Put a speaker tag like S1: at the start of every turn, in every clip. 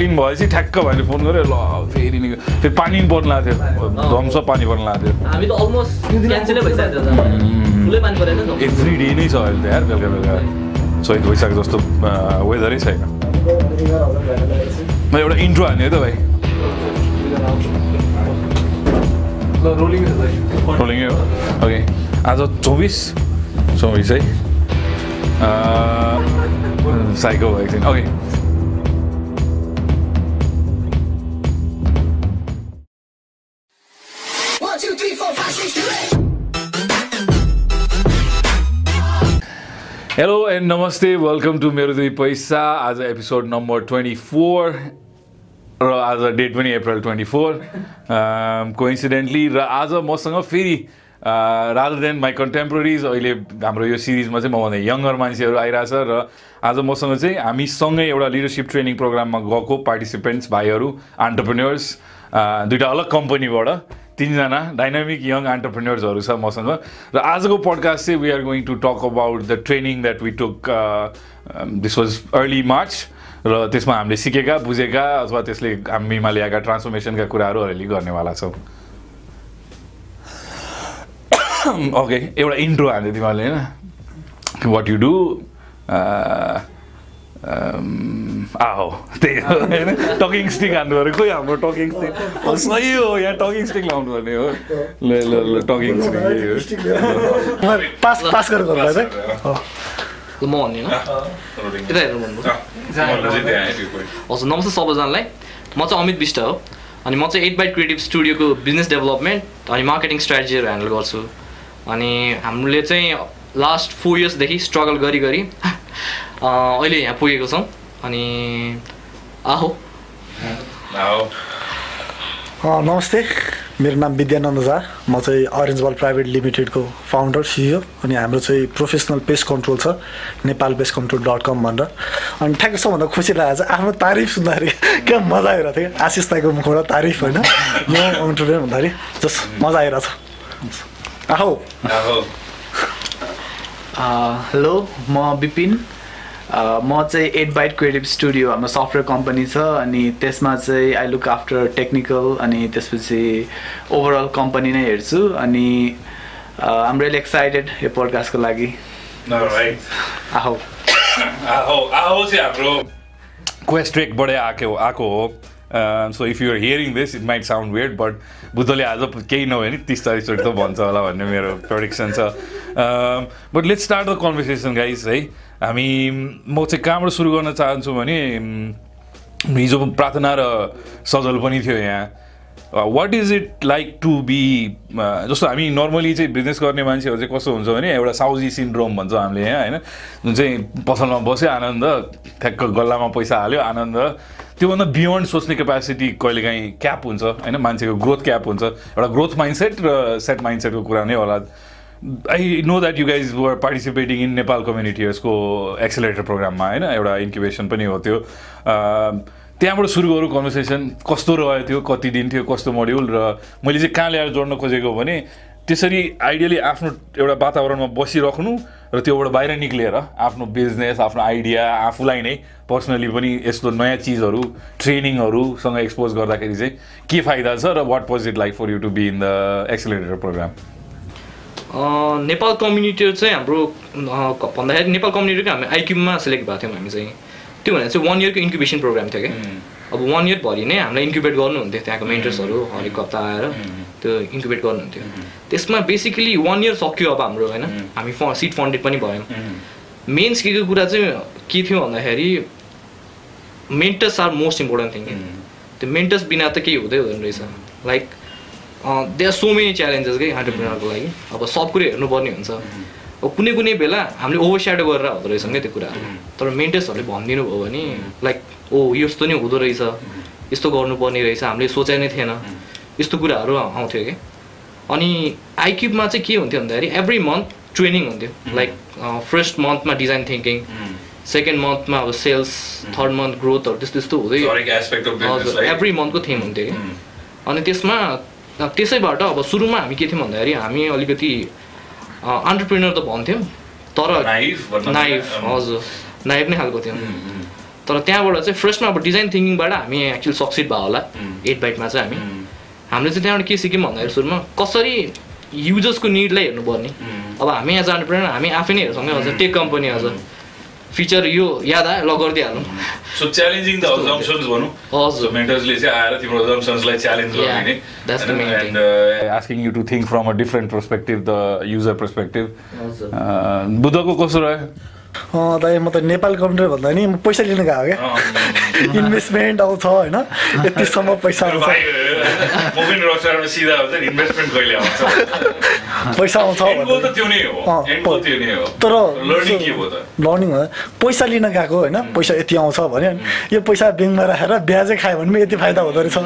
S1: लिनु भएपछि ठ्याक्क भाइले फोन गऱ्यो ल फेरि नि फेरि पानी पनि पर्नु लागेको थियो धम्स पानी पर्नु लागेको थियो
S2: हामी त अलमोस्ट क्यान्सलै भइसकेको थियो ठुलै पानी परेन नि त।
S1: एभ्री डे नै छ अहिले त यार बेलुका बेलुका। सहिद भइसकेको जस्तो वेदरै छैन। म एउटा इन्ट्रो हाने है त भाइ। रोलिङ हो ओके आज चौबिस चौबिस है। साइको भएको छैन ओके हेलो एन्ड नमस्ते वेलकम टु मेरो दुई पैसा आज एपिसोड नम्बर ट्वेन्टी फोर र आज डेट पनि अप्रिल ट्वेन्टी फोर कोइन्सिडेन्टली र आज मसँग फेरि रादर देन माई कन्टेम्पोरेरिज अहिले हाम्रो यो सिरिजमा चाहिँ मभन्दा यङ्गर मान्छेहरू आइरहेछ र आज मसँग चाहिँ हामी सँगै एउटा लिडरसिप ट्रेनिङ प्रोग्राममा गएको पार्टिसिपेन्ट्स भाइहरू अन्टरप्रेन्यर्स दुइटा अलग कम्पनीबाट तिनजना डाइनामिक यङ अन्टरप्रेन्यर्सहरू छ मसँग। र आजको पडकास्ट चाहिँ we are going to talk about the training that we took this was early March र त्यसमा हामीले सिकेका बुझेका अथवा त्यसले हामीमा ल्याएका ट्रान्सफर्मेसनका कुराहरू अलिअलि गर्नेवाला छौँ। ओके एउटा इन्ट्रो हाल्यो तिमीहरूले होइन? वाट यु डु आहो त्यही हो होइन? टकिङ स्टिक हान्नु पऱ्यो। खोइ हाम्रो टकिङ स्टिक सही हो यहाँ टकिङ स्टिक लाउनु पर्ने हो। ल ल ल टकिङ स्टिक
S3: पास पास
S2: ल म यता भन्नु। हजुर नमस्ते सबैजनालाई। म चाहिँ अमित विष्ट हो। अनि म चाहिँ एट बाइट क्रिएटिभ स्टुडियोको बिजनेस डेभलपमेन्ट अनि मार्केटिङ स्ट्राटेजीहरू ह्यान्डल गर्छु। अनि हामीले चाहिँ लास्ट फोर इयर्सदेखि स्ट्रगल गरी गरी अहिले यहाँ पुगेको छौँ अनि आहो।
S3: अँ, नमस्ते मेरो नाम विद्यानन्द झा म चाहिँ अरेन्ज बल प्राइभेट लिमिटेडको फाउन्डर सिइओ अनि हाम्रो चाहिँ प्रोफेसनल पेस्ट कन्ट्रोल छ Nepal pest control dot com भनेर। अनि ठ्याक्कै सबभन्दा खुसी लागेको छ आफ्नो तारिफ सुन्दाखेरि क्या मजा आइरहेको थियो क्या? आशिष ताईको मुखबाट तारिफ होइन? म अन्टरप्रेनर भन्दाखेरि जस मजा आइरहेको छ। आहो।
S4: हेलो म विपिन म चाहिँ एट बाइट क्रिएटिभ स्टुडियो हाम्रो सफ्टवेयर कम्पनी छ अनि त्यसमा चाहिँ आई लुक आफ्टर टेक्निकल अनि त्यसपछि ओभरअल कम्पनी नै हेर्छु अनि आम रियली एक्साइटेड यो पोडकास्टको लागि। आहो।
S1: आहो आहो चाहिँ हाम्रो क्वेस्ट ट्रेकबाटै आएको आएको हो। So if you're hearing this it might sound weird but बुद्धले आज केही नभए नि तिस चालिसचोटि त भन्छ होला भन्ने मेरो प्रोडिक्सन छ। But let's start the conversation guys है। हामी म चाहिँ कहाँबाट सुरु गर्न चाहन्छु भने हिजो प्रार्थना र सजल पनि थियो यहाँ। What is it like to be जस्तो हामी नर्मली चाहिँ बिजनेस गर्ने मान्छेहरू चाहिँ कस्तो हुन्छ भने एउटा साउजी सिन्ड्रोम भन्छ हामीले यहाँ होइन? जुन चाहिँ पसलमा बस्यो आनन्द ठ्याक्क गल्लामा पैसा हाल्यो आनन्द। त्योभन्दा बियोन्ड सोच्ने क्यापेसिटी कहिलेकाहीँ क्याप हुन्छ होइन? मान्छेको ग्रोथ क्याप हुन्छ। एउटा ग्रोथ माइन्डसेट र सेट माइन्डसेटको कुरा नै होला। I know that you guys were participating in Nepal कम्युनिटीर्सको accelerator प्रोग्राममा होइन? एउटा इन्क्युबेसन पनि हो त्यो। त्यहाँबाट सुरु गरौँ कन्भर्सेसन कस्तो रह्यो थियो कति दिन थियो? कस्तो मोड्युल र मैले चाहिँ कहाँ ल्याएर जोड्न खोजेको भने त्यसरी आइडियली आफ्नो एउटा वातावरणमा बसिराख्नु र त्योबाट बाहिर निक्लिएर आफ्नो बिजनेस आफ्नो आइडिया आफूलाई नै पर्सनली पनि यस्तो नयाँ चिजहरू ट्रेनिङहरूसँग एक्सपोज गर्दाखेरि चाहिँ के फाइदा छ र what was it like for you to be in the accelerator program
S2: Nepal community चाहिँ हाम्रो भन्दाखेरि नेपाल कम्युनिटीको हामी आइक्युबमा सेलेक्ट भएको थियौँ हामी चाहिँ। त्यो भनेर चाहिँ वान इयरको इन्क्युबेसन प्रोग्राम थियो क्या अब वान इयरभरि नै हामीलाई इन्क्युबेट गर्नुहुन्थ्यो त्यहाँको मेन्टर्सहरू हरेक हप्ता आएर त्यो इन्क्युबेट गर्नुहुन्थ्यो। त्यसमा बेसिकली वान इयर सक्यो अब हाम्रो होइन? हामी फ सिट फन्डेड पनि भयौँ। मेन सिकेको कुरा चाहिँ के थियो भन्दाखेरि mentors are most important thing त्यो मेन्टर्स बिना त केही हुँदै हुँदैन रहेछ। Like they are so many challenges कि एन्टरप्रिनरको लागि। अब सब कुरो हेर्नुपर्ने हुन्छ। अब कुनै कुनै बेला हामीले ओभर स्याडो गरेर हुँदो रहेछौँ क्या त्यो कुराहरू तर मेन्टर्सहरूले भनिदिनु भयो भने लाइक ओ यस्तो नि हुँदो रहेछ। यस्तो गर्नुपर्ने रहेछ। हामीले सोचाइ नै थिएन यस्तो कुराहरू आउँथ्यो कि अनि आइक्युबमा चाहिँ के हुन्थ्यो भन्दाखेरि एभ्री मन्थ ट्रेनिङ हुन्थ्यो। लाइक फर्स्ट मन्थमा डिजाइन थिङ्किङ सेकेन्ड मन्थमा अब सेल्स थर्ड मन्थ ग्रोथहरू त्यस्तो त्यस्तो हुँदै हजुर एभ्री मन्थको थिम हुन्थ्यो कि अनि त्यसमा त्यसैबाट अब सुरुमा हामी के थियौँ भन्दाखेरि हामी अलिकति अन्टरप्रिनर त भन्थ्यौँ तर नाइफ हजुर नाइफ नै खालको थियौँ। तर त्यहाँबाट चाहिँ फर्स्टमा अब डिजाइन थिङ्किङबाट हामी एक्चुअली सक्सिड भयो होला। एट बाइटमा चाहिँ हामी। हामीले चाहिँ त्यहाँबाट के सिक्यौँ भन्दाखेरि सुरुमा कसरी युजर्सको निडलाई हेर्नुपर्ने। अब हामी यहाँ जानु परेन हामी आफै नै हेर्छौँ अझ टेक कम्पनी अझ फिचर यो याद आयो? ल गरिदिइहालौँ।
S1: सो च्यालेन्जिङ द अजम्सन्स भनौँ
S2: हजुर।
S1: सो मेन्टर्सले चाहिँ आएर तिम्रो अजम्सन्सलाई च्यालेन्ज गर्ने
S2: thing.
S1: Asking you to think from a different perspective the user perspective बुद्धको कस्तो रह्यो?
S3: दाइ म त नेपाल कम्प्युटर भन्दा नि म पैसा लिन गएको क्या। इन्भेस्टमेन्ट आउँछ होइन? यतिसम्म पैसा आउँछ। पैसा आउँछ तर
S1: लर्निङ
S3: पैसा लिन गएको होइन? पैसा यति आउँछ भने अनि यो पैसा ब्याङ्कमा राखेर ब्याजै खायो भने पनि यति फाइदा हुँदो रहेछ।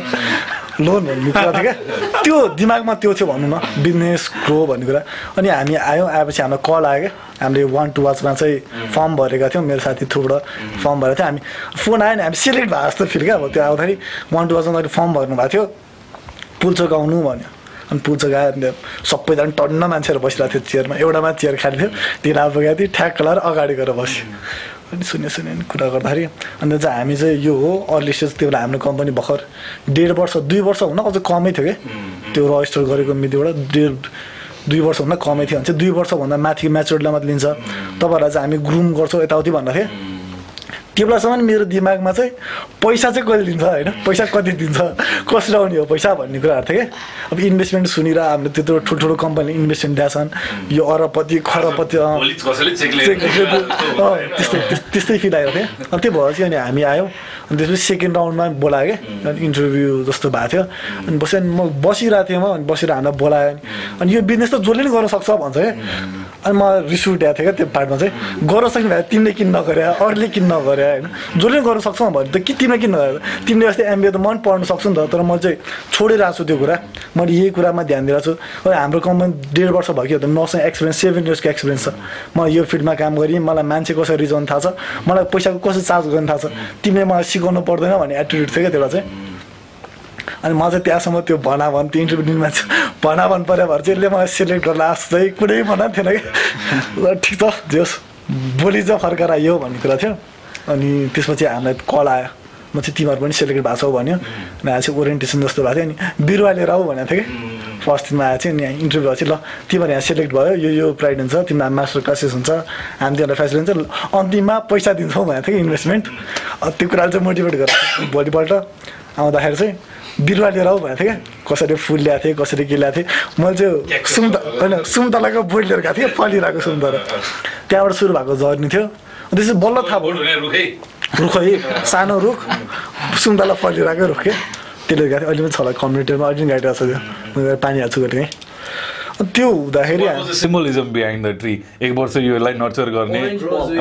S3: लोन भन्ने कुरा थियो क्या त्यो दिमागमा त्यो थियो भनौँ न बिजनेस ग्रो भन्ने कुरा। अनि हामी आयौँ आएपछि हामीलाई कल आयो क्या। हामीले वान टू वाचमा चाहिँ फर्म भरेका थियौँ मेरो साथी थ्रुबाट फर्म भरेको थियो। हामी फोन आयो नि हामी सिलेक्ट भयो जस्तो फिल क्या अब त्यो आउँदाखेरि। वान टू वाचमा फर्म भर्नु भएको थियो। पुल्चोक आउनु भन्यो। अनि पुल्चोक आयो अनि सबैजना टन्न मान्छेहरू बसिरहेको थियो चेयरमा। एउटामा चेयर खाली थियो ढिला पुगेको थियो ठ्याक्क लाएर अगाडि गएर बस्यो। अनि सुन्यो सुन्यो अनि कुरा गर्दाखेरि। अन्त चाहिँ हामी चाहिँ यो हो अर्ली स्टेज त्यो बेला हाम्रो कम्पनी भर्खर डेढ वर्ष दुई वर्ष हुन अझ कमै थियो कि? त्यो रजिस्टर गरेको मितिबाट डेढ दुई वर्षभन्दा कमै थियो। भने चाहिँ दुई वर्षभन्दा माथि म्याचुरडलाई मात्रै लिन्छ। तपाईँहरूलाई चाहिँ हामी ग्रुम गर्छौँ यताउति भन्दा थियो त्यो बेलासम्म मेरो दिमागमा चाहिँ पैसा चाहिँ कहिले दिन्छ होइन? पैसा कति दिन्छ? कसरी आउने हो पैसा भन्ने कुराहरू थियो क्या अब इन्भेस्टमेन्ट सुनेर हामीले त्यत्रो ठुल्ठुलो कम्पनीले इन्भेस्टमेन्ट दिएछन् यो अरबपति खरबपति त्यस्तै त्यस- त्यस्तै फिल आएको थियो। अनि त्यो भएपछि अनि हामी आयौँ। अनि त्यसपछि सेकेन्ड राउन्डमा बोलायो क्या अनि इन्टरभ्यू जस्तो भएको थियो। अनि बस्यो अनि म बसिरहेको थिएँ म। अनि बसेर हामीलाई बोलायो अनि। अनि यो बिजनेस त जसले पनि गर्न सक्छ भन्छ क्या अनि म रिस उठेको थिएँ क्या त्यो पार्टमा चाहिँ। गर्न सक्ने भए तिमीले किन नगरे अरूले किन नगरे। होइन? जसले गर्न सक्छौ भने त कि तिमीले किन तिमीले जस्तै एमबिए त म पनि पढ्नु सक्छु नि त तर म चाहिँ छोडिरहेको छु त्यो कुरा। मैले यही कुरामा ध्यान दिइरहेको छु। अनि हाम्रो कम्पनी डेढ वर्ष भयो कि नसँग एक्सपिरियन्स सेभेन इयर्सको एक्सपिरियन्स छ। म यो फिल्डमा काम गरेँ मलाई मान्छे कसरी रिजाउनु थाहा छ? मलाई पैसाको कसरी चार्ज गर्नु थाहा छ? तिमीले मलाई सिकाउनु पर्दैन भन्ने एटिट्युड थियो क्या त्यसलाई चाहिँ? अनि म चाहिँ त्यहाँसम्म त्यो भना भन त्यो इन्टरभ्यू मान्छे भना भन पऱ्यो भने चाहिँ यसले मलाई सिलेक्ट गर्ला। जस्तो चाहिँ कुनै भना थिएन कि। ल ठिक छ जोस् भोलि चाहिँ फर्केर आइयो भन्ने कुरा थियो। अनि त्यसपछि हामीलाई कल आयो। म चाहिँ तिमीहरू पनि सेलेक्ट भएको छौ भन्यो। अनि चाहिँ ओरिएन्टेसन जस्तो भएको थियो। अनि बिरुवा लिएर आऊ भनेको थियो कि? फर्स्ट दिनमा आएको थियो अनि यहाँ इन्टरभ्यू चाहिँ ल तिमीहरू यहाँ सेलेक्ट भयो यो यो प्राइड हुन्छ तिमीलाई मास्टर क्लासेस हुन्छ हामी तिमीलाई फेसिलिटी हुन्छ अन्तिममा पैसा दिन्छौँ भनेको थियो कि इन्भेस्टमेन्ट त्यो कुराले चाहिँ मोटिभेट गरेर भोलिपल्ट आउँदाखेरि चाहिँ बिरुवा लिएर आऊ भनेको थियो क्या कसरी फुल ल्याएको थिएँ कसरी के ल्याएको थिएँ मैले चाहिँ सुन्त होइन सुन्तलाको बोट लिएर गएको थिएँ फलिरहेको सुन्तला त्यहाँबाट सुरु भएको जर्नी थियो। त्यसपछि बल्ल थाहा भयो
S1: रुखै
S3: है सानो रुख सुन्तला फलिरहेको रुख के त्यसले गएको थियो अहिले पनि छ होला कम्युनिटीमा अहिले पनि गाइरहेको छ त्यो। मैले पानी हाल्छु गरेँ अनि त्यो हुँदाखेरि
S1: सिम्बलिजम बिहाइन्ड द ट्री एक वर्ष यो यसलाई नर्चर गर्ने।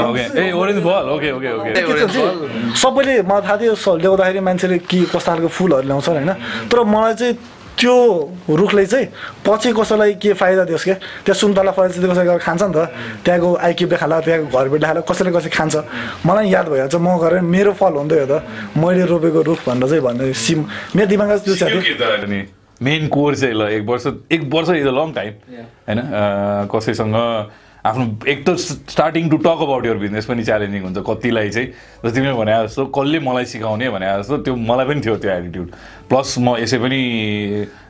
S1: Okay a orange ball okay okay okay
S3: के छ चाहिँ सबैले मलाई थाहा थियो ल्याउँदाखेरि मान्छेले के कस्तो खालको फुलहरू ल्याउँछन् होइन। तर मलाई चाहिँ त्यो रुखले चाहिँ पछि कसैलाई के फाइदा दियोस् क्या त्यहाँ सुन्तला फल चाहिँ कसैले गएर खान्छ नि त। त्यहाँको आइकिपले खाला त्यहाँको घरबेटले खाला कसैले कसै खान्छ। मलाई याद भइहाल्छ म गएर मेरो फल हुँदै हो त। मैले रोपेको रुख भनेर चाहिँ भन्ने सिम मेरो दिमागमा त्यो छ
S1: मेन कोर चाहिँ ल एक वर्ष एक वर्ष इज अ लङ टाइम। होइन कसैसँग आफ्नो एक त starting to talk about your business पनि च्यालेन्जिङ हुन्छ कतिलाई चाहिँ। जस्तो तिमीले भने जस्तो कसले मलाई सिकाउने भने जस्तो त्यो मलाई पनि थियो त्यो एटिट्युड प्लस म यसै पनि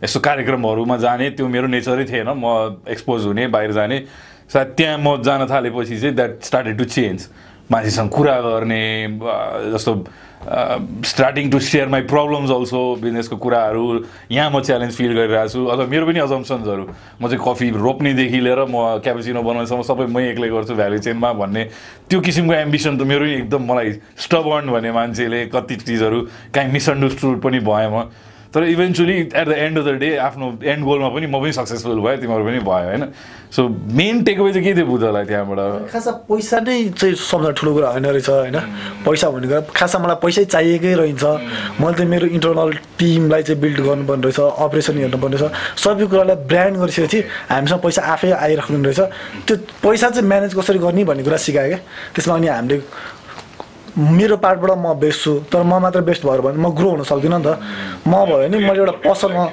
S1: यस्तो कार्यक्रमहरूमा जाने त्यो मेरो नेचरै थिएन। म एक्सपोज हुने बाहिर जाने। सायद त्यहाँ म जान थालेपछि चाहिँ द्याट स्टार्टेड टु चेन्ज मान्छेसँग कुरा गर्ने जस्तो starting to share my problems also बिजनेसको कुराहरू यहाँ म च्यालेन्ज फिल गरिरहेको छु अथवा मेरो पनि अजम्सन्सहरू म चाहिँ कफी रोप्नेदेखि लिएर म क्यापेचिनो बनाउनेसम्म सबै मै एक्लै गर्छु भ्यालु चेनमा भन्ने। त्यो किसिमको एम्बिसन त मेरो एकदम मलाई स्टबर्न भन्ने मान्छेले कति चिजहरू काहीँ मिसअन्डरस्टुड पनि भएँ म तर eventually at the end of the day आफ्नो एन्ड गोलमा पनि म पनि सक्सेसफुल भएँ तिमीहरू पनि भयो होइन? सो मेन टेकअवे चाहिँ के थियो बुद्धलाई त्यहाँबाट?
S3: खासा पैसा नै चाहिँ सबभन्दा ठुलो कुरा होइन रहेछ होइन? पैसा भन्ने कुरा खासा मलाई पैसै चाहिएकै रहन्छ। मैले चाहिँ मेरो इन्टरनल टिमलाई चाहिँ बिल्ड गर्नुपर्ने रहेछ अपरेसन हेर्नुपर्ने रहेछ। सबै कुरालाई ब्रान्ड गरिसकेपछि हामीसँग पैसा आफै आइराख्नु रहेछ। त्यो पैसा चाहिँ म्यानेज कसरी गर्ने भन्ने कुरा सिकायो क्या? त्यसमा अनि हामीले मेरो पार्टबाट म बेस्ट छु तर म मात्र बेस्ट भएर भने म ग्रो हुन सक्दिनँ नि त। म भयो भने मैले एउटा पसलमा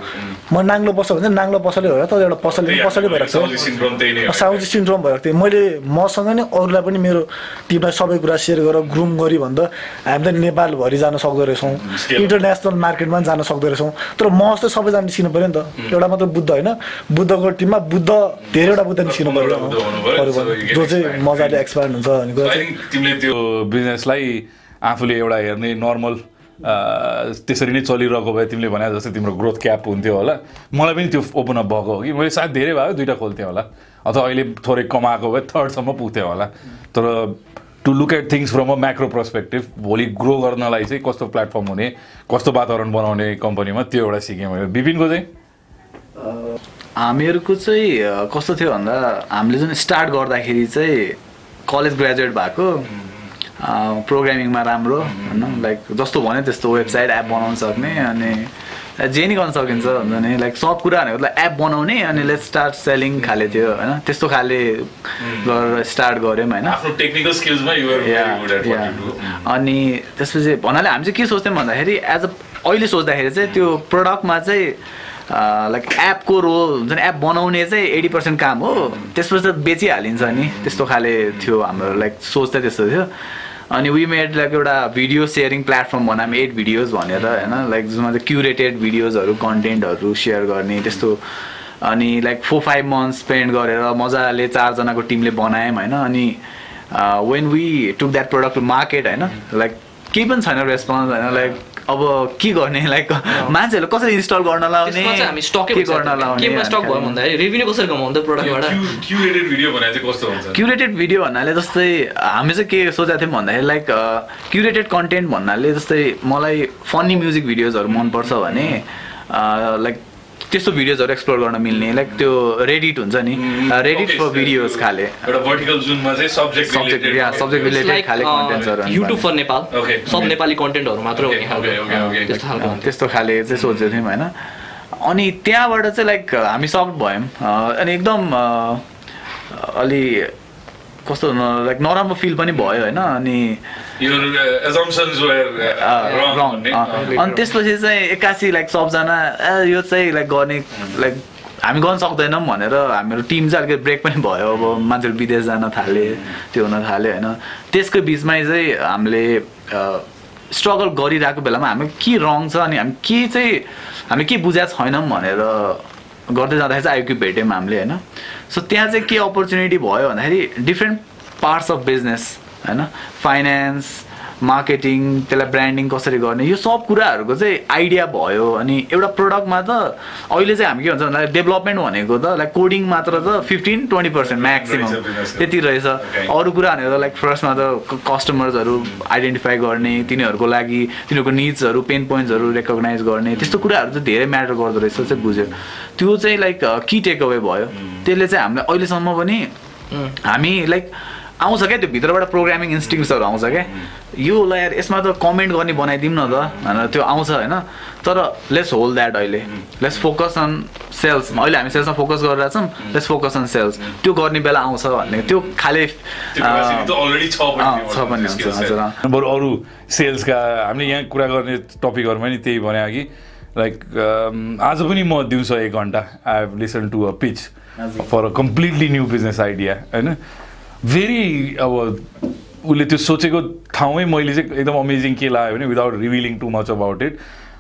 S3: म नाङ्लो पसल भन्छ नाङ्लो पसलै भयो तर एउटा पसलले पनि पसलै भइरहेको छ
S1: साउजी
S3: सिन्ड्रोम भएको थियो। मैले मसँग नै अरूलाई पनि मेरो टिमलाई सबै कुरा सेयर गरेर ग्रुम गरी भन्दा हामी त नेपालभरि जान सक्दो रहेछौँ. इन्टरनेसनल मार्केटमा पनि जान सक्दो रहेछौँ। तर म जस्तो सबैजना निस्किनु पऱ्यो नि त। एउटा मात्र बुद्ध होइन बुद्धको टिममा बुद्ध धेरैवटा बुद्ध निस्किनु पऱ्यो। जो चाहिँ. मजाले एक्सपान्ड हुन्छ भन्ने कुरा
S1: तिमीले त्यो बिजनेसलाई आफूले एउटा हेर्ने नर्मल त्यसरी नै चलिरहेको भए तिमीले भने जस्तै तिम्रो ग्रोथ क्याप हुन्थ्यो होला। मलाई पनि त्यो ओपन अप भएको हो कि? मैले सायद धेरै भयो दुइटा खोल्थेँ होला। अथवा अहिले थोरै कमाएको भए थर्डसम्म पुग्थेँ होला। तर to look at things from a macro perspective भोलि ग्रो गर्नलाई चाहिँ कस्तो प्लेटफर्म हुने कस्तो वातावरण बनाउने कम्पनीमा त्यो एउटा सिकेँ मैले। विपिनको चाहिँ?
S4: हामीहरूको चाहिँ कस्तो थियो भन्दा हामीले जुन स्टार्ट गर्दाखेरि चाहिँ कलेज ग्रेजुएट भएको। प्रोग्रामिङमा राम्रो होइन? लाइक जस्तो भन्यो त्यस्तो वेबसाइट एप बनाउन सक्ने अनि जे नि गर्न सकिन्छ हुन्छ नि लाइक सब कुरा भनेको एप बनाउने अनि लेट स्टार्ट सेलिङ खाले थियो होइन? त्यस्तो खाले गरेर स्टार्ट गऱ्यौँ होइन? अनि त्यसपछि भन्नाले हामी चाहिँ के सोच्थ्यौँ भन्दाखेरि एज अ अहिले सोच्दाखेरि चाहिँ त्यो प्रडक्टमा चाहिँ लाइक एपको रोल हुन्छ नि एप बनाउने चाहिँ एटी पर्सेन्ट काम हो त्यसपछि त बेचिहालिन्छ नि। त्यस्तो खाले थियो हाम्रो लाइक सोच चाहिँ त्यस्तो थियो। अनि वी मेड लाइक एउटा भिडियो सेयरिङ प्लेटफर्म बनायौँ एट भिडियोज भनेर होइन? लाइक जुनमा चाहिँ क्युरेटेड भिडियोजहरू कन्टेन्टहरू सेयर गर्ने त्यस्तो। अनि like four five month spend गरेर मजाले चारजनाको टिमले बनायौँ होइन? अनि when we took that product to market होइन? लाइक केही पनि छैन रेस्पोन्स होइन? लाइक अब के गर्ने? लाइक मान्छेहरूले कसरी इन्स्टल गर्न लाउने?
S2: त्यसमा चाहिँ हामी स्टकै
S4: के गर्न लाउने?
S2: केमा स्टक भयो भन्दाखेरि रेभिन्यू कसरी कमाउँदा प्रडक्टबाट
S1: क्युरेटेड भिडियो भने चाहिँ कस्तो हुन्छ?
S4: क्युरेटेड भिडियो भन्नाले जस्तै हामी चाहिँ के सोचेको थियौँ भन्दाखेरि लाइक क्युरेटेड कन्टेन्ट भन्नाले जस्तै मलाई फनी म्युजिक भिडियोजहरू मनपर्छ भने लाइक त्यस्तो भिडियोजहरू एक्सप्लोर गर्न मिल्ने लाइक त्यो रेडिट हुन्छ नि रेडिट फर भिडियोज खाले
S1: एउटा भर्टिकल जुनमा चाहिँ सब्जेक्ट
S4: रिलेटेड खाले कन्टेन्ट्सहरू
S2: युट्युब फर नेपाल. सब नेपाली कन्टेन्टहरू मात्र
S1: okay.
S2: त्यस्तो खालको हुन्थ्यो।
S4: त्यस्तो खाले चाहिँ सोचेको थियौँ होइन अनि त्यहाँबाट चाहिँ लाइक हामी सब भयौँ अनि एकदम अलि कस्तो लाइक नराम्रो फिल पनि भयो होइन? अनि? अनि त्यसपछि चाहिँ एक्कासी लाइक सबजना ए यो चाहिँ लाइक गर्ने लाइक हामी गर्न सक्दैनौँ भनेर हाम्रो टिम चाहिँ अलिकति ब्रेक पनि भयो। अब मान्छेहरू विदेश जान थाले त्यो हुन थाल्यो होइन? त्यसको बिचमै चाहिँ हामीले स्ट्रगल गरिरहेको बेलामा हामी के रङ छ अनि हामी के चाहिँ हामी के बुझाएको छैनौँ भनेर गर्दै जाँदाखेरि चाहिँ आइक्यू भेट्यौँ हामीले होइन? सो त्यहाँ चाहिँ के अपर्च्युनिटी भयो भन्दाखेरि डिफ्रेन्ट पार्ट्स अफ बिजनेस होइन? फाइनेन्स मार्केटिङ त्यसलाई ब्रान्डिङ कसरी गर्ने यो सब कुराहरूको चाहिँ आइडिया भयो। अनि एउटा प्रडक्टमा त अहिले चाहिँ हामी के भन्छ भन्दा डेभलपमेन्ट भनेको त लाइक कोडिङ मात्र त फिफ्टिन ट्वेन्टी पर्सेन्ट म्याक्सिमम्। त्यति रहेछ. अरू कुरा भनेको लाइक फर्स्टमा त कस्टमर्सहरू आइडेन्टिफाई गर्ने तिनीहरूको लागि तिनीहरूको निड्सहरू पेन पोइन्ट्सहरू रेकगनाइज गर्ने त्यस्तो कुराहरू चाहिँ धेरै म्याटर गर्दो रहेछ चाहिँ बुझ्यो। त्यो चाहिँ लाइक कि टेक अवे भयो। त्यसले चाहिँ हामीलाई अहिलेसम्म पनि हामी लाइक आउँछ क्या त्यो भित्रबाट प्रोग्रामिङ इन्स्टिङ्सहरू आउँछ क्या। यो यार यसमा त कमेन्ट गर्ने बनाइदिउँ न त भनेर त्यो आउँछ होइन। तर लेट्स होल्ड द्याट अहिले। लेट्स फोकस अन सेल्समा अहिले हामी सेल्समा फोकस गरिरहेको छौँ। लेट्स फोकस अन सेल्स त्यो गर्ने बेला आउँछ भन्ने। त्यो खाले
S1: छ skill
S4: हुन्छ।
S1: बरु अरू सेल्सका हामीले यहाँ कुरा गर्ने टपिकहरूमा नि त्यही भने कि लाइक आज पनि म दिउँसो एक घन्टा I have listen to a pitch for a completely new business idea होइन? भेरी अब उसले त्यो सोचेको ठाउँमै मैले चाहिँ एकदम अमेजिङ के लाग्यो भने without revealing too much about it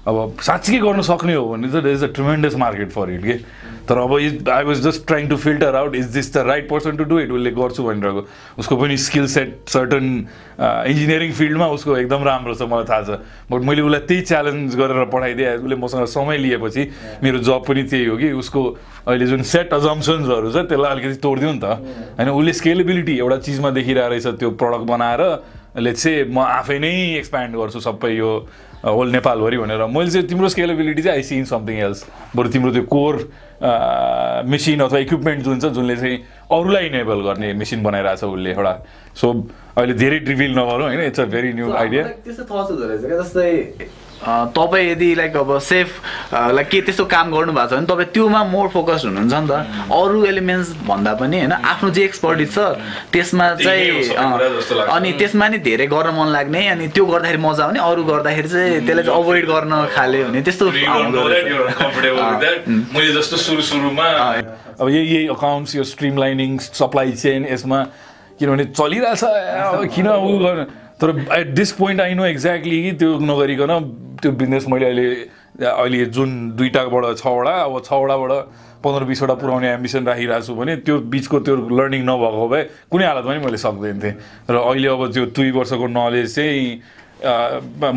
S1: अब साँच्चीकै गर्न सक्ने हो भने चाहिँ is a tremendous market for it के तर अब is I was just trying to filter out is this the right person to do it उसले गर्छु भनिरहेको उसको पनि स्किल सेट सर्टन इन्जिनियरिङ फिल्डमा उसको एकदम राम्रो छ मलाई थाहा छ। बट मैले उसलाई त्यही च्यालेन्ज गरेर पठाइदिएँ उसले मसँग समय लिएपछि मेरो जब पनि त्यही हो कि उसको अहिले जुन सेट अजम्सन्सहरू छ त्यसलाई अलिकति तोडिदिउँ नि त। होइन उसले स्केलेबिलिटी एउटा चिजमा देखिरहेको रहेछ त्यो प्रडक्ट बनाएर लेट्स चाहिँ म आफै नै एक्सप्यान्ड गर्छु सबै यो होल नेपालभरि भनेर। मैले चाहिँ तिम्रो स्केलेबिलिटी चाहिँ आई सिन समथिङ एल्स बरु तिम्रो त्यो कोर मेसिन अथवा इक्विपमेन्ट जुन छ जुनले चाहिँ अरूलाई इनेबल गर्ने मेसिन बनाइरहेछ उसले एउटा। सो अहिले धेरै रिभिल नगरौँ होइन? It's a very new idea
S4: त्यस्तो थट्स हुँदो रहेछ क्या? जस्तै तपाईँ यदि लाइक अब सेफ लाइक के त्यस्तो काम गर्नु भएको छ भने तपाईँ त्योमा मोर फोकस हुनुहुन्छ नि त। अरू एलिमेन्ट्स भन्दा पनि होइन आफ्नो जे एक्सपर्टिज छ त्यसमा चाहिँ अनि त्यसमा नि धेरै गर्न मन लाग्ने अनि त्यो गर्दाखेरि मजा आउने अरू गर्दाखेरि चाहिँ त्यसलाई चाहिँ अभोइड गर्न खाले हुने त्यस्तो.
S1: मैले जस्तो सुरु सुरुमा अब यही यही अकाउन्ट्स यो स्ट्रिमलाइनिङ सप्लाई चेन यसमा किनभने चलिरहेछ। किन उ गर्नु? तर at this point I know exactly त्यो नगरिकन त्यो बिजनेस मैले अहिले अहिले जुन दुइटाबाट छवटा अब छवटाबाट पन्ध्र बिसवटा पुऱ्याउने एम्बिसन राखिरहेको छु भने त्यो बिचको त्यो लर्निङ नभएको भए कुनै हालतमा नि मैले सक्दैन थिएँ र अहिले अब त्यो दुई वर्षको नलेज चाहिँ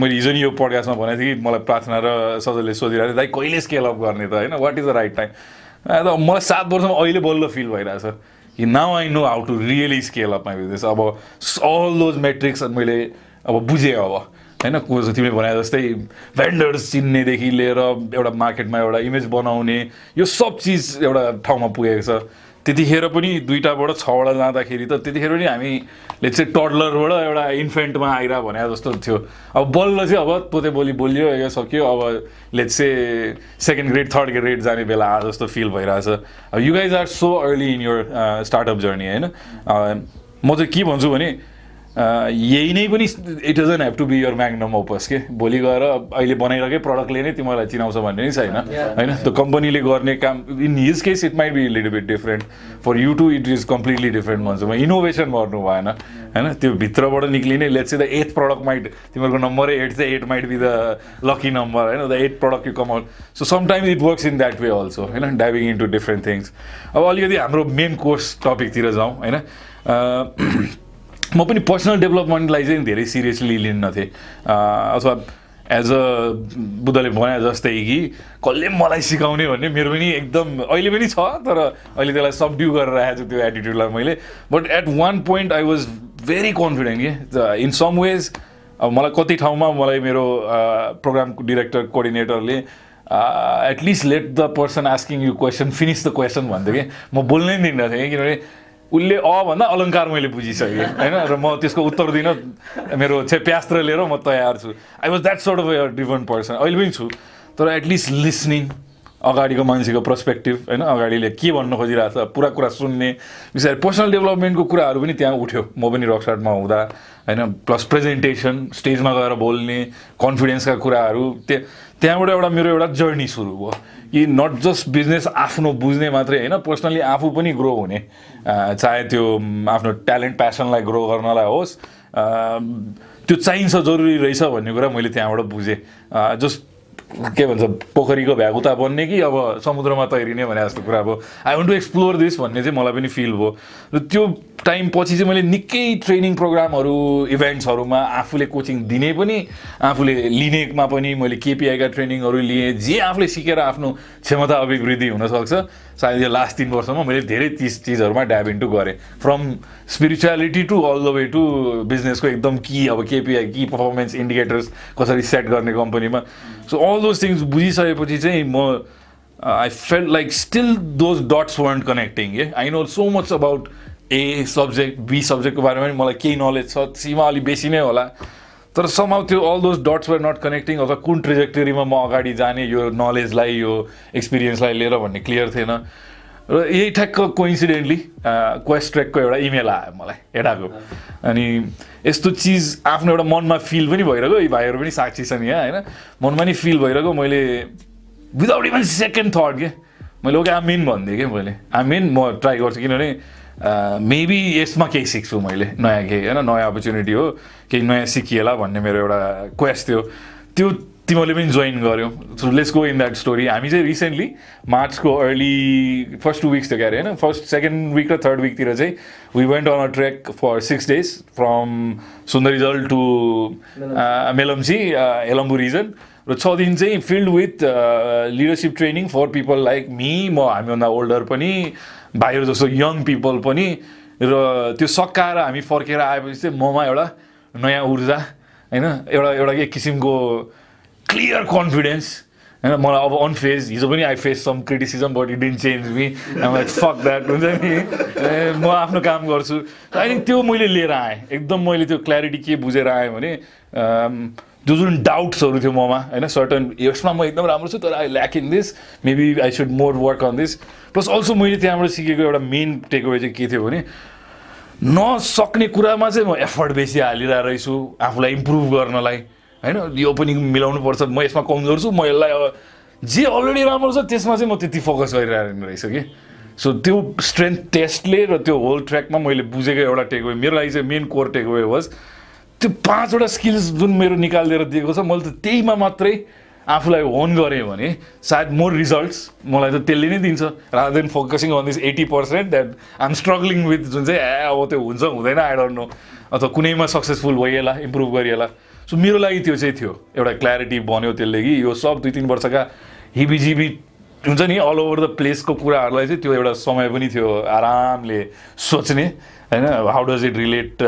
S1: मैले हिजो नि यो पडकास्टमा भनेको थिएँ कि मलाई प्रार्थना र सजलले सोधिरहेको थियो दाइ कहिले स्केल अप गर्ने त? होइन what is the right time मलाई सात वर्षमा अहिले बल्ल फिल भइरहेछ। Now I know how to really scale up my business अब अल दोज मेट्रिक्स मैले अब बुझेँ अब। होइन को तिमीले भने जस्तै भेन्डर्स चिन्नेदेखि लिएर एउटा मार्केटमा एउटा इमेज बनाउने यो सब चिज एउटा ठाउँमा पुगेको छ। त्यतिखेर पनि दुइटाबाट छवटा जाँदाखेरि त त्यतिखेर पनि हामी लेट्स चाहिँ टडलरबाट एउटा इन्फेन्टमा आइरह भने जस्तो थियो। अब बल्ल चाहिँ अब पोते बोली बोलियो यो सक्यो। अब लेट्स चाहिँ सेकेन्ड ग्रेड थर्ड ग्रेड जाने बेला आयो जस्तो फिल भइरहेछ। अब you guys are so early in your startup journey होइन? अ, म चाहिँ के भन्छु भने यही नै पनि it doesn't have to be your magnum opus के? भोलि गएर अहिले बनाइरहेकै प्रडक्टले नै तिमीलाई चिनाउँछ भन्ने नै छैन होइन? त्यो कम्पनीले गर्ने काम in his case it might be little bit different for you to it is completely different भन्छु म इनोभेसन गर्नु भएन होइन? त्यो भित्रबाट निक्लिने let's the eighth product might तिमीहरूको नम्बरै एट चाहिँ eight might be the lucky number होइन? The eight product you come out so sometimes it works in that way also होइन? डाइभिङ इन्टु डिफ्रेन्ट थिङ्स अब अलिकति हाम्रो मेन कोर्स टपिकतिर जाउँ होइन? म पनि पर्सनल डेभलपमेन्टलाई चाहिँ धेरै सिरियसली लिन्न थिएँ अँ, अथवा एज अ बुद्धले भने जस्तै कि कसले मलाई सिकाउने भन्ने मेरो पनि एकदम अहिले पनि छ तर अहिले त्यसलाई सबड्यु गरेर राखेको छु त्यो एटिट्युडलाई मैले। But at one point I was very confident कि? इन सम वेज मलाई कति ठाउँमा मलाई मेरो program director कोअर्डिनेटरले at least let the person asking you question finish the question भन्थ्यो कि? म बोल्नै दिन्न थिएँ किनभने उसले अ भन्दा अलङ्कार मैले बुझिसकेँ होइन? र म त्यसको उत्तर दिन मेरो चाहिँ प्यास्त्र लिएर म तयार छु। I was that sort of a different person अहिले पनि छु तर एटलिस्ट लिसनिङ अगाडिको मान्छेको पर्सपेक्टिभ होइन? अगाडिले के भन्न खोजिरहेको छ पुरा कुरा सुन्ने विशेष पर्सनल डेभलपमेन्टको कुराहरू पनि त्यहाँ उठ्यो। म पनि रकस्टार्टमा हुँदा होइन? प्लस प्रेजेन्टेसन स्टेजमा गएर बोल्ने कन्फिडेन्सका कुराहरू त्यहाँ त्यहाँबाट एउटा मेरो एउटा जर्नी सुरु भयो। कि नट जस्ट बिजनेस आफ्नो बुझ्ने मात्रै होइन पर्सनली आफू पनि ग्रो हुने। चाहे त्यो आफ्नो ट्यालेन्ट प्यासनलाई ग्रो गर्नलाई होस् त्यो चाहिन्छ जरुरी रहेछ भन्ने कुरा मैले त्यहाँबाट बुझेँ। जस्ट के भन्छ पोखरीको भ्यागुता बन्ने कि अब समुद्रमा तैरिने भने जस्तो कुरा भयो। I want to explore this भन्ने चाहिँ मलाई पनि फिल भयो। र त्यो टाइम पछि चाहिँ मैले निकै ट्रेनिङ प्रोग्रामहरू इभेन्ट्सहरूमा आफूले कोचिङ दिने पनि आफूले लिनेमा पनि मैले केपिआईका ट्रेनिङहरू लिएँ जे आफूले सिकेर आफ्नो क्षमता अभिवृद्धि हुनसक्छ। सायद यो लास्ट तिन वर्षमा मैले धेरै चिज चिजहरूमा ड्याब इन्टु गरेँ। From spirituality to all the way to बिजनेसको एकदम कि अब केपिआई कि पर्फर्मेन्स इन्डिकेटर्स कसरी सेट गर्ने कम्पनीमा सो अल दोज थिङ्स बुझिसकेपछि चाहिँ म I fail like still those dots weren't connecting uh I know so much about A subject B सब्जेक्टको बारेमा पनि मलाई केही नलेज छ सीमा अलिक बेसी नै होला। तर समाउ त्यो all those dots were not connecting अथवा कुन ट्रेजेक्टरीमा म अगाडि जाने यो नलेजलाई यो एक्सपिरियन्सलाई लिएर भन्ने क्लियर थिएन। र यही ठ्याक्क कोइन्सिडेन्टली क्वेस्ट ट्रेकको एउटा इमेल आयो मलाई एडाको। अनि यस्तो चिज आफ्नो एउटा मनमा फिल पनि भइरहेको यी भाइहरू पनि साक्षी छन् यहाँ होइन? मनमा नि फिल भइरहेको मैले विदाउट इभन सेकेन्ड थट के? मैले ओके आमिन भनिदिएँ कि मैले? आमिन म ट्राई गर्छु किनभने मेबी यसमा केही सिक्छु मैले नयाँ केही होइन? नयाँ अपर्च्युनिटी हो। केही नयाँ सिकिएला भन्ने मेरो एउटा क्वेस्ट थियो त्यो तिमीहरूले पनि जोइन गऱ्यौ so let's go in that story हामी चाहिँ रिसेन्टली मार्चको अर्ली फर्स्ट टु विक्स थियो क्यारे होइन फर्स्ट सेकेन्ड विक र थर्ड विकतिर चाहिँ we went on a trek for six days from Sundarijal to Melamchi Helambu region र छ दिन चाहिँ filled with leadership training for people like me म हामीभन्दा ओल्डर पनि भाइहरू जस्तो यङ पिपल पनि र त्यो सकाएर हामी फर्केर आएपछि चाहिँ ममा एउटा नयाँ ऊर्जा होइन? एउटा एउटा एक किसिमको क्लियर कन्फिडेन्स होइन? मलाई अब अनफेज हिजो पनि I face some criticism but it didn't change me fuck that हुन्छ नि? म आफ्नो काम गर्छु। आई थिङ्क त्यो मैले लिएर आएँ। एकदम मैले त्यो क्ल्यारिटी के बुझेर आएँ भने जो जुन डाउट्सहरू थियो ममा होइन? सर्टन यसमा म एकदम राम्रो छु तर I lack in this maybe I should more work on this plus also मैले त्यहाँबाट सिकेको एउटा मेन टेकअवे चाहिँ के थियो भने नसक्ने कुरामा चाहिँ म एफर्ट बेसी हालिरहेको रहेछु आफूलाई इम्प्रुभ गर्नलाई। होइन? यो पनि मिलाउनु पर्छ। म यसमा कमजोर छु म यसलाई जे अलरेडी राम्रो छ त्यसमा चाहिँ म त्यति फोकस गरिरहेको रहेछु कि। सो त्यो स्ट्रेन्थ टेस्टले र त्यो होल ट्र्याकमा मैले बुझेको एउटा टेकअवे मेरो लागि चाहिँ मेन कोर टेकअवे वाज त्यो पाँचवटा स्किल्स जुन मेरो निकालिदिएर दिएको छ मैले त त्यहीमा मात्रै आफूलाई होन गरेँ भने सायद मोर रिजल्ट्स मलाई त त्यसले नै दिन्छ। Rather than focusing on this eighty percent that I'm struggling with जुन चाहिँ ए अब त्यो हुन्छ हुँदैन आई डोन्ट नो अथवा कुनैमा सक्सेसफुल भइएला इम्प्रुभ गरिएला। सो मेरो लागि त्यो चाहिँ थियो। एउटा क्ल्यारिटी बन्यो त्यसले कि यो सब दुई तिन वर्षका हिबिजिबी हुन्छ नि अल ओभर द प्लेसको कुराहरूलाई चाहिँ त्यो एउटा समय पनि थियो आरामले सोच्ने। होइन how does it relate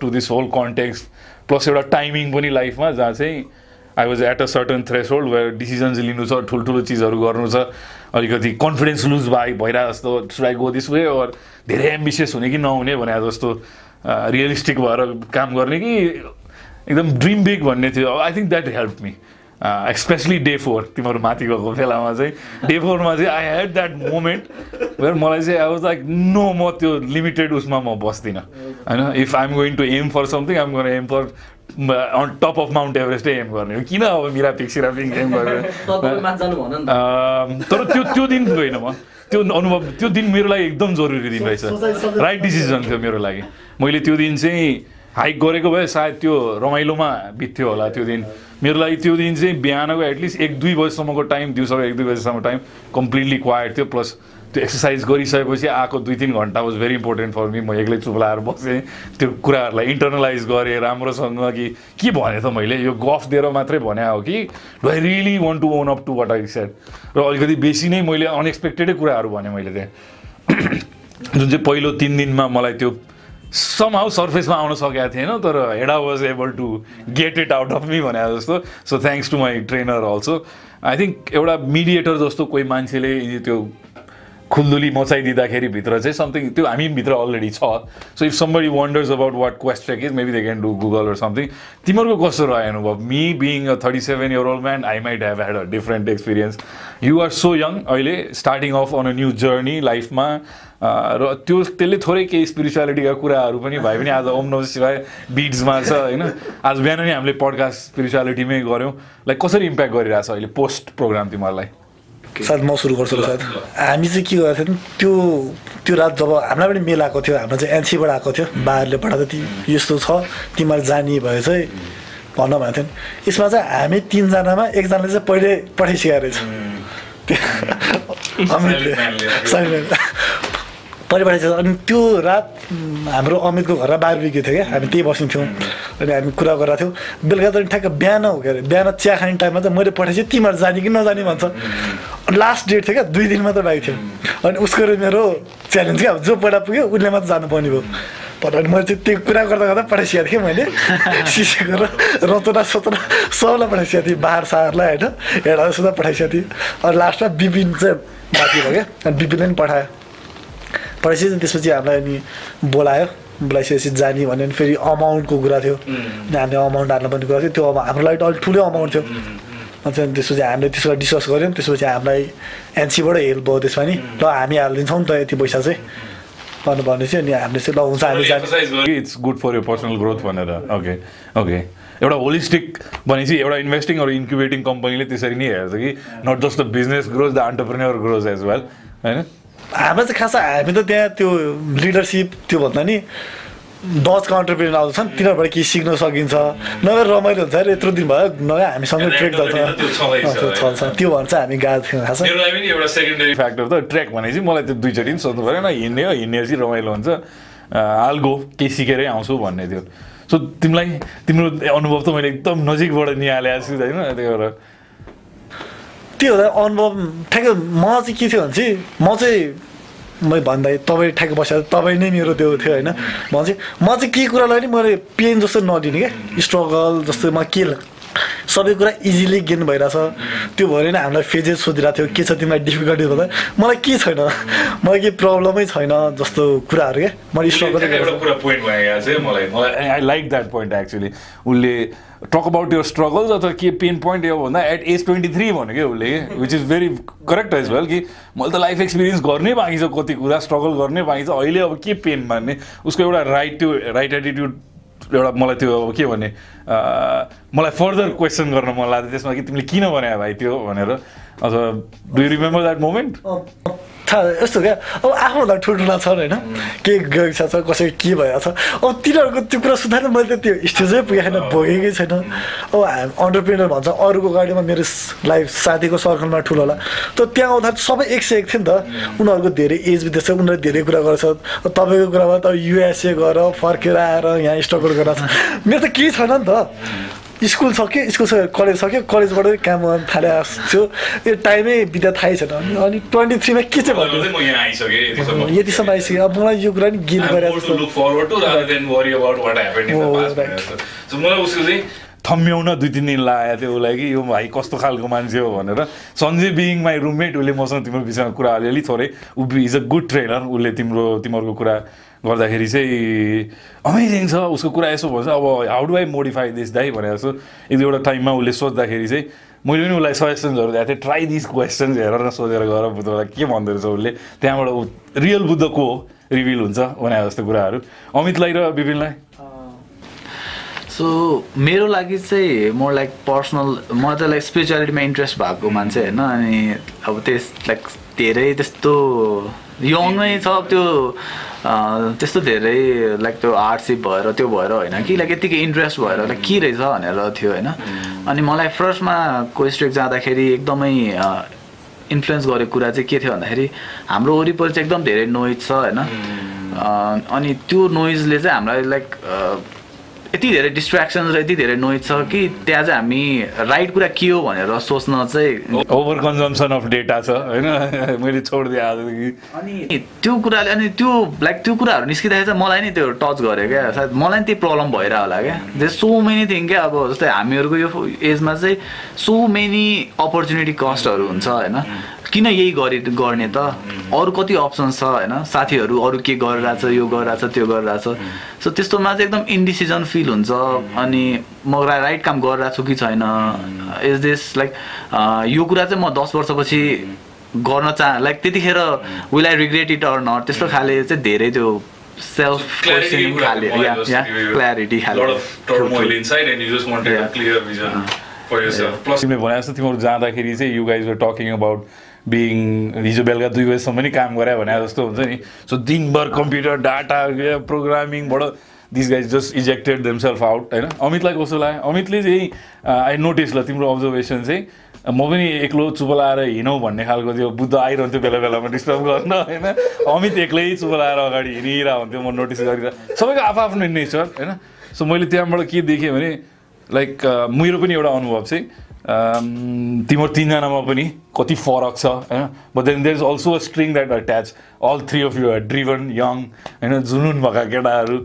S1: to this whole context plus एउटा टाइमिङ पनि लाइफमा जहाँ चाहिँ I was at a certain threshold where decisions लिनु छ ठुल्ठुलो चिजहरू गर्नु छ अलिकति कन्फिडेन्स लुज भए भइरहेको जस्तो should I go this way or धेरै एम्बिसियस हुने कि नहुने भने जस्तो रियलिस्टिक भएर काम गर्ने कि एकदम ड्रिम बिग भन्ने थियो I think that help me specially day four तिमीहरू माथि गएको बेलामा चाहिँ डे फोरमा चाहिँ I had that moment where मलाई चाहिँ अब लाइक नो म त्यो लिमिटेड उसमा म बस्दिनँ होइन if I'm going to aim for something I'm going aim for on top of mount एभरेस्टै aim गर्ने हो। किन अब मिरापिक सिरापिङ एम गरेर तर त्यो त्यो दिन गएन म। त्यो अनुभव त्यो दिन मेरो लागि एकदम जरुरी दिन रहेछ। राइट डिसिजन थियो मेरो लागि। मैले त्यो दिन चाहिँ हाइक गरेको भए सायद त्यो रमाइलोमा बित्थ्यो होला त्यो दिन। मेरो लागि त्यो दिन चाहिँ बिहानको एटलिस्ट एक दुई बजीसम्मको टाइम दिउँसोको एक दुई बजीसम्म टाइम कम्प्लिटली क्वाइट थियो। प्लस त्यो एक्सर्साइज गरिसकेपछि आएको दुई तिन घन्टा was very important for me म एक्लै चुप लगाएर बसेँ। त्यो कुराहरूलाई इन्टरनलाइज गरेँ राम्रोसँग कि के भने त मैले? यो गफ दिएर मात्रै भने हो कि? Do I really want to own up to what I set र अलिकति बेसी नै मैले अनएक्सपेक्टेडै कुराहरू भने मैले त्यहाँ। जुन चाहिँ पहिलो तिन दिनमा मलाई त्यो समहाउ सर्फेसमा आउन सकेको थिएन तर हेडा was able to get it out of me भने जस्तो। So thanks to my trainer also I think एउटा मिडिएटर जस्तो कोही मान्छेले त्यो खुल्दुली मचाइदिँदाखेरि भित्र चाहिँ समथिङ त्यो हामीभित्र अलरेडी छ। So if somebody wonders about what quest trek is maybe they can do Google or something तिमीहरूको कस्तो रह्यो अनुभव? Me being a thirty seven year old man I might have had a different experience you are so young अहिले starting off on a new journey लाइफमा र त्यो त्यसले थोरै केही स्पिरिचुअलिटीका कुराहरू पनि भए पनि आज ओम नम शिवाय बिड्समा छ होइन? आज बिहान नै हामीले पडकास्ट स्पिरिचुअलिटीमै गऱ्यौँ। लाइक कसरी इम्प्याक्ट गरिरहेछ अहिले पोस्ट प्रोग्राम तिमीहरूलाई?
S3: सायद म सुरु गर्छु सायद। हामी चाहिँ के गरेको थियौँ त्यो त्यो रात जब हामीलाई पनि मेल आएको थियो हाम्रो चाहिँ एनसीबाट आएको थियो बाहिरले पठाएको ती यस्तो छ तिमीहरू जाने भए चाहिँ भन्न भनेको थियो। यसमा चाहिँ हामी तिनजनामा एकजनाले चाहिँ पहिले पठाइसकेको रहेछ। पठाइसक्यो अनि त्यो रात हाम्रो अमितको घरमा बाह्र बिग्यो थियो क्या। हामी त्यही बसिन्थ्यौँ अनि हामी कुरा गरेको थियौँ बेलुका त ठ्याक्क बिहान हो के अरे? बिहान चिया खाने टाइममा चाहिँ मैले पठाएपछि तिमीहरू जाने कि नजाने? भन्छ। लास्ट डेट थियो क्या दुई दिन मात्र बाइक थियो। अनि उसको र मेरो च्यालेन्ज क्या जो पहिला पुग्यो उसले मात्र जानुपर्ने भयो। अनि मैले चाहिँ त्यो कुरा गर्दा गर्दा पठाइसकेको थिएँ मैले। सिसेको र रचना सोचना सबलाई पठाइसकेको थिएँ बाहिर सारलाई होइन। हेर्दा सुधा पठाइसकेको थिएँ। अनि लास्टमा बिपिन चाहिँ बाँकी भयो क्या। अनि बिपिनले पनि पठायो पठाइसकेपछि त्यसपछि हामीलाई अनि बोलायो। बोलाइसकेपछि जाने भन्यो भने फेरि अमाउन्टको कुरा थियो। अनि हामीले अमाउन्ट हाल्नु पर्ने कुरा थियो। त्यो अब हाम्रो लागि त अलिक ठुलै अमाउन्ट थियो। अनि त्यसपछि हामीले त्यसको डिस्कस गऱ्यौँ। त्यसपछि हामीलाई एनसीबाट हेल्प भयो त्यसमा नि। ल हामी हालिदिन्छौँ नि त यति पैसा चाहिँ। भन्नु भनेपछि अनि हामीले चाहिँ ल हुन्छ हामी जाने।
S1: It's good for your personal growth भनेर। ओके ओके एउटा होलिस्टिक भनेपछि एउटा इन्भेस्टिङ अरू इन्क्युबेटिङ कम्पनीले त्यसरी नै हेर्छ कि। Not just the business grows the entrepreneur grows as well होइन?
S3: हाम्रो चाहिँ खास हामी त त्यहाँ त्यो लिडरसिप त्यो भन्दा नि डचको अन्टरप्रेनर आउँछन् तिनीहरूबाट केही सिक्न सकिन्छ। नभए रमाइलो हुन्छ। अरे यत्रो दिन भयो नभए हामीसँग ट्रेक चल्छ त्यो भन्छ हामी गएको थियौँ खास।
S1: एउटा सेकेन्डरी फ्याक्टर त ट्र्याक भने चाहिँ मलाई त्यो दुईचोटि पनि सोध्नु परेन हिँड्ने हो हिँड्ने चाहिँ रमाइलो हुन्छ। हाल गो केही सिकेरै आउँछु भन्ने थियो। सो तिमीलाई तिम्रो अनुभव त मैले एकदम नजिकबाट निहालेको छु होइन? त्यही भएर
S3: त्यो हुँदा अनुभव ठ्याक्कै म चाहिँ के थियो भने चाहिँ म चाहिँ मैले भन्दा तपाईँ ठ्याक्क बसेर तपाईँ नै मेरो त्यो थियो होइन। चाहिँ म चाहिँ के कुरालाई नि मैले पेन जस्तो नदिने क्या स्ट्रगल जस्तो म के सबै कुरा इजिली गेन भइरहेछ। त्यो भएर नै हामीलाई फेजेस सोधिरहेको थियो के छ तिमीलाई डिफिकल्टी भन्दा। मलाई के छैन मलाई केही प्रब्लमै छैन जस्तो कुराहरू क्या। मैले struggle
S1: I like that point actually उसले टक अबाउट यर स्ट्रगल्स अथवा के पेन पोइन्ट यो भन्दा एट एज ट्वेन्टी थ्री भन्यो क्या उसले which is very correct as well कि मैले त लाइफ एक्सपिरियन्स गर्नै बाँकी छ कति कुरा स्ट्रगल गर्नै बाँकी छ अहिले अब के पेन मान्ने उसको एउटा राइट त्यो राइट एटिट्युड एउटा मलाई त्यो अब के भने मलाई फर्दर क्वेसन गर्न मन लाग्थ्यो त्यसमा कि तिमीले किन भने भाइ त्यो भनेर। अथवा do you remember that moment
S3: थाहा यस्तो क्या? अब आफूभन्दा ठुल्ठुला छन् होइन? के गएको छ कसै के भइरहेको छ? अब तिनीहरूको त्यो कुरा नि मैले त त्यो स्टेजै पुगेको छैन भोगेकै छैन। अब हाम अन्टरप्रेनर भन्छ अरूको गाडीमा मेरो लाइफ साथीको सर्कलमा ठुलो होला। त त्यहाँ आउँदा सबै एक सय एक थियो नि त। उनीहरूको धेरै एज बित्दैछ उनीहरूले धेरै कुरा गर्छ। तपाईँको कुरामा त युएसए गएर फर्केर आएर यहाँ स्ट्रगल गरेर मेरो त केही छैन नि त। स्कुल सक्यो स्कुल सक्यो कलेज सक्यो कलेजबाट काम गर्न थालेको थियो यो टाइमै बिता थाहै छैन अनि अनि ट्वेन्टी थ्रीमा के चाहिँ भन्नु?
S1: म यहाँ आइसकेँ यतिसम्म
S3: आइसक्यो। अब मलाई यो कुरा नि गिल गरेर Oh,
S1: थम्याउन दुई तिन दिन लागेको थियो उसलाई कि यो भाइ कस्तो खालको मान्छे हो भनेर। सन्जय बिङ माई रुममेट उसले मसँग तिम्रो विषयमा कुरा अलिअलि थोरै ऊ इज अ गुड ट्रेनर उसले तिम्रो तिमीहरूको कुरा गर्दाखेरि चाहिँ अमेजिङ छ उसको कुरा यसो भन्छ अब how do I modify this दाइ भनेर जस्तो एक दुईवटा टाइममा उसले सोद्धाखेरि चाहिँ मैले पनि उसलाई सजेसन्सहरू दिएको थिएँ ट्राई दिस क्वेसन्स हेरेर सोधेर गर बुद्धलाई के भन्दो रहेछ उसले। त्यहाँबाट ऊ रियल बुद्ध को हो रिभिल हुन्छ भने जस्तो कुराहरू। अमितलाई र विपिनलाई
S4: सो मेरो लागि चाहिँ म लाइक पर्सनल म त लाइक स्पिरिचुअलिटीमा इन्ट्रेस्ट भएको मान्छे होइन अनि अब त्यस लाइक धेरै त्यस्तो यङै छ त्यो त्यस्तो धेरै लाइक त्यो आर्टसिप भएर त्यो भएर होइन कि लाइक यतिकै इन्ट्रेस्ट भएर लाइक के रहेछ भनेर थियो होइन। अनि मलाई फर्स्टमा कोस्ट्रेक जाँदाखेरि एकदमै इन्फ्लुएन्स गरेको कुरा चाहिँ के थियो भन्दाखेरि हाम्रो वरिपरि चाहिँ एकदम धेरै नोइज छ होइन। अनि त्यो नोइजले चाहिँ हामीलाई लाइक यति धेरै डिस्ट्र्याक्सन्स र यति धेरै नोइज छ कि त्यहाँ चाहिँ हामी राइट कुरा के हो भनेर सोच्न चाहिँ
S1: ओभर कन्जम्सन अफ डेटा छ होइन? मैले छोडिदिएँ आजदेखि।
S4: अनि त्यो कुराले अनि त्यो लाइक त्यो कुराहरू निस्किँदाखेरि चाहिँ मलाई नि त्यो टच गर्यो क्या। सायद मलाई नि त्यही प्रब्लम भइरह होला क्या। दे सो मेनी थिङ क्या अब जस्तै हामीहरूको यो एजमा चाहिँ सो मेनी अपर्च्युनिटी कस्टहरू हुन्छ होइन? किन यही गरे गर्ने त? अरू कति अप्सन्स छ होइन? साथीहरू अरू के गरिरहेछ यो गरिरहेछ त्यो गरिरहेछ। सो त्यस्तोमा चाहिँ एकदम इन्डिसिजन फिल हुन्छ। अनि म राइट काम गरिरहेको छु कि छैन? इज दिस लाइक यो कुरा चाहिँ म दस वर्षपछि गर्न चाह लाइक त्यतिखेर will I regret it or not त्यस्तो खाले चाहिँ धेरै त्यो सेल्फ क्ल्यारिटी.
S1: Plus तिमीले भने जस्तो तिमीहरू जाँदाखेरि चाहिँ you guys were talking about being हिजो बेलुका दुई बजीसम्म नि काम गरे भने जस्तो हुन्छ नि। सो दिनभर computer data प्रोग्रामिङबाट this guys just ejected themselves out होइन? अमितलाई कस्तो लाग्यो? अमितले चाहिँ आई नोटिस ल तिम्रो अब्जर्भेसन चाहिँ म पनि एक्लो चुप लाएर हिँडौँ भन्ने खालको त्यो बुद्ध आइरहन्थ्यो बेला बेलामा डिस्टर्ब गर्न होइन? अमित एक्लै चुप लाएर अगाडि हिँडिरहेको हुन्थ्यो म नोटिस गरिरहेको। सबैको आफ्नो नेचर होइन? सो मैले त्यहाँबाट के देखेँ भने लाइक मेरो पनि एउटा अनुभव चाहिँ तिम्रो तिनजनामा पनि कति फरक छ होइन? But then there is also a string that attach all three of you are driven young होइन? जुनुन भएका केटाहरू।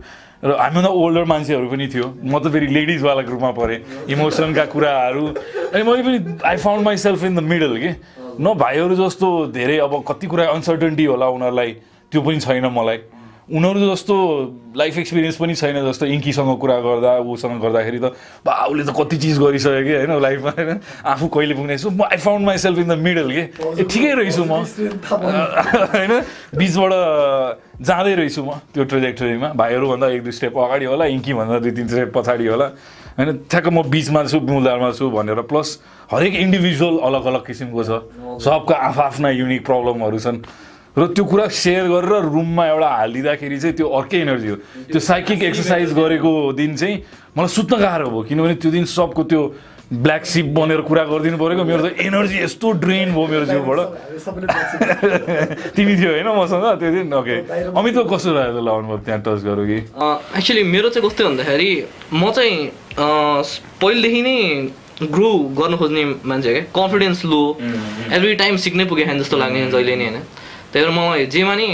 S1: र हामीभन्दा ओल्डर मान्छेहरू पनि थियो। म त फेरि लेडिजवाला ग्रुपमा परेँ इमोसनका कुराहरू। अनि मैले पनि I found myself in the middle के? न भाइहरू जस्तो धेरै अब कति कुरा अनसर्टेन्टी होला उनीहरूलाई त्यो पनि छैन मलाई। उनीहरू जस्तो लाइफ एक्सपिरियन्स पनि छैन जस्तो इङ्कीसँग कुरा गर्दा ऊसँग गर्दाखेरि त बा उसले त कति चिज गरिसक्यो कि? होइन लाइफमा होइन। आफू कहिले पुग्ने छु म I found myself in the middle के ए ठिकै रहेछु म। होइन बिचबाट जाँदै रहेछु म त्यो ट्रेजेक्टरीमा भाइहरूभन्दा एक दुई स्टेप अगाडि होला इङ्कीभन्दा दुई तिन स्टेप पछाडि होला। होइन ठ्याक्क म बिचमा छु मूलधारमा छु भनेर। प्लस हरेक इन्डिभिजुअल अलग अलग किसिमको छ। सबका आफ्ना युनिक प्रब्लमहरू छन्। र त्यो कुरा सेयर गरेर रुममा एउटा हालिदिँदाखेरि चाहिँ त्यो अर्कै एनर्जी हो। त्यो साइकिक एक्सर्साइज गरेको दिन चाहिँ मलाई सुत्न गाह्रो भयो किनभने त्यो दिन सबको त्यो ब्ल्याक सिप बनेर कुरा गरिदिनु परेको मेरो त एनर्जी यस्तो ड्रेन भयो मेरो जिउबाट। तिमी थियो होइन मसँग त्यो दिन? ओके अमितको कस्तो लाग्यो ल अनुभव त्यहाँ टच गरौँ कि?
S2: एक्चुली मेरो चाहिँ कस्तो भन्दाखेरि म चाहिँ अँ, पहिलेदेखि नै ग्रो गर्नु खोज्ने मान्छे क्या। Confidence low. एभ्री टाइम सिक्नै पुगेको छैन जस्तो लाग्ने जहिले नि होइन। त्यही भएर म जेमा नि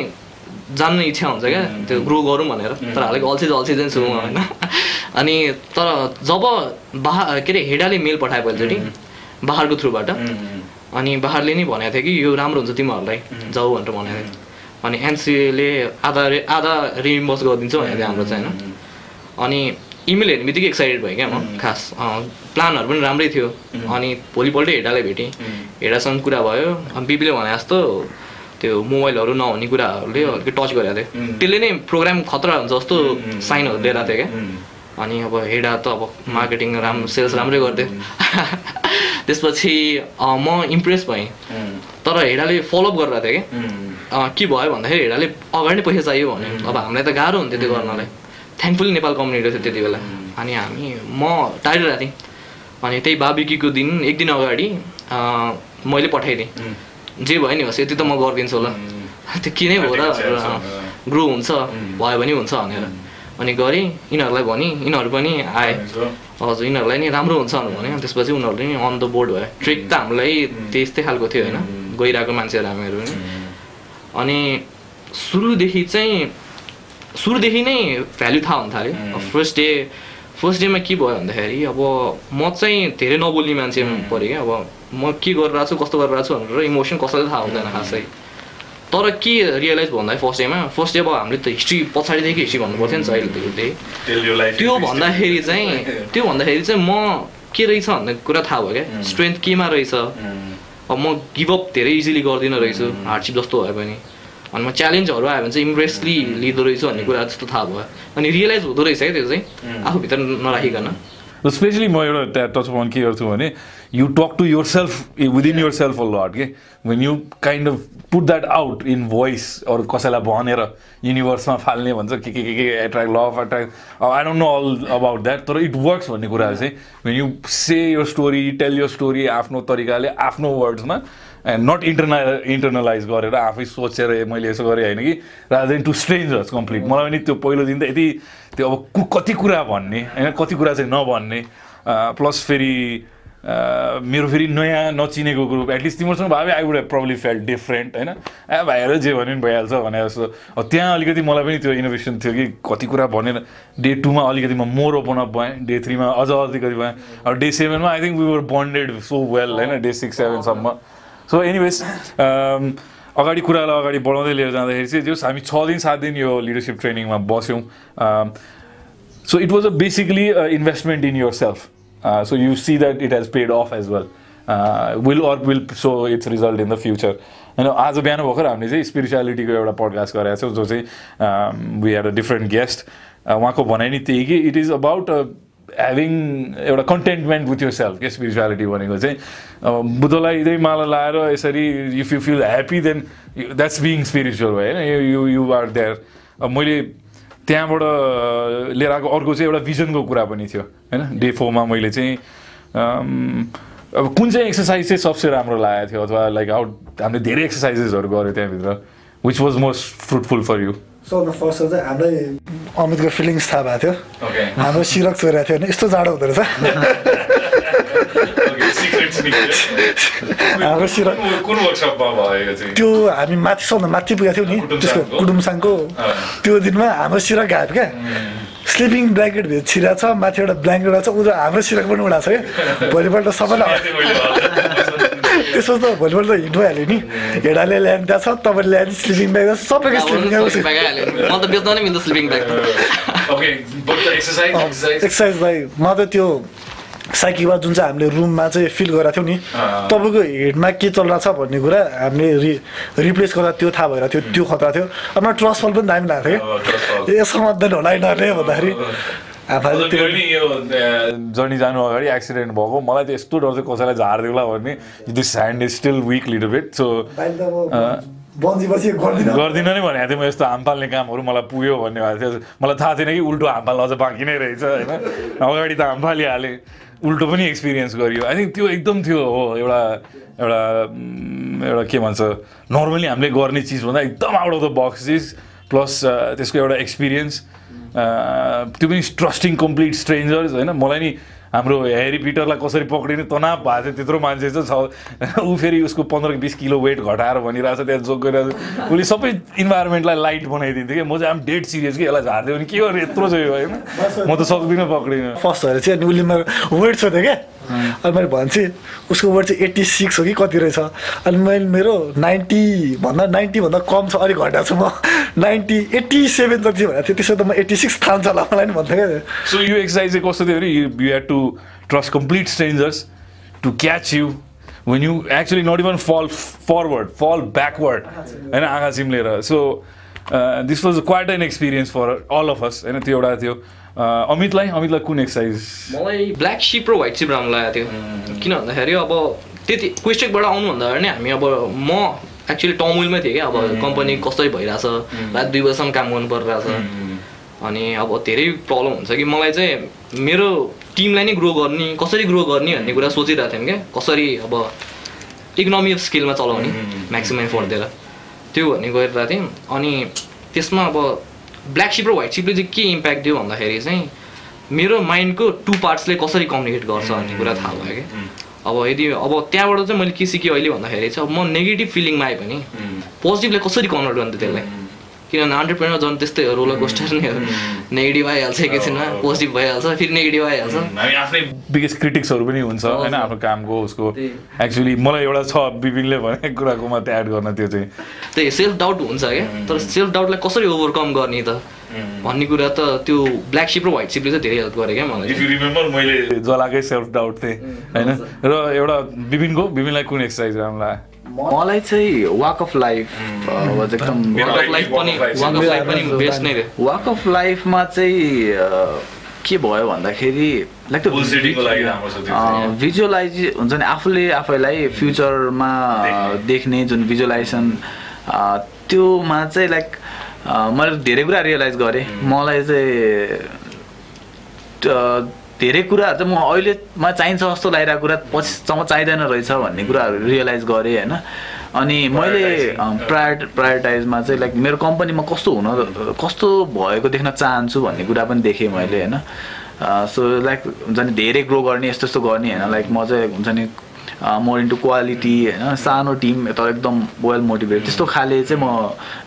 S2: जान्ने इच्छा हुन्छ क्या त्यो ग्रो गरौँ भनेर तर हालेको अल्छी चाहिँ छु म होइन अनि तर जब बाहा के अरे हेडाले मेल पठायो पहिलोचोटि बाहारको थ्रुबाट अनि बाहारले नै भनेको थियो कि यो राम्रो हुन्छ तिमीहरूलाई जाऊ भनेर भनेको थियो अनि एनसिएले आधा रे आधा रिइम्बर्स गरिदिन्छ भनेको थियो हाम्रो चाहिँ होइन अनि इमेल हेर्ने बित्तिकै एक्साइटेड भएँ क्या म खास प्लानहरू पनि राम्रै थियो अनि भोलिपल्टै हेडालाई भेटेँ हेडासँग कुरा भयो अनि बिबीले भने जस्तो त्यो मोबाइलहरू नहुने कुराहरूले अलिकति टच गरेको थियो त्यसले नै प्रोग्राम खतरा हुन्छ जस्तो साइनहरू लिएर थियो क्या। अनि अब हेडा त अब मार्केटिङ राम्रो सेल्स राम्रै गर्थ्यो। त्यसपछि म इम्प्रेस भएँ। तर हेडाले फलोअप गरिरहेको क्या अँ, के भयो भन्दाखेरि हेडाले अगाडि नै पैसा चाहियो भने अब हामीलाई त गाह्रो हुन्थ्यो त्यो गर्नलाई। थ्याङ्कफुली नेपाल कम्युनिटी थियो त्यति बेला। अनि हामी म टाढिरहेको थिएँ। अनि त्यही बाबिकीको दिन एक दिन अगाडि मैले पठाइदिएँ। जे भयो नि होस् यति त म गरिदिन्छु होला। त्यो के नै हो र ग्रो हुन्छ भयो भने हुन्छ भनेर। अनि गरेँ यिनीहरूलाई भने यिनीहरू पनि आए। हजुर यिनीहरूलाई नि राम्रो हुन्छ भने त्यसपछि उनीहरूले नि अन द बोर्ड भयो। ट्रिक त हामीलाई त्यस्तै खालको थियो होइन। गइरहेको मान्छेहरू हामीहरू पनि। अनि सुरुदेखि चाहिँ सुरुदेखि नै भ्याल्यु थाहा हुन थाल्यो फर्स्ट डे फर्स्ट डेमा के भयो भन्दाखेरि अब म चाहिँ धेरै नबोल्ने मान्छे पऱ्यो क्या। अब म के गरिरहेको छु कस्तो गरिरहेको छु भनेर इमोसन कसैलाई थाहा हुँदैन खासै। तर के रियलाइज भन्दाखेरि फर्स्ट डेमा फर्स्ट डे अब हामीले त हिस्ट्री पछाडिदेखि हिस्ट्री भन्नु पर्थ्यो नि त अहिले त्यो त्यो भन्दाखेरि चाहिँ त्यो भन्दाखेरि चाहिँ म के रहेछ भन्ने कुरा थाहा भयो क्या? स्ट्रेन्थ केमा रहेछ। अब म गिभअप धेरै इजिली गर्दिनँ रहेछु। हार्डसिप जस्तो भए पनि। अनि म च्यालेन्जहरू आयो भने चाहिँ इम्प्रेसली लिँदो रहेछु भन्ने कुरा जस्तो थाहा भयो। अनि रियलाइज हुँदो रहेछ क्या त्यो चाहिँ। आफूभित्र नराखिकन।
S1: स्पेसली म एउटा त्यहाँ टच पोइन्ट के गर्छु भने you talk to yourself within yourself a lot के when you kind of put that out in voice अरू कसैलाई भनेर युनिभर्समा फाल्ने भन्छ के के के के attract law of attract I don't know all about that तर इट वर्क्स भन्ने कुराहरू चाहिँ when you say your story tell your story आफ्नो तरिकाले आफ्नो वर्ड्समा एन्ड नट इन्टरना इन्टरनलाइज गरेर आफै सोचेर मैले यसो गरेँ होइन कि rather than to strangers complete मलाई पनि त्यो पहिलो दिन त यति त्यो अब कति कुरा भन्ने होइन कति कुरा चाहिँ नभन्ने प्लस फेरि अ, मेरो फेरि नयाँ नचिनेको ग्रुप एटलिस्ट तिमीहरूसँग भए I would have probably felt different होइन? ए भाइहरू जे भन्यो नि भइहाल्छ भने जस्तो। त्यहाँ अलिकति मलाई पनि त्यो इनोभेसन थियो कि कति कुरा भनेर डे टूमा अलिकति म मोर ओपन अप भएँ डे थ्रीमा अझ अलिकति भएँ अब day सेभेनमा I think we were bonded so well होइन? डे सिक्स सेभेनसम्म सो एनिवेज अगाडि कुरालाई अगाडि बढाउँदै लिएर जाँदाखेरि चाहिँ जस हामी छ दिन सात दिन यो लिडरसिप ट्रेनिङमा बस्यौँ। So it was a basically investment in yourself so you see that it has paid off as well will or will so it's result in the future होइन आज बिहान भर्खर हामीले चाहिँ स्पिरिचुअलिटीको एउटा पडकास्ट गरेका छौँ जो चाहिँ we had a different guest उहाँको भनाइ नि त्यही कि इट इज अबाउट ह्याभिङ एउटा कन्टेन्टमेन्ट विथ यर सेल्फ के स्पिरिचुअलिटी भनेको चाहिँ अब बुद्धलाई यतै माला लाएर यसरी if you feel happy then that's being spiritual भयो होइन? यु यु आर देयर मैले त्यहाँबाट लिएर आएको अर्को चाहिँ एउटा भिजनको कुरा पनि थियो होइन? डे फोरमा मैले चाहिँ अब कुन चाहिँ एक्सर्साइज चाहिँ सबसे राम्रो लागेको थियो अथवा लाइक आउट हामीले धेरै एक्सर्साइजेसहरू गऱ्यो त्यहाँभित्र which was most fruitful for you
S3: सबभन्दा फर्स्ट चाहिँ हामीलाई अमितको फिलिङ्स थाहा भएको थियो। हाम्रो सिरक चोरेको थियो भने यस्तो जाडो हुँदो रहेछ। हाम्रो त्यो हामी माथि सबभन्दा माथि पुगेको थियौँ नि त्यसको कुडुमसाङको त्यो दिनमा हाम्रो सिरक गायो क्या स्लिपिङ ब्ल्याङ्केट भित्र छिरा छ माथि एउटा ब्ल्याङ्केट छ उनीहरू हाम्रो सिरक पनि उडाएको छ क्या भोलिपल्ट सबैलाई त्यसो त भोलिपल्ट त हिट भइहाल्यो नि हेडाले ल्यान्ड छ तपाईँले ल्यान्ड स्लिपिङ ब्याग सबैको स्लिपिङ ब्याग
S1: एक्सर्साइज एक्सर्साइज
S3: एक्सर्साइजलाई म त त्यो साइकिलमा जुन चाहिँ हामीले रुममा चाहिँ फिल गरेको थियौँ नि तपाईँको हेडमा के चलिरहेको छ भन्ने कुरा हामीले रि रिप्लेस गर्दा त्यो थाहा भएर थियो त्यो खतरा थियो। अब ट्रस्ट फल पनि दामी लागेको थियो। कि यसो मध्दैन होला यिनीहरूले भन्दाखेरि। आफूले त्यो
S1: मेरो नि यो जर्नी जानु अगाडि एक्सिडेन्ट भएको। मलाई त यस्तो डर चाहिँ कसैलाई झारिदिउँला भन्ने। This hand is still weak little bit so
S3: गर्दिनँ।
S1: गर्दिनँ नै भनेको थिएँ म यस्तो हाम फाल्ने कामहरू मलाई पुग्यो भन्ने भएको थियो। मलाई थाहा थिएन कि उल्टो हाम फाल्न अझ बाँकी नै रहेछ होइन। अगाडि त हाम फालिहालेँ उल्टो पनि एक्सपिरियन्स गरियो। आई थिङ्क त्यो एकदम थियो हो एउटा एउटा एउटा के भन्छ नर्मली हामीले गर्ने चिजभन्दा एकदम आउट अफ द बक्स चिज प्लस त्यसको एउटा एक्सपिरियन्स त्यो पनि ट्रस्टिङ कम्प्लिट स्ट्रेन्जर्स होइन? मलाई नि हाम्रो हेरी पिटरलाई कसरी पक्रिने तनाव भएको थियो त्यत्रो मान्छे चाहिँ छ। ऊ फेरि उसको पन्ध्र बिस किलो वेट घटाएर भनिरहेछ त्यहाँ जोक गरिरहेको छ उसले सबै इन्भाइरोमेन्टलाई लाइट बनाइदिन्थ्यो कि। म चाहिँ आम डेड सिरियस कि यसलाई झारिदियो भने के गर्नु? यत्रो चाहिँ होइन म त सक्दिनँ पक्रिन।
S3: फर्स्ट चाहिँ अनि उसले मेरो वेट सोध्यो क्या। अनि मैले भन्छु उसको वेट चाहिँ एट्टी सिक्स हो कि कति रहेछ? अनि मैले मेरो नाइन्टी भन्दा नाइन्टीभन्दा कम छ अलिक घटाएको छु म। नाइन्टी एट्टी सेभेन जति भनेको थियो त्यसो त म एट्टी सिक्स थाल्छ होला मलाई नि भन्थ्यो क्या
S1: सो यो एक्सर्साइज चाहिँ कस्तो थियो भने you had to trust complete strangers to catch you when you actually not even fall forward fall backward होइन आँखा चिम्लेर so this was quite an experience for all of us होइन त्यो एउटा थियो। अमितलाई अमितलाई कुन एक्सर्साइज
S2: मलाई ब्ल्याक सिप र व्हाइट सिप राम्रो लागेको थियो। किन भन्दाखेरि अब त्यति क्वेस्टेकबाट आउनुभन्दा अगाडि नै हामी अब म एक्चुली टमुलमै थिएँ क्या। अब कम्पनी कसरी भइरहेछ रात दुई बजीसम्म काम गर्नु परिरहेछ। अनि अब धेरै प्रब्लम हुन्छ कि। मलाई चाहिँ मेरो टिमलाई नै ग्रो गर्ने कसरी ग्रो गर्ने भन्ने कुरा सोचिरहेको थियौँ क्या। कसरी अब इकोनोमी अफ स्केलमा चलाउने म्याक्सिमम एफोर्ट दिएर। त्यो भन्ने गरिरहेको थियौँ अनि त्यसमा अब ब्ल्याक सिप र व्हाइट सिपले चाहिँ के इम्प्याक्ट दियो भन्दाखेरि चाहिँ मेरो माइन्डको टु पार्ट्सले कसरी कम्युनिकेट गर्छ भन्ने कुरा थाहा भयो कि अब यदि अब त्यहाँबाट चाहिँ मैले के सिकेँ अहिले भन्दाखेरि चाहिँ अब म नेगेटिभ फिलिङमा आएँ भने पोजिटिभले कसरी कन्भर्ट गर्नु त्यसलाई? किनभने अन्टरप्रेनर झन् त्यस्तै हो रोलर कोस्टर नै हो। नेगेटिभ आइहाल्छ एकैछिनमा पोजिटिभ भइहाल्छ फेरि नेगेटिभ आइहाल्छ।
S1: हामी आफ्नै बिगेस्ट क्रिटिक्सहरू पनि हुन्छ होइन? आफ्नो कामको उसको। एक्चुली मलाई एउटा छ विपिनले भनेको कुराको मात्रै एड गर्न त्यो चाहिँ।
S2: त्यही सेल्फ डाउट हुन्छ क्या। तर सेल्फ डाउटलाई कसरी ओभरकम गर्ने त? भन्ने कुरा त त्यो ब्ल्याक सिप र व्हाइट सिपले चाहिँ धेरै हेल्प गरेँ क्या मलाई
S1: इफ यु रिमेम्बर मैले जलाकै सेल्फ डाउट थिएँ होइन? र एउटा विपिनको विपिनलाई कुन एक्सर्साइज राम्रो लाग्यो?
S4: मलाई चाहिँ वाक अफ लाइफ वाज एकदम
S2: वाक अफ लाइफ पनि वाक अफ लाइफ पनि बेस्ट नै थियो
S4: वाक अफ लाइफमा चाहिँ अ, के भयो भन्दाखेरि लाइक भिजुअलाइज हुन्छ नि आफूले आफैलाई फ्युचरमा देख्ने। जुन भिजुअलाइजेसन त्योमा चाहिँ लाइक मैले धेरै कुरा रियलाइज गरेँ। मलाई चाहिँ धेरै कुराहरू चाहिँ म अहिले मलाई चाहिन्छ जस्तो लागिरहेको कुरा पछिसम्म चाहिँदैन रहेछ भन्ने कुराहरू रियलाइज गरेँ होइन। अनि मैले प्रायर प्रायोरिटाइजमा चाहिँ लाइक मेरो कम्पनीमा कस्तो हुन कस्तो भएको देख्न चाहन्छु भन्ने कुरा पनि देखेँ मैले होइन। सो लाइक हुन्छ नि धेरै ग्रो गर्ने यस्तो यस्तो गर्ने होइन। लाइक म चाहिँ हुन्छ नि मोर इन्टु क्वालिटी होइन सानो टिम तर एकदम वेल मोटिभेट त्यस्तो खाले चाहिँ म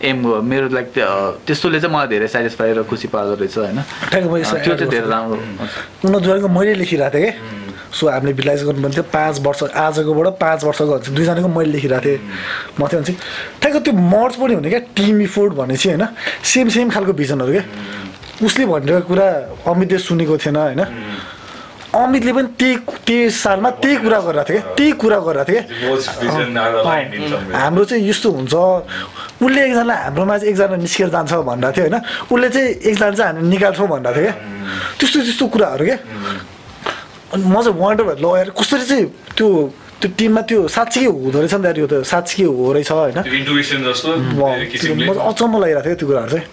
S4: एम मेरो लाइक त्यस्तोले चाहिँ मलाई धेरै सेटिस्फाई र खुसी पार्दो रहेछ होइन त्यो चाहिँ धेरै राम्रो
S3: उनीहरूको मैले लेखिरहेको थिएँ कि? सो हामीले भिजुलाइज गर्नुपर्ने थियो पाँच वर्ष आजकोबाट पाँच वर्षको हुन्छ दुईजनाको मैले लेखिरहेको थिएँ। म चाहिँ भन्छ ठ्याक्क त्यो मर्च पनि हुने क्या टिम इफोर्ट भनेपछि होइन? सेम सेम खालको भिजनहरू क्या उसले भनिरहेको कुरा अमितले सुनेको थिएन होइन? अमितले पनि त्यही त्यही सालमा त्यही कुरा गरिरहेको थियो क्या। त्यही कुरा गरिरहेको थियो क्या। हाम्रो चाहिँ यस्तो हुन्छ। उसले एकजना हाम्रोमा चाहिँ एकजना निस्केर जान्छ भनिरहेको थियो होइन। उसले चाहिँ एकजना चाहिँ हामी निकाल्छौँ भनिरहेको थियो क्या। त्यस्तो त्यस्तो कुराहरू क्या। अनि म चाहिँ वन्डर भएर ल यार कसरी चाहिँ त्यो त्यो टिममा त्यो साँच्चीकै हुँदो रहेछ नि त यार यो त साँच्चीकै हो रहेछ होइन अचम्म लागिरहेको थियो त्यो कुराहरू चाहिँ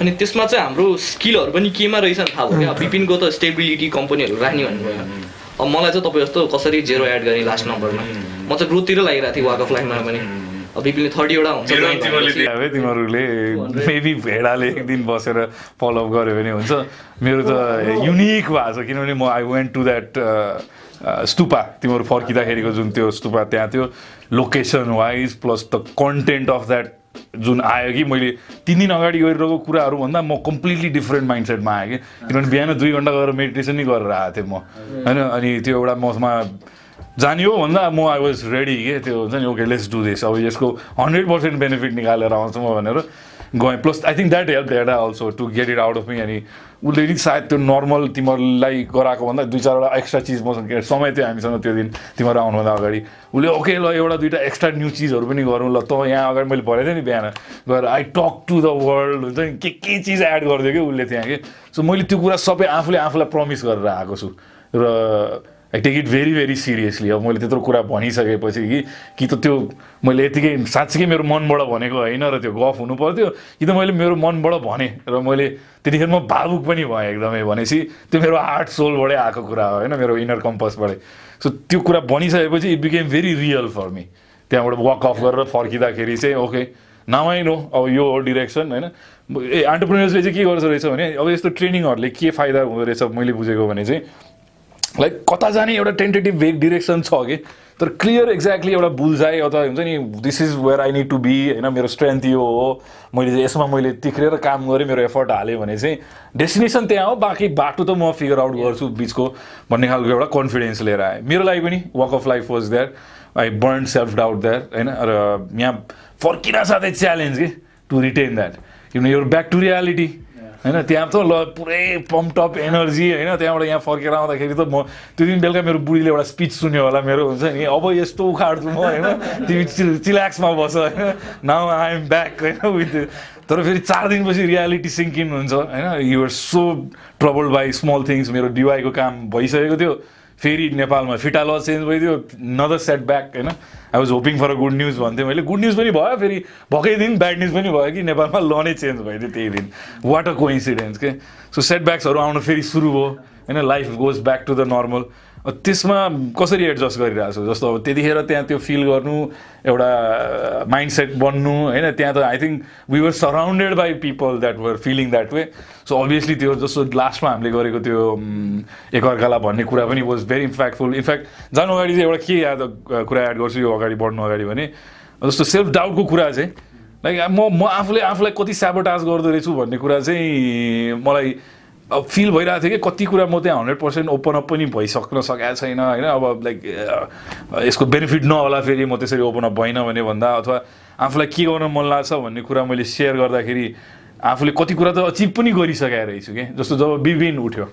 S2: अनि त्यसमा चाहिँ हाम्रो स्किलहरू पनि केमा रहेछ नि थाहा भयो क्या विपिनको त स्टेबिलिटी कम्पनीहरू राख्ने भन्नुभयो अब मलाई चाहिँ तपाईँ जस्तो कसरी जेरो एड गर्ने लास्ट नम्बरमा म चाहिँ ग्रोथतिर लागिरहेको थिएँ वाक अफ लाइफमा पनि अब विपिनले थर्टीवटा हुन्छ
S1: तिमीहरूले मेबी भेडाले एक दिन बसेर फलोअप गऱ्यो भने हुन्छ मेरो त युनिक भएको छ किनभने म I went to that stupa तिमीहरू फर्किँदाखेरिको जुन त्यो स्तुपा त्यहाँ थियो location wise plus the content of that जुन आयो कि मैले तिन दिन अगाडि गरिरहेको कुराहरू भन्दा म कम्प्लिटली डिफ्रेन्ट माइन्डसेटमा आएँ कि। किनभने बिहान दुई घन्टा गएर मेडिटेसन गरेर आएको थिएँ म। होइन अनि त्यो एउटा ममा जानियो भन्दा म आई वाज रेडी के त्यो हुन्छ नि ओके लेट्स डु दिस अब यसको हन्ड्रेड पर्सेन्ट बेनिफिट निकालेर आउँछु म भनेर गएँ। Plus I think that help that also to get it out of me अनि उसले नि सायद त्यो नर्मल तिमीहरूलाई गराएको भन्दा दुई चारवटा एक्स्ट्रा चिज मसँग के- समय थियो हामीसँग त्यो दिन तिमीहरू आउनुभन्दा अगाडि। उसले ओके ल एउटा दुइटा एक्स्ट्रा न्यू चिजहरू पनि गरौँ ल त यहाँ अगाडि मैले भनेको थिएँ नि बिहान गएर I talk to the world हुन्छ नि के के चिज एड गरिदियो कि उसले त्यहाँ कि? सो मैले त्यो कुरा सबै आफूले आफूलाई प्रमिस गरेर आएको छु। र I take it very very seriously अब मैले त्यत्रो कुरा भनिसकेपछि कि कि त त्यो मैले यतिकै साँच्चीकै मेरो मनबाट भनेको होइन र त्यो गफ हुनु पर्थ्यो कि त मैले मेरो मनबाट भने र मैले त्यतिखेर म भावुक पनि भएँ एकदमै भनेपछि त्यो मेरो हार्ट सोलबाटै आएको कुरा हो होइन मेरो इनर कम्पसबाटै सो त्यो कुरा भनिसकेपछि it became very real for me त्यहाँबाट वक अफ गरेर फर्किँदाखेरि चाहिँ ओके नाउ आई नो अब यो हो डिरेक्सन होइन। ए अन्टरप्रिनर्सले चाहिँ के गर्छ रहेछ भने अब यस्तो ट्रेनिङहरूले के फाइदा हुँदो रहेछ मैले बुझेको भने चाहिँ लाइक कता जाने एउटा टेन्टेटिभ भेग डिरेक्सन छ कि तर क्लियर एक्ज्याक्टली एउटा बुझाइ अथवा हुन्छ नि this is where I need to be होइन मेरो स्ट्रेन्थ यो हो मैले यसमा मैले तिख्रेर काम गरेँ मेरो एफर्ट हालेँ भने चाहिँ डेस्टिनेसन त्यहाँ हो बाँकी बाटो त म फिगर आउट गर्छु बिचको भन्ने खालको एउटा कन्फिडेन्स लिएर आएँ। मेरो लागि पनि walk of life was that I burn self doubt that होइन र यहाँ फर्किन साथै च्यालेन्ज कि? टु रिटेन द्याट यो ब्याक टु रियालिटी होइन त्यहाँ त ल पुरै पम्पटप एनर्जी होइन त्यहाँबाट यहाँ फर्केर आउँदाखेरि त म त्यो दिन बेलुका मेरो बुढीले एउटा स्पिच सुन्यो होला मेरो हुन्छ नि अब यस्तो उखाड्छु म होइन तिमी चिल चिल्याक्समा बस होइन नाउ आई एम ब्याक होइन विथ तर फेरि चार दिनपछि रियालिटी सिङ्क इन हुन्छ होइन you're so troubled by small things मेरो डिवाईको काम भइसकेको थियो। फेरि नेपालमा फिटा ल चेन्ज भइदियो नदर सेट ब्याक होइन? I was hoping for a good news भन्थेँ मैले। गुड न्युज पनि भयो फेरि भएकै दिन ब्याड न्युज पनि भयो कि नेपालमा ल नै चेन्ज भइदियो त्यही दिन। वाट अ कोइन्सिडेन्स के? सो सेटब्याक्सहरू आउनु फेरि सुरु भयो होइन? Life goes back to the normal त्यसमा कसरी एडजस्ट गरिरहेको छु? जस्तो अब त्यतिखेर त्यहाँ त्यो फिल गर्नु एउटा माइन्ड सेट बन्नु होइन? त्यहाँ त I think we were surrounded by people that were feeling that way so obviously त्यो जस्तो लास्टमा हामीले गरेको त्यो एकअर्कालाई भन्ने कुरा पनि वाज भेरी इम्प्याक्टफुल इनफ्याक्ट जानु अगाडि चाहिँ एउटा के याद कुरा एड गर्छु यो अगाडि बढ्नु अगाडि भने जस्तो सेल्फ डाउटको कुरा चाहिँ लाइक म म आफूले आफूलाई कति स्याबोटाज गर्दो रहेछु भन्ने कुरा चाहिँ मलाई अब फिल भइरहेको थियो कि कति कुरा म त्यहाँ हन्ड्रेड पर्सेन्ट ओपन अप पनि भइसक्न सकेको छैन होइन? अब लाइक यसको बेनिफिट नहोला फेरि म त्यसरी ओपन अप भइनँ भने भन्दा अथवा आफूलाई के गर्न मन लाग्छ भन्ने कुरा मैले सेयर गर्दाखेरि आफूले कति कुरा त अचिभ पनि गरिसकेको रहेछु कि? जस्तो जब बिबिन उठ्यो।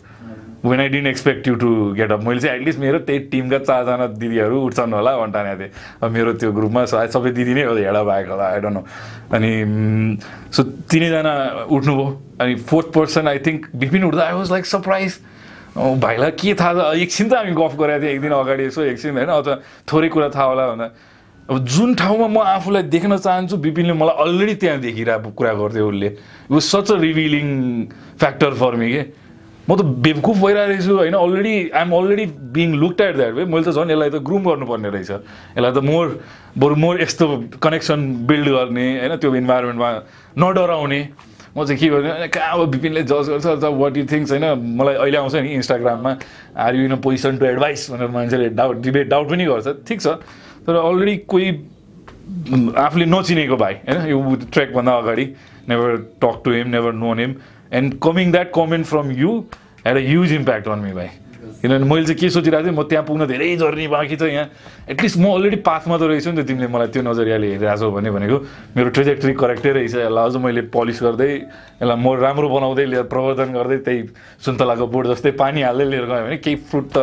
S1: When I didn't expect you to get up मैले चाहिँ एटलिस्ट मेरो त्यही टिमका चारजना दिदीहरू उठ्छन् होला भन्टानेको थिएँ। अब मेरो त्यो ग्रुपमा सबै दिदी नै हो हेडा भएको होला आई डोन्ट नो अनि सो तिनैजना उठ्नुभयो। अनि fourth person I think Bipin उठ्दा आई वाज लाइक सरप्राइज भाइलाई के थाहा एकछिन त हामी गफ गरेको थियौँ एक दिन अगाडि यसो एकछिन होइन अथवा थोरै कुरा थाहा होला भन्दा। अब जुन ठाउँमा म आफूलाई देख्न चाहन्छु बिपिनले मलाई अलरेडी त्यहाँ देखिरहेको कुरा गर्थ्यो उसले। Was such a revealing factor for me के? म त बेवकुफ भइरहेको रहेछु होइन? Already I'm already being looked at that way मैले त झन् यसलाई त ग्रुम गर्नुपर्ने रहेछ। यसलाई त मोर बरु मोर यस्तो कनेक्सन बिल्ड गर्ने होइन? त्यो इन्भाइरोमेन्टमा नडराउने। म चाहिँ के गर्ने? कहाँ अब बिपिनले जज गर्छ अथवा वाट यु थिङ्स होइन? मलाई अहिले आउँछ नि इन्स्टाग्राममा are you in a position to advise भनेर मान्छेले डाउट डिबेट डाउट पनि गर्छ। ठिक छ। तर अलरेडी कोही आफूले नचिनेको भाइ होइन? यो ट्र्याकभन्दा अगाडि never talk to him never known him and coming that comment from you had a huge impact on me भाइ किनभने मैले चाहिँ के सोचिरहेको थिएँ म त्यहाँ पुग्न धेरै जर्नी बाँकी छ यहाँ. एटलिस्ट म अलरेडी पाथमा त रहेछु नि त तिमीले मलाई त्यो नजरियाले हेरिरहेको छौ भने भनेको मेरो ट्रेजेक्ट्री करेक्टै रहेछ। यसलाई अझ मैले पलिस गर्दै यसलाई म राम्रो बनाउँदै लिएर प्रवर्धन गर्दै त्यही सुन्तलाको बोर्ड जस्तै पानी हाल्दै लिएर गयो भने केही फ्रुट त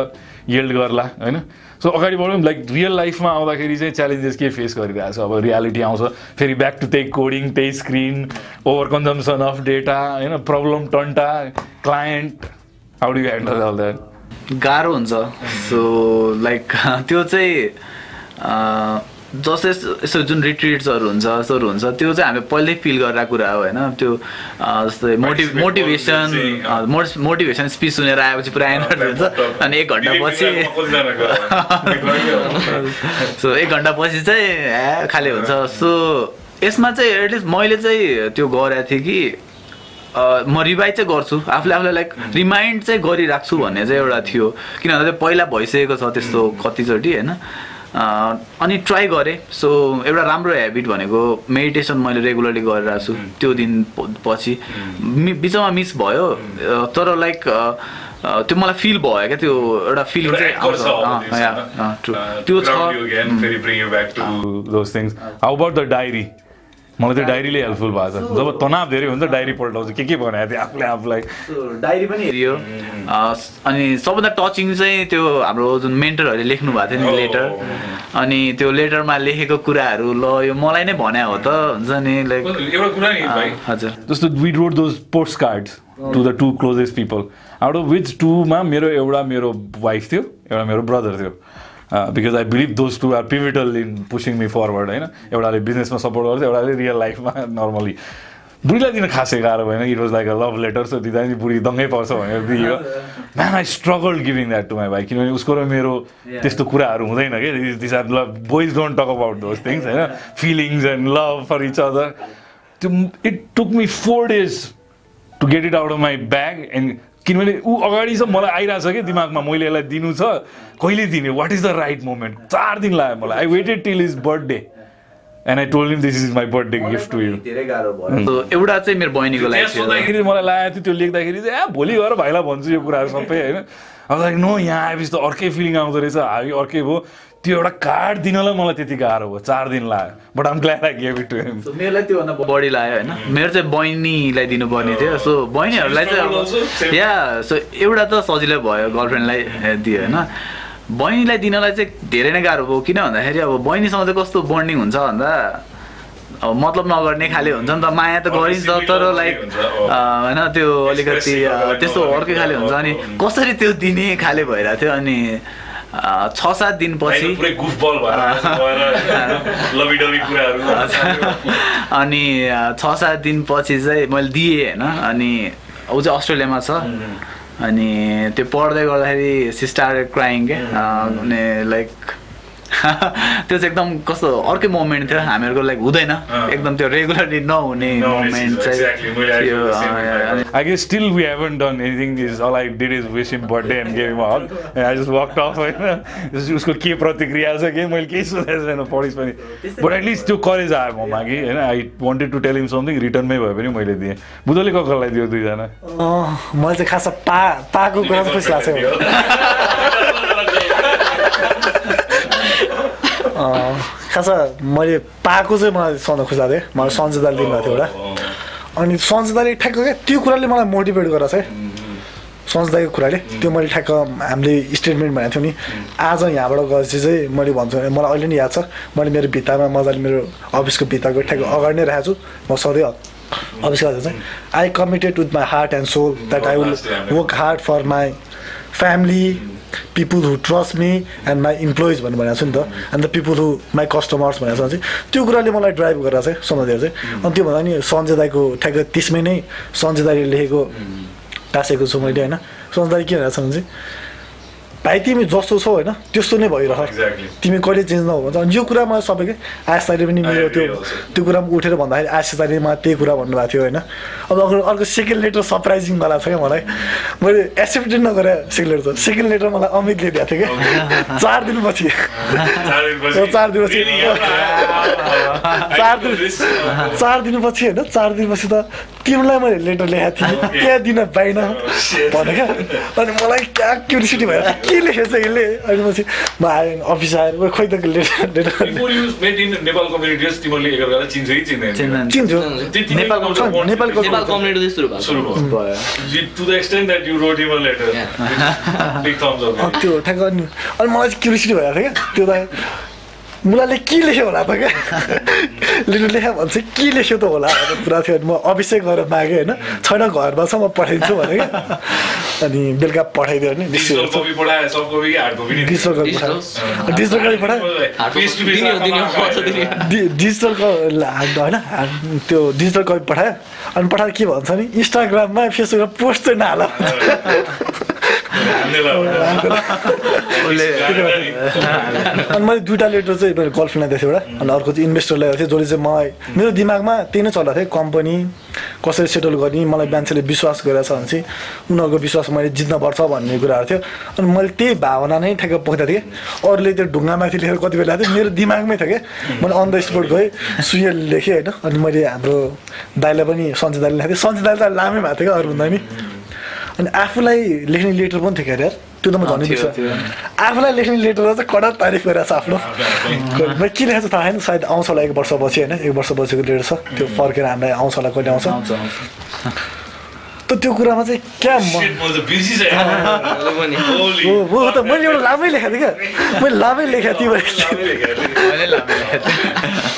S1: येल्ड गर्ला होइन? सो अगाडि बढौँ लाइक रियल लाइफमा आउँदाखेरि चाहिँ च्यालेन्जेस के फेस गरिरहेको छ अब रियालिटी आउँछ फेरि ब्याक टु त्यही कोडिङ त्यही screen over consumption of data होइन? Problem टन्टा client how do handle all that
S4: गाह्रो हुन्छ। सो लाइक त्यो चाहिँ जस्तै यस्तो जुन रिट्रिट्सहरू हुन्छ यस्तोहरू हुन्छ त्यो चाहिँ हामीले पहिल्यै फिल गरेर कुरा हो होइन? त्यो जस्तै मोटि
S1: Participate
S4: मोटिभेसन मोटिभेसन स्पिच सुनेर आएपछि पुरा एनर्जी हुन्छ। अनि एक घन्टा पछि सो एक घन्टा पछि चाहिँ ए खाले हुन्छ। सो यसमा चाहिँ एटलिस्ट मैले चाहिँ त्यो गरेको थिएँ कि म रिभाइज चाहिँ गर्छु। आफूले आफूलाई लाइक रिमाइन्ड चाहिँ गरिराख्छु भन्ने चाहिँ एउटा थियो। किनभने त्यो पहिला भइसकेको छ त्यस्तो कतिचोटि होइन? अनि ट्राई गरेँ। सो एउटा राम्रो हेबिट भनेको मेडिटेसन मैले रेगुलरली गरिरहेको छु त्यो दिन पछि। बिचमा मिस भयो। तर लाइक त्यो मलाई फिल भयो क्या त्यो एउटा अँ, true. त्यो छ।
S1: मलाई त्यो डायरीले हेल्पफुल भएको छ। जब तनाव धेरै हुन्छ डायरी पल्टाउँछु के के बनाएको थिएँ आफूले आफूलाई?
S4: डायरी पनि हेरियो। अनि सबभन्दा टचिङ चाहिँ त्यो हाम्रो जुन मेन्टरहरूले लेख्नु भएको थियो नि लेटर अनि त्यो लेटरमा लेखेको कुराहरू ल यो मलाई नै भने हो त हुन्छ नि लाइक
S1: एउटा कुरा
S4: हजुर।
S1: जस्तो we wrote those postcards to the two closest people out of which टूमा मेरो एउटा मेरो वाइफ थियो एउटा मेरो ब्रदर थियो। Because I believe those two are pivotal in pushing me forward होइन? एउटाले बिजनेसमा सपोर्ट गर्छ एउटाले रियल लाइफमा नर्मली बुढीलाई दिन खासै गाह्रो भएन it was like a love letter so दिँदा नि बुढी दङ्गै पर्छ भनेर दियो। Man I struggle giving that to my भाइ किनभने उसको र मेरो त्यस्तो कुराहरू हुँदैन कि? This are love boys don't talk about those things होइन? Feelings and love for each other त्यो it took me four days to get it out of my bag and किनभने ऊ अगाडि चाहिँ मलाई आइरहेको छ कि दिमागमा मैले यसलाई दिनु छ कहिले दिने? What is the right moment चार दिन लाग्यो मलाई। I waited till his birthday and I told him this is my birthday gift to you
S4: धेरै गाह्रो भयो। So, एउटा चाहिँ मेरो बहिनीको लागि थियो।
S1: सोच्दाखेरि मलाई लागेको थियो त्यो लेख्दाखेरि चाहिँ आ भोलि गएर भाइलाई भन्छु यो कुराहरू सबै होइन? अब लाइक नो यहाँ आएपछि त अर्कै फिलिङ आउँदो रहेछ। हामी अर्कै भयो त्यो एउटा कार्ड दिनलाई मलाई त्यति गाह्रो भयो चार दिन लाग्यो। But I'm glad I gave it to him
S4: मेरोलाई त्योभन्दा बढी लाग्यो होइन? मेरो चाहिँ बहिनीलाई दिनुपर्ने थियो। सो बहिनीहरूलाई चाहिँ अब या सो एउटा त सजिलै भयो गर्लफ्रेन्डलाई दियो होइन? बहिनीलाई दिनलाई चाहिँ धेरै नै गाह्रो भयो। किन भन्दाखेरि अब बहिनीसँग चाहिँ कस्तो बन्डिङ हुन्छ भन्दा अब मतलब नगर्ने खाले हुन्छ नि त। माया त गरिन्छ तर लाइक होइन त्यो अलिकति त्यस्तो अर्कै खाले हुन्छ। अनि कसरी त्यो दिने खाले भइरहेको थियो अनि छ सात दिनपछि। अनि छ सात दिनपछि चाहिँ मैले दिएँ होइन? अनि ऊ चाहिँ अस्ट्रेलियामा छ। अनि त्यो पढ्दै गर्दाखेरि सिस्टार क्राइङ के अ, अनि लाइक त्यो चाहिँ एकदम कस्तो अर्कै मोमेन्ट थियो हामीहरूको लाइक हुँदैन। एकदम त्यो रेगुलरली नहुने मोमेन्ट चाहिँ थियो। अ, अनि
S1: I guess still we haven't done anything. Is all I did is wish him birthday and gave him a hug. And I just walked off. होइन। उसको के प्रतिक्रिया छ कि मैले केही सुनेको छैन पढिस पनि। बट एटलिस्ट त्यो कलेज आयो म मागि होइन। I wanted to tell him something रिटर्नमै भयो भने मैले दिएँ। बुधले ककरलाई दियो दुईजना?
S3: अँ, मलाई चाहिँ खास पा पाको कुरा चाहिँ खुसी लाग्छ अँ, खास मैले पाएको चाहिँ मलाई सधैँ खुसी लाग्थ्यो मलाई सन्जय दाले दिनुभएको थियो एउटा। अनि सन्जय दाले ठ्याक्क क्या त्यो कुराले मलाई मोटिभेट गराएको छ है सन्जय दाईको कुराले। त्यो मैले ठ्याक्क हामीले स्टेटमेन्ट भनेको थियो नि आज यहाँबाट गएपछि चाहिँ मैले भन्छु मलाई अहिले नै याद छ मैले मेरो भित्तामा मजाले मेरो अफिसको भित्ताको ठ्याक्क अगाडि नै राखेको छु। म सधैँ अफिसको चाहिँ। I committed with my heart and soul that I will work hard for my family people who trust me and my employees भनेर भनेको छु नि त and the people who my customers भनेको छ चाहिँ त्यो कुराले मलाई ड्राइभ गरेर चाहिँ दाई चाहिँ अनि त्यो भन्दा नि सन्जय दाईको ठ्याक्क त्यसमै नै सन्जय दाईले लेखेको टाँसेको छु मैले होइन। सन्जय दाई के भनेको छ भने चाहिँ भाइ तिमी जस्तो छौ होइन? त्यस्तो नै भइरह. तिमी कहिले चेन्ज नहो भन्छ अनि यो कुरा मलाई सबैकै आयस दाइले पनि मेरो त्यो. त्यो कुरा उठेर भन्दाखेरि दाइले मलाई त्यही कुरा भन्नुभएको थियो होइन। अब अर्को अर्को सेकेन्ड लेटर सरप्राइजिङ वाला छ क्या मलाई। मैले एक्सेप्ट नगरेँ सेकेन्ड लेटर त। सेकेन्ड लेटर मलाई अमितले दिएको थियो क्या। चार दिनपछि चार दिनपछि चार दिन चार दिनपछि होइन चार दिनपछि त तिमीलाई मैले लेटर लेखाएको थिएँ। त्यहाँ दिन पाइनँ। भने क्या। अनि मलाई क्या क्युरिसिटी भएर के लेखेको छ यसले अनि पछि म आएँ अफिस आएर "ओइ, खोइ त
S1: तिमीहरूले एकअर्कालाई चिन्छ चिन्दैन?
S2: नेपाल कम्युनिटी। सुरु
S1: भयो।
S3: त्यो ठ्याक्क अनि अनि मलाई चाहिँ क्युरिसिटी भइरहेको थियो क्या। त्यो त मुलाले के लेख्यो होला त क्या लेटर लेखा भन्छ के लेख्यो त होला भनेर पुरा थियो अनि म अफिसै गएर मागेँ होइन छैन घरमा छ म पठाइदिन्छु भने क्या अनि बेलुका पठाइदियो भने
S1: डिजिटल कपी पठाए सब कपी कि हार्ड कपी
S3: डिजिटल होइन त्यो डिजिटल कपी पठायो अनि पठाएर के भन्छ नि इन्स्टाग्राममा फेसबुकमा पोस्ट चाहिँ नहाल अनि मैले दुइटा लेटर चाहिँ मेरो गर्लफ्रेन्डलाई दिएको थिएँ एउटा। अनि अर्को चाहिँ इन्भेस्टरलाई दिएको थिएँ जसले चाहिँ मलाई मेरो दिमागमा त्यही नै चल्दा थियो कम्पनी कसरी सेटल गर्ने मलाई मान्छेले विश्वास गरेको छ भने चाहिँ उनीहरूको विश्वास मैले जित्नुपर्छ भन्ने कुराहरू थियो। अनि मैले त्यही भावना नै ठ्याक्क पोख्दा थिएँ। अरूले त्यो ढुङ्गामाथि लेखेर कति बेला थियो मेरो दिमागमै थियो क्या। मैले अन द स्पोट गएँ सुय लेखेँ होइन। अनि मैले हाम्रो दाइलाई पनि सन्जय दाइले लेखेको थिएँ। सन्जय दाइले त लामै भएको थियो क्या अरूभन्दा नि अनि आफूलाई लेख्ने लेटर पनि थियो क्या यार त्यो त म झन् बिर्स। आफूलाई लेख्ने लेटर चाहिँ कडा तारिफ गरेको छ आफ्नो। मैले के लेखेको छ थाहा छैन सायद आउँछ होला एक वर्षपछि होइन? एक वर्षपछिको लेटर छ। त्यो फर्केर हामीलाई आउँछ होला कहिले आउँछ। त त्यो कुरामा चाहिँ क्या हो हो त मैले एउटा लामै लेखेको थिएँ क्या। मैले लामै लेखेको थिएँ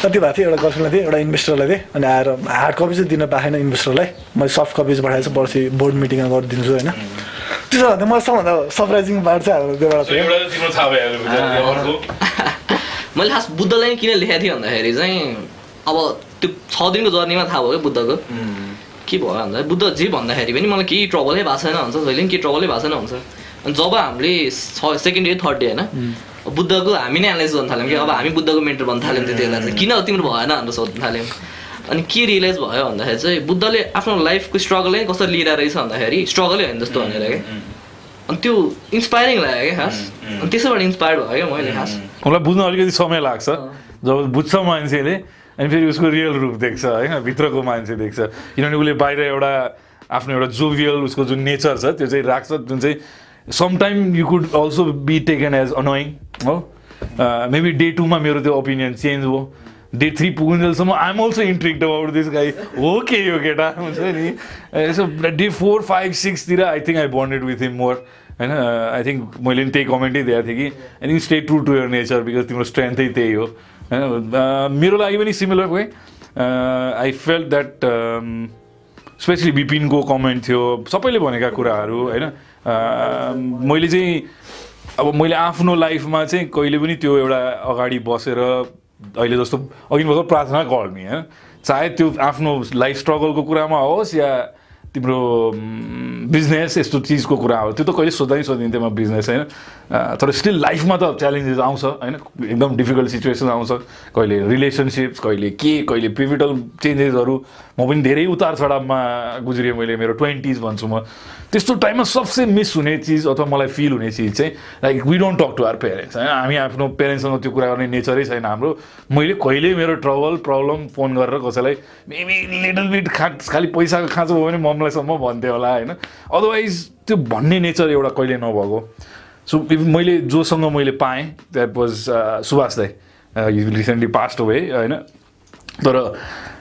S3: कति भएको थियो एउटा गर्लफ्रेन्डलाई थिएँ एउटा इन्भेस्टरलाई थिएँ अनि आएर हार्ड कपी चाहिँ दिन पाएन इन्भेस्टरलाई। मैले सफ्ट कपी चाहिँ पठाएछु पर्सि बोर्ड मिटिङमा गरिदिन्छु होइन। त्यसो भन्दा मलाई सबभन्दा सरप्राइजिङ पार्ट चाहिँ त्योबाट
S2: मैले खास बुद्धलाई नै किन लेखेको थिएँ भन्दाखेरि चाहिँ अब त्यो छ दिनको जर्नीमा थाहा भयो क्या बुद्धको के भयो भन्दा बुद्ध जे भन्दाखेरि पनि मलाई केही ट्रबलै भएको छैन भन्छ जहिले पनि केही ट्रबलै भएको छैन भन्छ अनि जब हामीले छ सेकेन्ड डे थर्ड डे होइन बुद्धको हामी नै एनालाइज गर्न थाल्यौँ कि अब हामी बुद्धको मेन्टर भन्न थाल्यौँ त्यति बेला चाहिँ किन तिम्रो भएन भनेर सोध्न थाल्यौँ अनि के रियलाइज भयो भन्दाखेरि चाहिँ बुद्धले आफ्नो लाइफको स्ट्रगलै कसरी लिएर रहेछ भन्दाखेरि स्ट्रगलै होइन जस्तो भनेर क्या अनि त्यो इन्सपायरिङ लाग्यो क्या खास अनि त्यसैबाट इन्सपायर भयो क्या मैले खास
S1: उसलाई बुझ्न अलिकति समय लाग्छ। जब बुझ्छ मान्छेले अनि फेरि उसको रियल रूप देख्छ होइन? भित्रको मान्छे देख्छ। किनभने उसले बाहिर एउटा आफ्नो एउटा जोभियल उसको जुन नेचर छ त्यो चाहिँ राख्छ जुन चाहिँ sometime you could also be taken as annoying हो? मेबी डे टूमा मेरो त्यो ओपिनियन चेन्ज भयो day three पुगुन्जेलसम्म I'm also intrigued about this guy हो के यो केटा? हुन्छ नि। यसो day four five सिक्सतिर I think I bonded with him more होइन? आई थिङ्क मैले पनि त्यही कमेन्टै दिएको थिएँ कि। I think stay true to your nature because तिम्रो स्ट्रेन्थै त्यही हो। मेरो लागि पनि similar way I felt that especially बिपिनको comment थियो। सबैले भनेका कुराहरू होइन? अ, मैले चाहिँ अब मैले आफ्नो लाइफमा चाहिँ कहिले पनि त्यो एउटा अगाडि बसेर अहिले जस्तो अघि भर्खर प्रार्थना गर्मी होइन? चाहे त्यो आफ्नो लाइफ स्ट्रगलको कुरामा होस् या तिम्रो बिजनेस यस्तो चिजको कुरा हो। त्यो त कहिले सोध्दै सोधिन्थेँ म बिजनेस होइन? तर स्टिल लाइफमा त च्यालेन्जेस आउँछ होइन? एकदम डिफिकल्ट सिचुएसन आउँछ। कहिले रिलेसनसिप्स कहिले के कहिले पिभिटल चेन्जेसहरू म पनि धेरै उतार चढावमा गुज्रिएँ मैले मेरो ट्वेन्टिज भन्छु म। त्यस्तो टाइममा सबसे मिस हुने चिज अथवा मलाई फिल हुने चिज चाहिँ like we don't talk to our parents होइन? हामी आफ्नो पेरेन्ट्ससँग त्यो कुरा गर्ने नेचरै छैन हाम्रो। मैले कहिले मेरो ट्रबल प्रब्लम फोन गरेर कसैलाई मेबी लिटल बिट खा खालि पैसाको खाँचो भयो भने मम्मीलाईसम्म भन्थेँ होला होइन। अदरवाइज त्यो भन्ने नेचर एउटा कहिले नभएको। सो मैले जोसँग मैले पाएँ द्याट वाज सुभाष दाई। रिसेन्टली पास्ट वे होइन। तर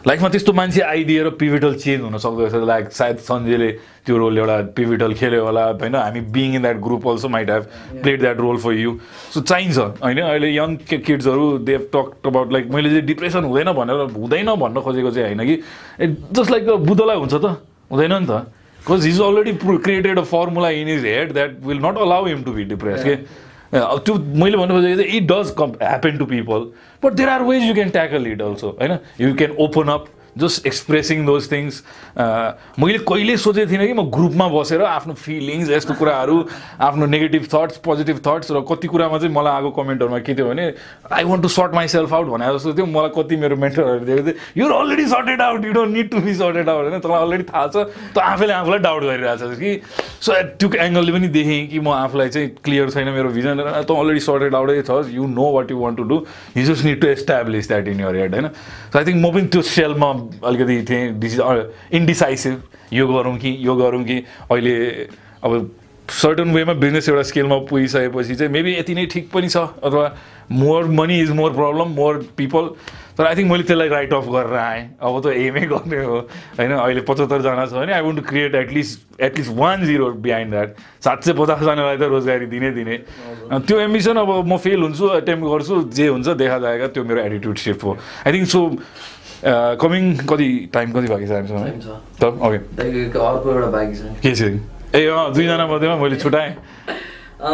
S1: लाइफमा त्यस्तो मान्छे आइदिएर पिभिटल चेन्ज हुन सक्दो रहेछ। लाइक सायद सञ्जयले त्यो रोल एउटा पिभिटल खेल्यो होला होइन। हामी being in that group also might have played that role for you so चाहिन्छ होइन। अहिले यङ किड्सहरू दे टक अबाउट लाइक मैले चाहिँ डिप्रेसन हुँदैन भनेर हुँदैन भन्न खोजेको चाहिँ होइन कि। जस्ट लाइक बुद्धलाई हुन्छ त। Udayananta. Because he's already created a formula in his head that will not allow him to be depressed. Yeah. Uh, it does happen to people, but there are ways you can tackle it also. You can open up just expressing those things मैले कहिले सोचेको थिइनँ कि म ग्रुपमा बसेर आफ्नो feelings यस्तो कुराहरू आफ्नो नेगेटिभ थट्स पोजिटिभ थट्स र कति कुरामा चाहिँ मलाई आएको कमेन्टहरूमा के थियो भने I want to sort myself out भने जस्तो थियो। मलाई कति मेरो मेन्टरहरू दिएको थियो you're already sorted out you don't need to be sorted out होइन? तँलाई अलरेडी थाहा छ। त आफैले आफूलाई डाउट गरिरहेको छ कि। सो त्यो एङ्गलले पनि देखेँ कि म आफूलाई चाहिँ क्लियर छैन मेरो भिजन त अलरेडी सर्टेड आउटै छ you know what you want to do you just need to establish that in your head होइन? सो आई थिङ्क म पनि त्यो सेलमा अलिकति थिएँ डिसि इन्डिसाइसिभ यो गरौँ कि यो गरौँ कि अहिले अब सर्टन वेमा बिजनेस एउटा स्केलमा पुगिसकेपछि चाहिँ मेबी यति नै ठिक पनि छ अथवा more money is more problem more people तर आई थिङ्क मैले त्यसलाई राइट अफ गरेर आएँ। अब त एमै गर्ने हो। होइन अहिले पचहत्तरजना छ भने I want to create at least at least one zero behind that सात सय पचासजनालाई त रोजगारी दिनै दिने। त्यो एम्बिसन अब म फेल हुन्छु एटेम्प गर्छु जे हुन्छ देखा जाएगा त्यो मेरो एटिट्युड सिफ्ट हो। आई थिङ्क सो कमिङ कति टाइम कति बाँकी छ हामीसँग? ओके
S5: अर्को एउटा बाँकी छ।
S1: के छ ए अँ दुईजना मध्येमा मैले छुट्याएँ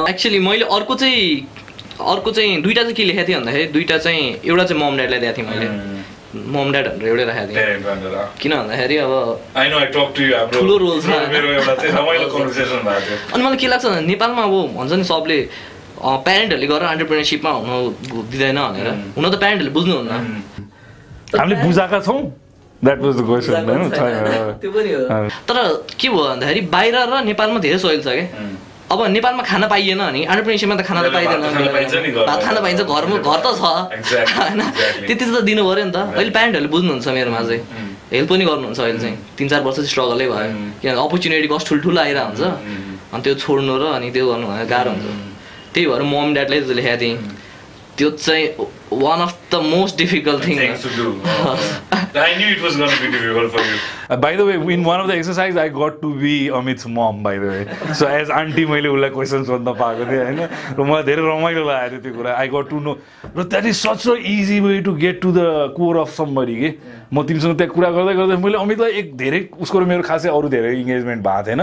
S2: एक्चुली मैले अर्को चाहिँ अर्को चाहिँ दुइटा चाहिँ के लेखेको थिएँ भन्दाखेरि दुइटा चाहिँ एउटा चाहिँ मम ड्याडलाई दिएको थिएँ मैले। मम ड्याड भनेर एउटै राखेको थिएँ। किन भन्दाखेरि अब
S1: I know I talk to you हाम्रो
S2: ठुलो रोल छ।
S1: मेरो एउटा चाहिँ रमाइलो कन्भर्सेसन भएको थियो।
S2: अनि मलाई के लाग्छ भन्दा नेपालमा अब भन्छ नि सबले प्यारेन्टहरूले गरेर अन्टरप्रेनरसिपमा हुनु दिँदैन भनेर। हुन त प्यारेन्टहरूले बुझ्नुहुन्न।
S1: हामीले बुझाएका छौँ द्याट वाज द क्वेसन होइन छैन
S5: त्यो पनि हो
S2: तर के भयो भन्दाखेरि बाहिर र नेपालमा धेरै सजिलो छ क्या अब नेपालमा खाना पाइएन भने अन्टरप्रेनरसिपमा त खाना त
S1: भात खान पाइन्छ नि
S2: पाइँदैन
S1: घरमा।
S2: भात खान पाइन्छ घरमा घर त छ होइन. त्यति त दिनु पऱ्यो नि त अहिले प्यारेन्टहरूले बुझ्नुहुन्छ मेरोमा चाहिँ हेल्प पनि गर्नुहुन्छ अहिले चाहिँ तिन चार वर्ष चाहिँ स्ट्रगलै भयो किनभने अपर्च्युनिटी कस्ट ठुल्ठुलो आइरहेको हुन्छ अनि त्यो छोड्नु र अनि त्यो गर्नु भने गाह्रो हुन्छ त्यही भएर मम ड्याडले लेखेको थिएँ त्यो चाहिँ of the most difficult thing
S1: things. to do. I knew it was going to be difficult for you. Uh, by the way, in one of the exercise, I got to be Amit's mom, by the way. So as auntie, मैले उसलाई question सोध्न पाएको थिएँ होइन? र मलाई धेरै रमाइलो लागेको थियो त्यो कुरा. आई गट टु नो र that is such a easy way to get to the core of somebody के म तिमीसँग त्यहाँ कुरा गर्दै गर्दै मैले अमितलाई एक धेरै उसको र मेरो खासै अरू धेरै इङ्गेजमेन्ट भएको थिएन।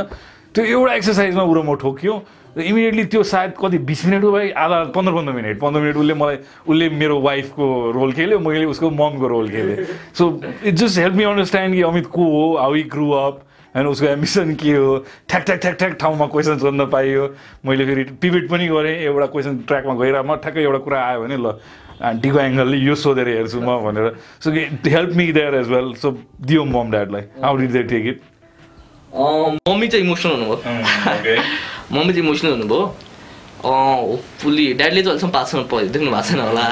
S1: त्यो एउटा एक्सर्साइजमा उ र म ठोक्यो। र इमिडिएटली त्यो सायद कति बिस मिनटको भाइ आधा पन्ध्र पन्ध्र मिनट। पन्ध्र मिनट उसले मलाई उसले मेरो वाइफको रोल खेल्यो मैले उसको ममको रोल खेलेँ so it just help me understand कि अमित को हो हाउ इ ग्रु अप होइन उसको एम्बिसन के हो। ठ्याक ठ्याक ठ्याक ठ्याक ठाउँमा क्वेसन सोध्न पाइयो। मैले फेरि पिभिट पनि गरेँ एउटा क्वेसन ट्र्याकमा गइरहेको ठ्याक्कै एउटा कुरा आयो भने ल आन्टीको एङ्गलले यो सोधेर हेर्छु म भनेर। So it help me there as well so दियो mom ड्याडलाई how did they take it
S2: mummy चाहिँ इमोसनल हुनुभयो। मम्मी चाहिँ इमोसनल हुनुभयो होपफुल्ली ड्याडले चाहिँ अहिलेसम्म पास गर्नु देख्नु भएको छैन होला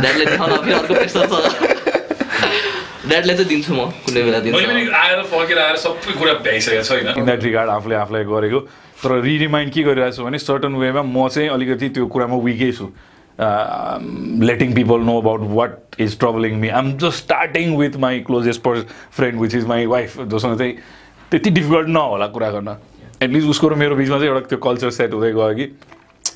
S2: ड्याडले देखाउन फेरि अर्को प्रेसर छ ड्याडले चाहिँ दिन्छु म कुनै बेला दिन्छु
S1: आएर फर्केर आएर सबै कुरा भ्याइसकेको छैन इन द्याट रिगार्ड आफूले आफूलाई गरेको तर रिरिमाइन्ड के गरिरहेको छु भने सर्टन वेमा म चाहिँ अलिकति त्यो कुरामा विकै छु letting people know about what is troubling me um just starting with my closest purse friend which is my wife जोसँग चाहिँ त्यति डिफिकल्ट नहोला कुरा गर्न एटलिस्ट उसको र मेरो बिचमा चाहिँ एउटा त्यो कल्चर सेट हुँदै गयो कि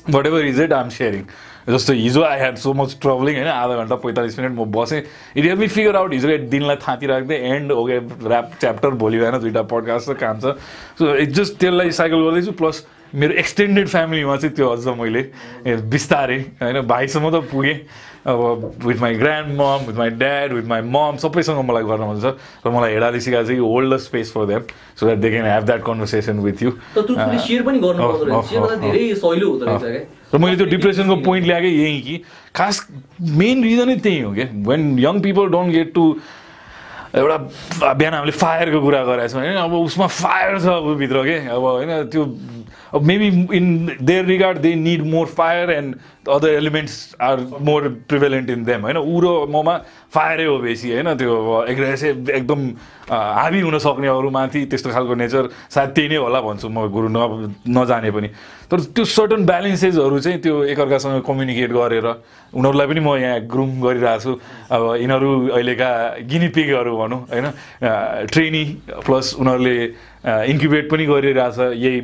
S1: whatever is it um sharing जस्तो हिजो I had so much troubling होइन आधा घन्टा पैँतालिस मिनट म बसेँ। It help me figure out हिजो दिनलाई थाँती राख्दै एन्ड ओके ऱ्याप च्याप्टर भोलि बिहान दुइटा पडकास्ट काम छ। सो इट जस्ट त्यसलाई साइकल गर्दैछु प्लस मेरो एक्सटेन्डेड फ्यामिलीमा चाहिँ त्यो अझ मैले बिस्तारै होइन भाइसम्म त पुगेँ। अब with my grand mom with my dad with my mom सबैसँग मलाई गर्न मन छ र मलाई हेडाले सिकाएको चाहिँ hold the space for them so that they can have that conversation with you र मैले त्यो डिप्रेसनको पोइन्ट ल्याएकै यही कि खास मेन रिजनै त्यही हो क्या when young people don't get to एउटा बिहान हामीले फायरको कुरा गरेको छौँ होइन अब उसमा फायर छ अब भित्र के? अब होइन त्यो अब maybe in their regard they need more fire and other elements are more prevalent in them होइन ऊ र ममा फायरै हो बेसी होइन त्यो एग्रेसिभ एकदम हाबी हुन सक्ने अरूमाथि त्यस्तो खालको नेचर सायद त्यही नै होला भन्छु म गुरु न नजाने पनि। तर त्यो सर्टन ब्यालेन्सेसहरू चाहिँ त्यो एकअर्कासँग कम्युनिकेट गरेर उनीहरूलाई पनि म यहाँ ग्रुम गरिरहेको छु। अब यिनीहरू अहिलेका गिनिपिगहरू भनौँ होइन ट्रेनी प्लस उनीहरूले इन्क्युबेट पनि गरिरहेछ यही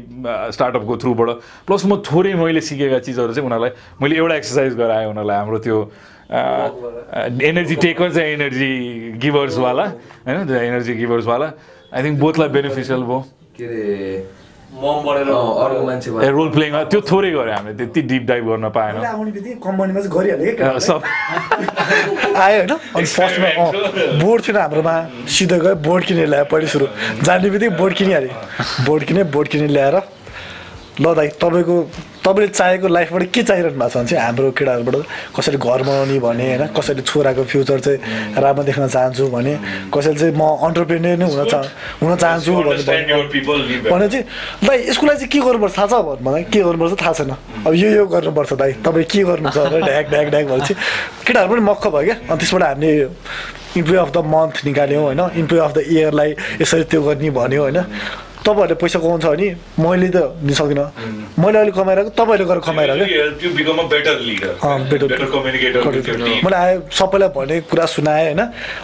S1: स्टार्टअपको थ्रुबाट प्लस म थोरै मैले सिकेका चिजहरू चाहिँ उनीहरूलाई मैले एउटा एक्सर्साइज गराएँ उनीहरूलाई हाम्रो त्यो एनर्जी टेकर्स एन्ड एनर्जी गिभर्सवाला होइन एनर्जी गिभर्सवाला आई थिङ्क बोथलाई बेनिफिसियल भयो।
S5: के अरे? अर्को मान्छे
S1: ए रोल प्लेइङमा त्यो थोरै गऱ्यो हामीले त्यति डिप डाइभ गर्न पाएन।
S3: कम्पनीमा चाहिँ गरिहाल्यो क्या
S1: अँ, सब।
S3: आयो होइन? अनि फर्स्टमा अँ बोर्ड थिएन हाम्रोमा सिधै गयो बोर्ड किनेर ल्यायो पहिला सुरु। जाने बित्तिकै बोर्ड किनिहाल्यो बोर्ड किने बोर्ड किनेर ल्याएर ल दाइ तपाईँको तपाईँले चाहेको लाइफबाट के चाहिरहनु भएको छ भने चाहिँ हाम्रो केटाहरूबाट कसैले घर बनाउने भने होइन कसैले छोराको फ्युचर चाहिँ राम्रो देख्न चाहन्छु भने कसैले चाहिँ म अन्टरप्रेनियर नै हुन चाह हुन चाहन्छु भने चाहिँ दाइ यसको लागि चाहिँ के गर्नुपर्छ थाहा छ भन्नु मलाई के गर्नुपर्छ थाहा छैन। अब यो यो गर्नुपर्छ दाइ। तपाईँ के गर्नुहुन्छ भनेर ढ्याक ढ्याक ढ्याक भनेपछि केटाहरू पनि मक्ख भयो क्या। अनि त्यसबाट हामीले इम्प्लोइ अफ द मन्थ निकाल्यौँ होइन। इम्प्लोइ अफ द इयरलाई यसरी त्यो गर्ने भन्यो होइन। तपाईँहरूले पैसा कमाउँछ भने मैले त दिन सक्दिनँ मैले अहिले कमाइरहेको तपाईँहरूले गरेर कमाइरहेको। मलाई आयो सबैलाई भने कुरा सुनाएँ होइन?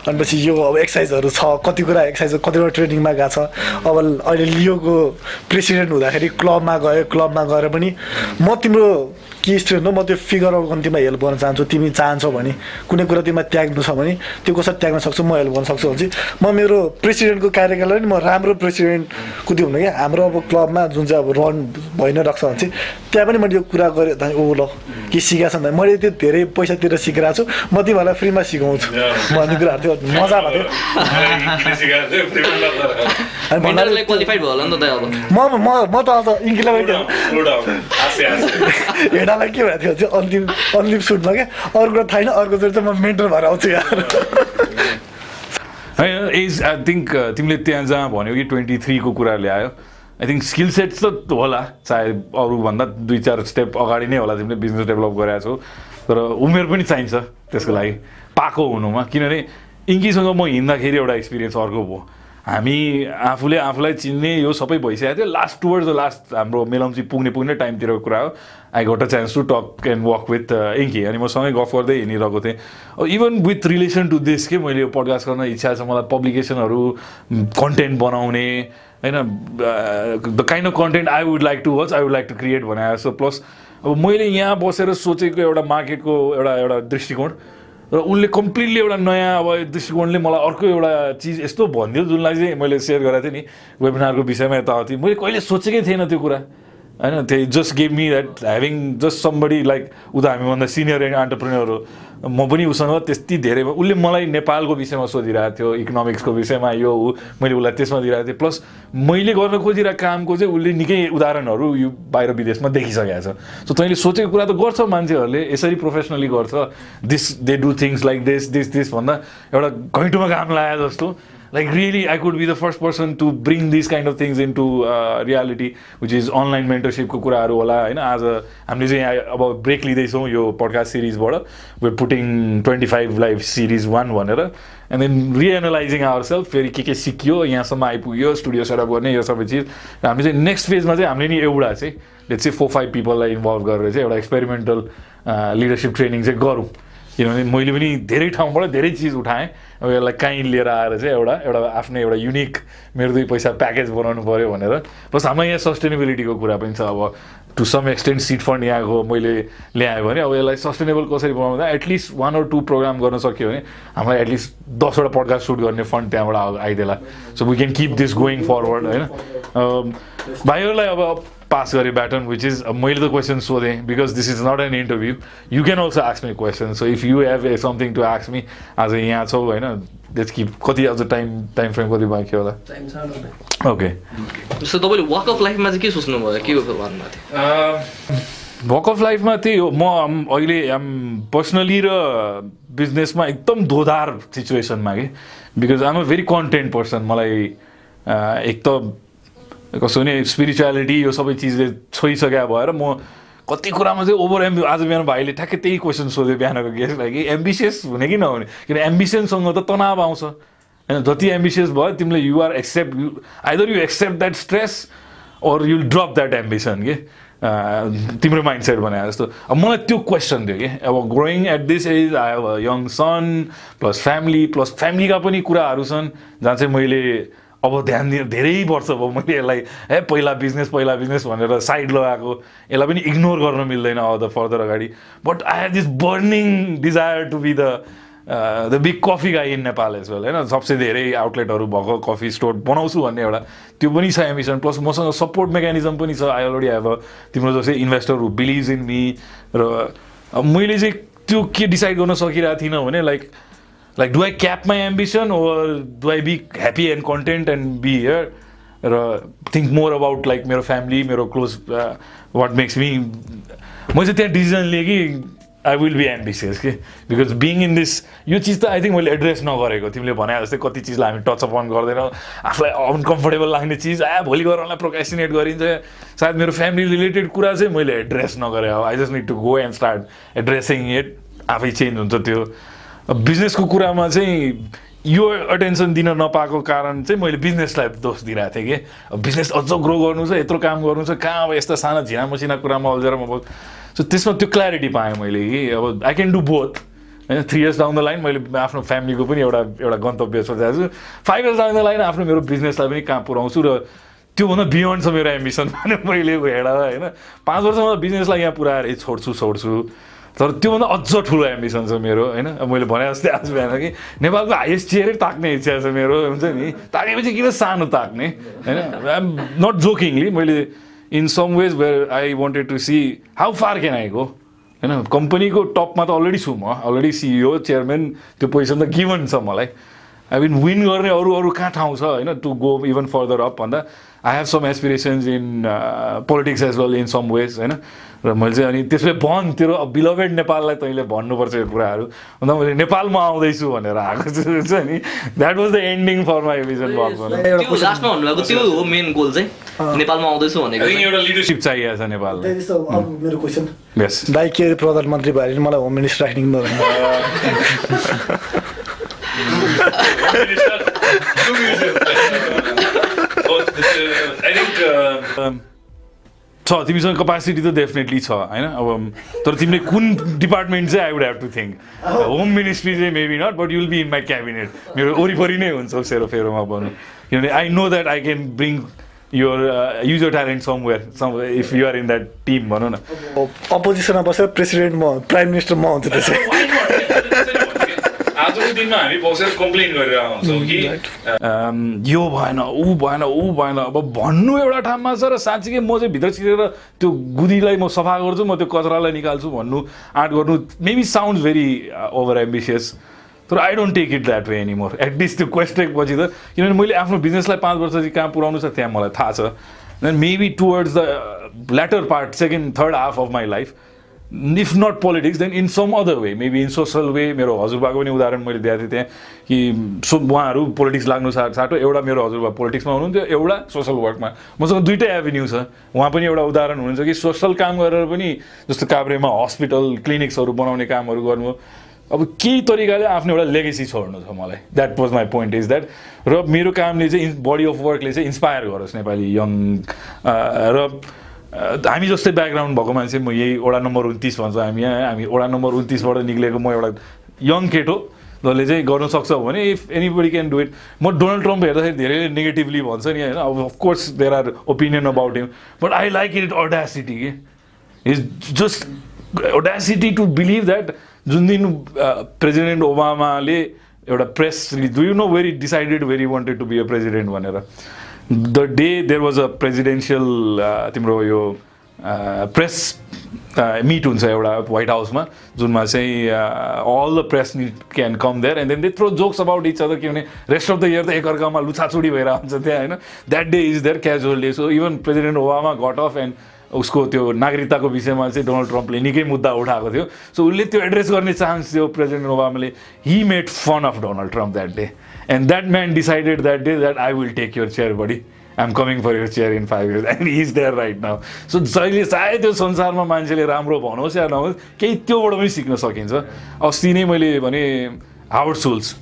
S3: अनि पछि यो अब एक्सर्साइजहरू छ कति कुरा एक्सर्साइज कतिवटा ट्रेनिङमा गएको छ। अब अहिले लियोको प्रेसिडेन्ट हुँदाखेरि क्लबमा गयो क्लबमा गएर पनि म तिम्रो के स्टुडेन्ट हो म त्यो फिगर आउट गर्न तिमीलाई हेल्प गर्न चाहन्छु। तिमी चाहन्छौ भने कुनै कुरा तिमीलाई त्याग्नु छ भने त्यो कसरी त्याग्न सक्छु? म हेल्प गर्न सक्छु भने चाहिँ म मेरो प्रेसिडेन्टको कार्यकाललाई पनि म राम्रो प्रेसिडेन्टको त्यो हुनु क्या? हाम्रो अब क्लबमा जुन चाहिँ अब रन भइ नै रहेको छ भने चाहिँ त्यहाँ पनि मैले यो कुरा गरेँ। ओ ल के सिकाएको छ भने मैले त्यो धेरै पैसा तिरेर सिकिरहेको छु। म तिमीहरूलाई फ्रीमा सिकाउँछु। भन्ने कुराहरू थियो। मजा भएको थियो। म म म त अब इङ्ग्लिसलाई हेडालाई के भएको थियो चाहिँ अन्तिम अन्तिम सुटमा क्या अर्को कुरा अर्कोचोटि चाहिँ म मेन्टर भएर आउँछु
S1: होइन एज आई थिङ्क तिमीले त्यहाँ जहाँ भन्यो कि ट्वेन्टी थ्रीको कुरा ल्यायो आई थिङ्क स्किल सेट्स त होला चाहे अरूभन्दा दुई चार स्टेप अगाडि नै होला तिमीले बिजनेस डेभलप गरेको छौ। तर उमेर पनि चाहिन्छ त्यसको लागि। पाएको हुनुमा किनभने इङ्कीसँग म हिँड्दाखेरि एउटा एक्सपिरियन्स अर्को भयो। हामी आफूले आफूलाई चिन्ने यो सबै भइसकेको थियो। लास्ट टुवर्ड्स द लास्ट हाम्रो मेलम्ची पुग्ने पुग्ने टाइमतिरको कुरा हो। I got a chance to talk and walk with इङ्की अनि म सँगै गफ गर्दै हिँडिरहेको थिएँ even with relation to this के मैले यो पडकास्ट गर्न इच्छा छ मलाई पब्लिकेसनहरू कन्टेन्ट बनाउने होइन the kind of content I would like to watch I would like to create भने जस्तो प्लस अब मैले यहाँ बसेर सोचेको एउटा मार्केटको एउटा एउटा दृष्टिकोण र उसले कम्प्लिटली एउटा नयाँ अब दृष्टिकोणले मलाई अर्को एउटा चिज यस्तो भनिदियो जुनलाई चाहिँ मैले सेयर गरेको थिएँ नि वेबिनारको विषयमा यताउति। मैले कहिले सोचेकै थिएन त्यो कुरा। होइन त्यही just gave me that having just somebody like ऊ त हामीभन्दा सिनियर एन्टरप्रेनर हो। म पनि उसँग त्यति धेरै उसले मलाई नेपालको विषयमा सोधिरहेको थियो इकोनोमिक्सको विषयमा यो ऊ मैले उसलाई त्यसमा दिइरहेको थिएँ। प्लस मैले गर्न खोजिरहेको कामको चाहिँ उसले निकै उदाहरणहरू यो बाहिर विदेशमा देखिसकेको छ। सो तैँले सोचेको कुरा त गर्छ मान्छेहरूले यसरी प्रोफेसनली गर्छ। This they do things like this this this भन्दा एउटा घैँटोमा घाम लगाए जस्तो। Like really I could be the first person to bring this kind of things into reality which is online मेन्टरसिपको कुराहरू होला होइन आज हामीले चाहिँ अब ब्रेक लिँदैछौँ यो podcast सिरिजबाट we're putting twenty five live series one भनेर and then reanalysing our self फेरि के के सिकियो यहाँसम्म आइपुग्यो स्टुडियो सेटअप गर्ने यो सबै चिज र हामी चाहिँ नेक्स्ट फेजमा चाहिँ हामीले नि एउटा चाहिँ लेट्स चाहिँ फोर फाइभ पिपललाई इन्भल्भ गरेर चाहिँ एउटा एक्सपेरिमेन्टल लिडरसिप ट्रेनिङ चाहिँ गरौँ किनभने मैले पनि धेरै ठाउँबाट धेरै चिज उठाएँ अब यसलाई कहीँ लिएर आएर चाहिँ एउटा एउटा आफ्नै एउटा युनिक मेरो दुई पैसा प्याकेज बनाउनु पऱ्यो भनेर। प्लस हाम्रो यहाँ सस्टेनेबिलिटीको कुरा पनि छ अब। To some extent seed fund यहाँको मैले ल्याएँ भने अब यसलाई सस्टेनेबल कसरी बनाउँदा at least one or two program गर्न सक्यो भने हामीलाई एटलिस्ट दसवटा पडकास्ट सुट गर्ने फन्ड त्यहाँबाट आ- आइदेला। So we can keep this going forward होइन? अम, भाइहरूलाई अब पास गरेँ ब्याटन विच इज मैले त क्वेसन सोधेँ because this is not an interview you can also ask me question so if you have a something to ask me आज यहाँ छौ होइन लेट्स किप कति अझ टाइम टाइम फ्रेम कति बाँकी होला। ओके
S2: जस्तो तपाईँले वाक अफ लाइफमा चाहिँ के सोच्नुभयो? के भन्नुभएको
S1: वक अफ लाइफमा त्यही हो। म अहिले आम पर्सनली र बिजनेसमा एकदम दोधार सिचुएसनमा कि? Because um a very content person मलाई एक त कसो भने स्पिरिचुअलिटी यो सबै चिजले छोइसक्यो भएर म कति कुरामा चाहिँ ओभर एम्बि आज बिहान भाइले ठ्याक्कै त्यही क्वेसन सोध्यो बिहानको गेस्टलाई कि एम्बिसियस हुने कि नहुने? किन एम्बिसनसँग त तनाव आउँछ। होइन जति एम्बिसियस भयो तिमीले you're accept you either you accept that stress or you'll drop that ambition के? तिम्रो माइन्ड सेट जस्तो। अब मलाई त्यो क्वेसन थियो कि? अब growing at this age I have a young son plus family plus फ्यामिलीका पनि कुराहरू छन् जहाँ चाहिँ मैले अब ध्यान दिनु धेरै वर्ष भयो मैले यसलाई ए पहिला बिजनेस पहिला बिजनेस भनेर साइड लगाएको। यसलाई पनि इग्नोर गर्न मिल्दैन अब द फर्दर अगाडि। But I have this burning desire to be the the big coffee guy in Nepal as well होइन? सबसे धेरै आउटलेटहरू भएको कफी स्टोर बनाउँछु भन्ने एउटा। त्यो पनि छ एम्बिसन प्लस मसँग सपोर्ट मेकानिजम पनि छ। आई अलरेडी हेभ अ तिम्रो जस्तै investor who believes in me र मैले चाहिँ त्यो के डिसाइड गर्न सकिरहेको थिइनँ भने like like do I cap my ambition or do I be happy and content and be here र थिङ्क मोर अबाउट लाइक मेरो फ्यामिली मेरो क्लोज वाट मेक्स मी म चाहिँ त्यहाँ डिसिजन लिएँ कि आई विल बी एम्बिसियस कि because being in this यो चिज त आई थिङ्क मैले एड्रेस नगरेको। तिमीले भने जस्तै कति चिजलाई हामी टच अन गर्दैनौँ। आफूलाई अनकम्फर्टेबल लाग्ने चिज आ भोलि गरौँला प्रोकासिनेट गरिन्छ। सायद मेरो फ्यामिली रिलेटेड कुरा चाहिँ मैले एड्रेस नगरेँ अब I just need to go and start addressing it आफै चेन्ज हुन्छ त्यो। बिजनेसको कुरामा चाहिँ यो अटेन्सन दिन नपाएको कारण चाहिँ मैले बिजनेसलाई दोष दिइरहेको थिएँ कि। बिजनेस अझ ग्रो गर्नु छ यत्रो काम गर्नु छ कहाँ अब यस्ता साना झिना मसिना कुरामा अल्झेर म सो त्यसमा त्यो क्ल्यारिटी पाएँ मैले कि। अब आई क्यान डु बोथ होइन? Three years down the line मैले आफ्नो फ्यामिलीको पनि एउटा एउटा गन्तव्य सोचेको छु। Five years down the line आफ्नो मेरो बिजनेसलाई पनि कहाँ पुऱ्याउँछु र त्योभन्दा बियोन्ड छ मेरो एम्बिसन भने मैले हेड होइन? पाँच वर्षमा बिजनेसलाई यहाँ पुऱ्याएर छोड्छु छोड्छु। तर त्योभन्दा अझ ठुलो एम्बिसन छ मेरो होइन? मैले भने जस्तै आज बिहान कि नेपालको हाइएस्ट चेयरै ताक्ने इच्छा छ मेरो हुन्छ नि? ताकेपछि किन सानो ताक्ने? होइन? आइ एम नट जोकिङली मैले in some ways where I wanted to see how far can I go होइन? कम्पनीको टपमा त अलरेडी छु म अलरेडी सिइओ चेयरम्यान त्यो पोजिसन त गिभन छ मलाई. आई मिन विन गर्ने अरू अरू कहाँ ठाउँ छ होइन? To go even further up भन्दा I have some aspirations in politics as well in some ways होइन र मैले चाहिँ अनि त्यसमै भन् तेरो बिलभेड नेपाललाई तैँले भन्नुपर्छ यो कुराहरू। अन्त मैले नेपालमा आउँदैछु भनेर आएको छु। नि that was the ending for my vision
S2: लास्टमा भन्नुभएको त्यो हो मेन गोल चाहिँ। नेपालमा आउँदैछु भनेको चाहिँ।
S1: एउटा लिडरसिप चाहिएको छ नेपाललाई।
S3: अब मेरो क्वेसन
S1: यस
S3: दाइ के प्रधानमन्त्री भयो भने मलाई होम मिनिस्टर राख्ने
S1: आई थिङ्क छ तिमीसँग कपासिटी त डेफिनेटली छ होइन अब तर तिमीले कुन डिपार्टमेन्ट चाहिँ I would have to think home ministry चाहिँ maybe not but you'll be in my cabinet मेरो वरिपरि नै हुन्छ सेरोफेरोमा भनौँ किनभने I know that I can bring your uh, use your talent somewhere some if you are in that team भनौँ न
S3: अपोजिसनमा बसेर प्रेसिडेन्ट म प्राइम मिनिस्टर म हुन्छु त्यसै
S1: आजको दिनमा हामी बसेर कम्प्लेन गरेर आउँछौँ कि अम, यो भएन ऊ भएन ऊ भएन अब भन्नु एउटा ठाउँमा छ र साँच्चीकै म चाहिँ भित्र छिरेर त्यो गुदीलाई म सफा गर्छु म त्यो कचरालाई निकाल्छु भन्नु आँट गर्नु maybe sound very over ambitious तर I don't take it that way anymore at least त्यो क्वेस्टेक पछि त किनभने मैले आफ्नो बिजनेसलाई पाँच वर्ष चाहिँ कहाँ पुऱ्याउनु छ त्यहाँ मलाई थाहा छ. Then maybe towards the later part second third half of my life if not politics then in some other way maybe in social way मेरो हजुरबाको पनि उदाहरण मैले दिएको थिएँ त्यहाँ कि सो उहाँहरू पोलिटिक्स लाग्नु सा साटो एउटा मेरो हजुरबा पोलिटिक्समा हुनुहुन्थ्यो एउटा सोसल वर्कमा मसँग दुइटै एभिन्यू छ। उहाँ पनि एउटा उदाहरण हुनुहुन्छ कि सोसल काम गरेर पनि जस्तो काभ्रेमा हस्पिटल क्लिनिक्सहरू बनाउने कामहरू गर्नु। अब केही तरिकाले आफ्नो एउटा लेगेसी छोड्नु छ मलाई। That was my point is that र मेरो कामले चाहिँ बडी अफ वर्कले चाहिँ इन्सपायर गरोस् नेपाली यङ र हामी जस्तै ब्याकग्राउन्ड भएको मान्छे म यही वडा नम्बर उन्तिस भन्छ हामी यहाँ हामी वडा नम्बर उन्तिसबाट निक्लेको म एउटा यङ केट हो जसले चाहिँ गर्न सक्छ भने if anybody can do it म डोनाल्ड ट्रम्प हेर्दाखेरि धेरै नेगेटिभली भन्छ नि होइन? अब of course there are opinion about him but I like it audacity के is just audacity to believe that जुन दिन प्रेसिडेन्ट ओबामाले एउटा press do you know very decided very wanted to be a president भनेर? The day there was a presidential तिम्रो यो press meet हुन्छ एउटा वाइट हाउसमा जुनमा चाहिँ all the press can come there and then throw jokes about each other किनभने rest of the year त एकअर्कामा लुछाचुडी भएर हुन्छ त्यहाँ होइन? That day is their casual day so even president Obama got off and उसको त्यो नागरिकताको विषयमा चाहिँ डोनाल्ड ट्रम्पले निकै मुद्दा उठाएको थियो। सो उसले त्यो एड्रेस गर्ने चान्स थियो president ओबामाले he made fun of Donald Trump that day and that man decided that day that I will take your chair buddy I'm coming for your chair in five years and is there right now so जहिले चाहे त्यो संसारमा मान्छेले राम्रो भनोस् या नहोस् केही त्योबाट पनि सिक्न सकिन्छ अस्ति नै मैले भने हावर्ड सुल्स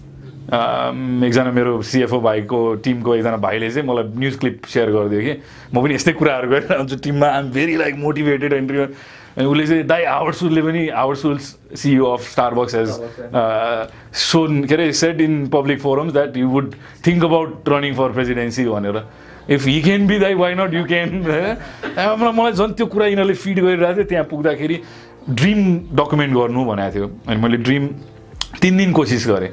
S1: एकजना मेरो सिएफओ भाइको टिमको एकजना भाइले चाहिँ मलाई न्युज क्लिप सेयर गरिदियो कि म पनि यस्तै कुराहरू गरिरहेको हुन्छु टिममा I'm very like motivated and अनि उसले चाहिँ दाइ हावर्ड सुलले पनि Howard Schultz CEO of Starbucks has shown के अरे said in public forums that you would think about running for presidency भनेर। इफ हि क्यान बी दाइ वाइ नट यु क्यान मलाई झन् त्यो कुरा यिनीहरूले फिड गरिरहेको थियो त्यहाँ पुग्दाखेरि ड्रिम डकुमेन्ट गर्नु भनेको थियो। अनि मैले ड्रिम तिन दिन कोसिस गरेँ।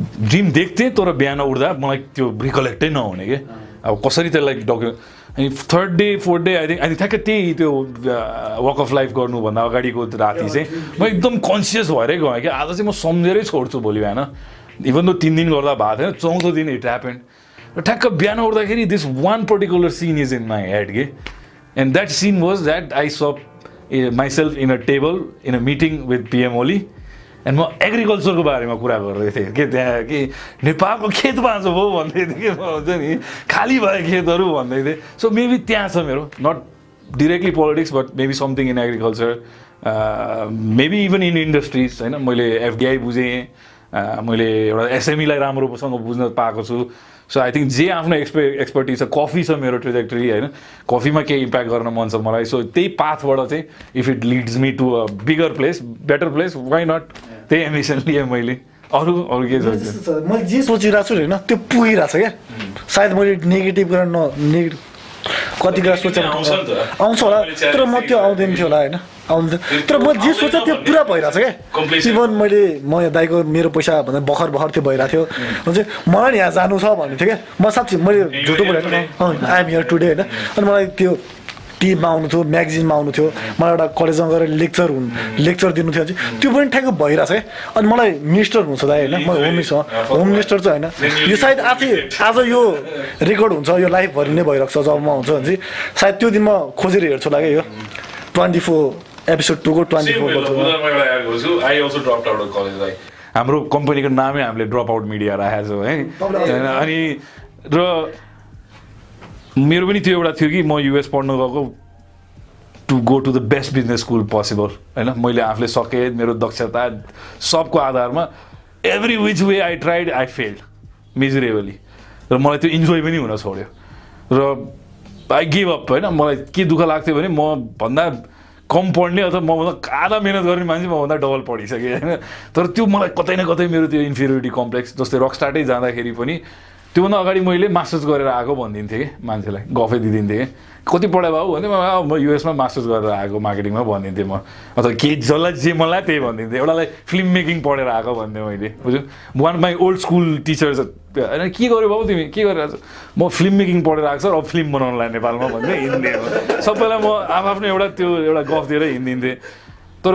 S1: ड्रिम देख्थेँ तर बिहान उठ्दा मलाई त्यो रिकलेक्टै नहुने कि? अब कसरी त्यसलाई डकुमेन्ट अनि third day fourth day I think ठ्याक्कै त्यही त्यो वक अफ लाइफ गर्नुभन्दा अगाडिको राति चाहिँ म एकदम कन्सियस भएरै गएँ। कि आज चाहिँ म सम्झेरै छोड्छु भोलि बिहान। इभन त तिन दिन गर्दा भएको थिएन चौथो दिन इट ह्यापेन्ड र ठ्याक्क बिहान उठ्दाखेरि this one particular scene is in my head के। And that scene was that I saw myself in a table in a meeting with PM Oli and म एग्रिकल्चरको बारेमा कुरा गर्दै थिएँ। के त्यहाँ कि नेपालको खेत बाँचो भयो भन्दै थिएँ कि हुन्छ नि? खाली भए खेतहरू भन्दै थिएँ। सो मेबी त्यहाँ छ मेरो। Not directly politics but maybe something in agriculture maybe even in industries होइन? मैले एफडिआई बुझेँ। अ, मैले एउटा एसएमईलाई राम्रोसँग बुझ्न पाएको छु। सो आई थिङ्क जे आफ्नो एक्सपे एक्सपर्टिज छ कफी छ मेरो ट्रेजेक्टरी होइन? कफीमा केही इम्प्याक्ट गर्न मन छ मलाई। सो त्यही पाथबाट चाहिँ if it leads me to a bigger place better place why not त्यही एम्बिसन लिएँ मैले। अरू अरू के।
S3: मैले जे सोचिरहेको छु नि होइन त्यो पुगिरहेको छ क्या सायद मैले नेगेटिभ कुरा न नेगेटिभ कति कुरा सोचेर
S1: आउँछ नि त।
S3: आउँछ होला तर म त्यो आउँदैन थियो होला होइन? थियो। तर म जे सोचेँ त्यो पुरा भइरहेको छ क्या. इभन मैले म यहाँ दाइको मेरो पैसा भन्दा भर्खर भर्खर त्यो भइरहेको थियो। हुन्छ मलाई यहाँ जानु छ भन्ने थियो क्या। म साँच्ची मैले झुटो बोलेको आइएम हियर टुडे होइन। अनि मलाई त्यो टिममा आउनु थियो म्यागजिनमा आउनु थियो। मलाई एउटा कलेजमा गएर लेक्चर हुनु लेक्चर दिनु थियो। चाहिँ त्यो पनि ठ्याक्क भइरहेको छ क्या। अनि मलाई मिनिस्टर हुन्छ दाइ होइन। म होम मिनिस्टर होम मिनिस्टर चाहिँ होइन। यो सायद आज आज यो रेकर्ड हुन्छ यो लाइभभरि नै भइरहेको छ जब म हुन्छ भने चाहिँ सायद त्यो दिन म खोजेर हेर्छु होला क्या यो। ट्वेन्टी फोर एपिसोड टूको ट्वेन्टी फोर
S1: हाम्रो कम्पनीको नामै हामीले ड्रप आउट मिडिया राखेको छौँ है? होइन, अनि र मेरो पनि त्यो एउटा थियो कि म युएस पढ्नु गएको to go to the best business school possible होइन? मैले आफूले सकेँ मेरो दक्षता सबको आधारमा every which way I tried I failed miserably र मलाई त्यो इन्जोय पनि हुन छोड्यो। र आई गिभ अप होइन? मलाई के दुःख लाग्थ्यो भने म भन्दा कम पढ्ने अथवा मभन्दा आधा मिहिनेत गर्ने मान्छे मभन्दा डबल पढिसकेँ होइन? तर त्यो मलाई कतै न कतै मेरो त्यो इन्फिरियोरिटी कम्प्लेक्स जस्तै रक स्टार्टै जाँदाखेरि पनि त्योभन्दा अगाडि मैले मास्टर्स गरेर आएको भनिदिन्थेँ कि मान्छेलाई गफै दिइदिन्थेँ। कि कति पढायो बाबु भन्दै म युएसमा मास्टर्स गरेर आएको मार्केटिङमा भनिदिन्थेँ म। अथवा के जसलाई जे मलाई त्यही भनिदिन्थेँ। एउटालाई फिल्म मेकिङ पढेर आएको भन्थेँ मैले। बुझ्यो? One my old school teachers होइन के गर्यो बाबु तिमी? के गरिरहेको छ म फिल्म मेकिङ पढेर आएको छ अब फिल्म बनाउनुलाई नेपालमा भन्दै हिँड्थेँ म। सबैलाई म आफ्नो एउटा त्यो एउटा गफ दिएर हिँडिदिन्थेँ तर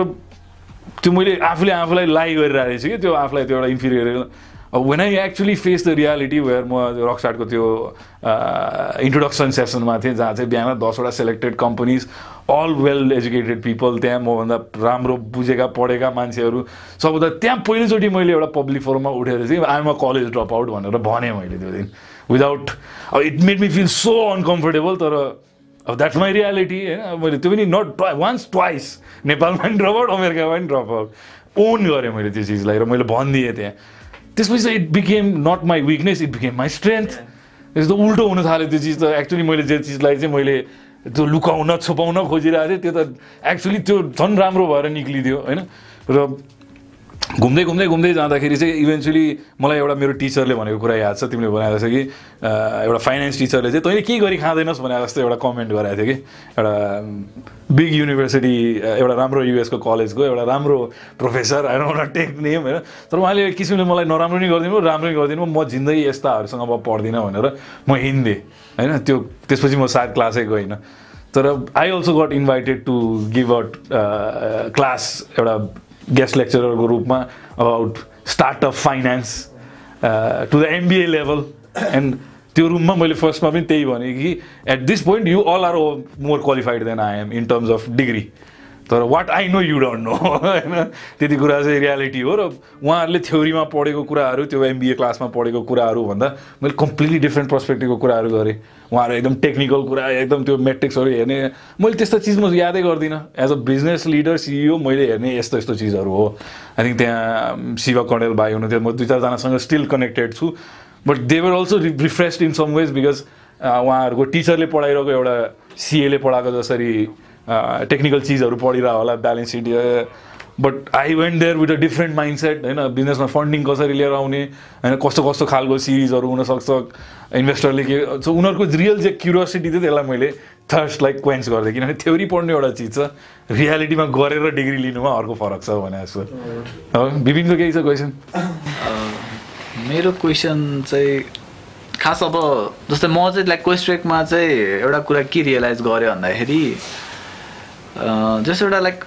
S1: त्यो मैले आफूले आफूलाई लाइ गरिरहेको छु कि त्यो आफूलाई त्यो एउटा inferior when I actually face the reality where म रकस्टार्टको त्यो इन्ट्रोडक्सन सेसनमा थिएँ जहाँ चाहिँ बिहान दसवटा selected companies all well educated people त्यहाँ मभन्दा राम्रो बुझेका पढेका मान्छेहरू सबभन्दा त्यहाँ पहिलोचोटि मैले एउटा पब्लिक फोरममा उठेर चाहिँ I'm a college drop out भनेर भनेँ मैले त्यो दिन। विदाउट अब it made me feel so uncomfortable तर अब द्याट्स माई रियालिटी होइन? अब मैले त्यो पनि नट वान्स ट्वाइस नेपालमा पनि ड्रप आउट अमेरिकामा पनि ड्रप आउट ओन गरेँ मैले त्यो चिजलाई र मैले भनिदिएँ त्यहाँ। त्यसपछि चाहिँ it became not my weakness it became my strength त्यस्तो उल्टो हुन थाल्यो त्यो चिज त. एक्चुली मैले जे चिजलाई चाहिँ मैले त्यो लुकाउन छुपाउन खोजिरहेको थियो त्यो त एक्चुली त्यो झन् राम्रो भएर निक्लिदियो होइन? र घुम्दै घुम्दै घुम्दै जाँदाखेरि चाहिँ इभेन्चुली मलाई एउटा मेरो टिचरले भनेको कुरा याद छ तिमीले भने जस्तो कि अँ, एउटा फाइनेन्स टिचरले चाहिँ तैँले के गरी खाँदैनस्? भने जस्तो एउटा कमेन्ट गराएको थियो कि। एउटा बिग युनिभर्सिटी एउटा राम्रो युएसको कलेजको एउटा राम्रो प्रोफेसर होइन एउटा टेक नेम होइन। तर उहाँले किसिमले मलाई नराम्रो नि गरिदिनु राम्रो नि गरिदिनु म जिन्दगी यस्ताहरूसँग म पढ्दिनँ भनेर म हिँड्थेँ होइन। त्यो त्यसपछि म सायद क्लासै गइनँ। तर I also got invited to give out class एउटा गेस्ट लेक्चररको रूपमा about startup finance to the MBA level and त्यो रुममा मैले फर्स्टमा पनि त्यही भने कि at this point you all are more qualified than I am in terms of degree तर what I know you don't know होइन? त्यति कुरा चाहिँ रियालिटी हो र उहाँहरूले थ्योरीमा पढेको कुराहरू त्यो एमबिए क्लासमा पढेको कुराहरू भन्दा मैले कम्प्लिटली डिफ्रेन्ट पर्सपेक्टिभको कुराहरू गरेँ। उहाँहरू एकदम टेक्निकल कुरा एकदम त्यो मेट्रिक्सहरू हेर्ने। मैले त्यस्तो चिज म यादै गर्दिनँ। As a business leader CEO मैले हेर्ने यस्तो यस्तो चिजहरू हो। आई थिङ्क त्यहाँ शिव कणेल भाइ हुनुहुन्थ्यो। म दुई चारजनासँग स्टिल कनेक्टेड छु। But they were also refreshed in some ways because उहाँहरूको टिचरले पढाइरहेको एउटा सिएले पढाएको जसरी टेक्निकल चिजहरू पढिरह होला balance sheet but I went there with a different mind set होइन। बिजनेसमा फन्डिङ कसरी लिएर आउने होइन कस्तो कस्तो खालको सिरिजहरू हुनसक्छ। इन्भेस्टरले के सो उनीहरूको रियल चाहिँ क्युरियोसिटी थियो त्यसलाई मैले थर्स्ट लाइक क्वेन्स गर्थेँ किनभने थ्योरी पढ्ने एउटा चिज छ। रियालिटीमा गरेर डिग्री लिनुमा अर्को फरक छ भने जस्तो। हो विपिनको केही छ क्वेसन
S4: मेरो क्वेसन चाहिँ खास अब जस्तै म चाहिँ लाइक क्वेस्ट्रेकमा चाहिँ एउटा कुरा के रियलाइज गरेँ भन्दाखेरि जस्तो एउटा लाइक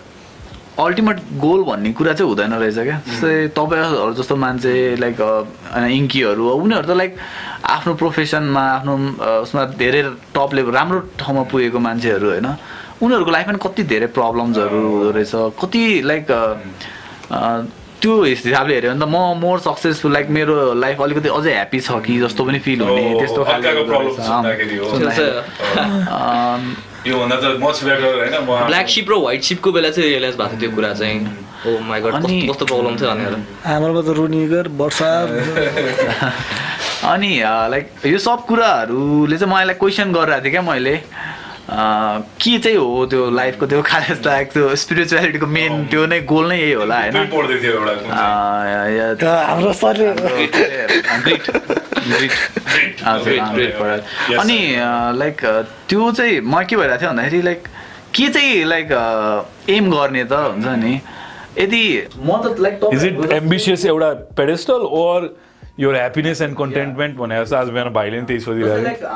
S4: अल्टिमेट गोल भन्ने कुरा चाहिँ हुँदैन रहेछ क्या। जस्तै तपाईँहरू जस्तो मान्छे लाइक इङ्कीहरू उनीहरू त लाइक आफ्नो प्रोफेसनमा आफ्नो उसमा धेरै टप लेभल राम्रो ठाउँमा पुगेको मान्छेहरू होइन। उनीहरूको लाइफमा पनि कति धेरै प्रब्लम्सहरू हुँदो रहेछ कति लाइक त्यो हिसाबले हेऱ्यो भने त म मोर सक्सेसफुल लाइक मेरो लाइफ अलिकति अझै ह्याप्पी छ कि जस्तो पनि फिल हुने त्यस्तो खालको
S1: अर्काको
S4: हुँदो
S1: problem
S4: रहेछ।
S1: सुन्दाखेरि हो।
S4: अँ, अँ,
S1: योभन्दा त मच बेटर होइन म
S2: ब्ल्याक सिप र व्हाइट सिपको बेला चाहिँ रियलाइज भएको थियो त्यो कुरा चाहिँ। गड
S4: अनि-
S2: कस्तो प्रब्लम थियो भनेर।
S3: आमामा त रुनिगर वर्षा
S4: अनि लाइक यो सब कुराहरूले चाहिँ मलाई क्वेसन गरिरहेको थिएँ क्या मैले। के चाहिँ हो त्यो लाइफको त्यो खास लाइक त्यो स्पिरिचुअलिटीको मेन त्यो नै गोल नै यही होला होइन? अनि लाइक त्यो चाहिँ म के भइरहेको थियो भन्दाखेरि लाइक के चाहिँ लाइक एम गर्ने त हुन्छ नि? यदि
S5: म त लाइक
S1: इज इट एम्बिसियस एउटा पेडेस्टल ओर यो ह्याप्पिनेस एन्ड कन्टेन्टमेन्ट भनेर चाहिँ आज बिहान भाइले पनि त्यही सोधिरहेको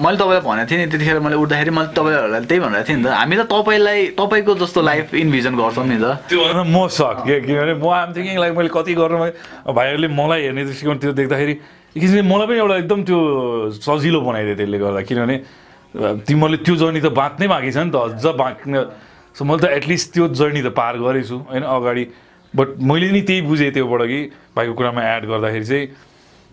S4: मैले तपाईँलाई भनेको थिएँ नि त्यतिखेर मैले उठ्दाखेरि मैले तपाईँहरूलाई त्यही भनेको थिएँ नि त। हामी त तपाईँलाई तपाईँको जस्तो लाइफ इन्भिजन गर्छौँ नि त।
S1: म सक किनभने म आम थिङ्किङ लाइक मैले कति गर्नु भाइहरूले मलाई हेर्ने दृष्टिकोण त्यो देख्दाखेरि किसिमले मलाई पनि एउटा एकदम त्यो सजिलो बनाइदियो त्यसले गर्दा। किनभने तिमीहरूले त्यो जर्नी त बाँच्नै बाँकी छ नि त अझ बाँच्ने। सो मैले त एटलिस्ट त्यो जर्नी त पार गरेछु होइन अगाडि। बट मैले नि त्यही बुझेँ त्योबाट कि भाइको कुरामा एड गर्दाखेरि चाहिँ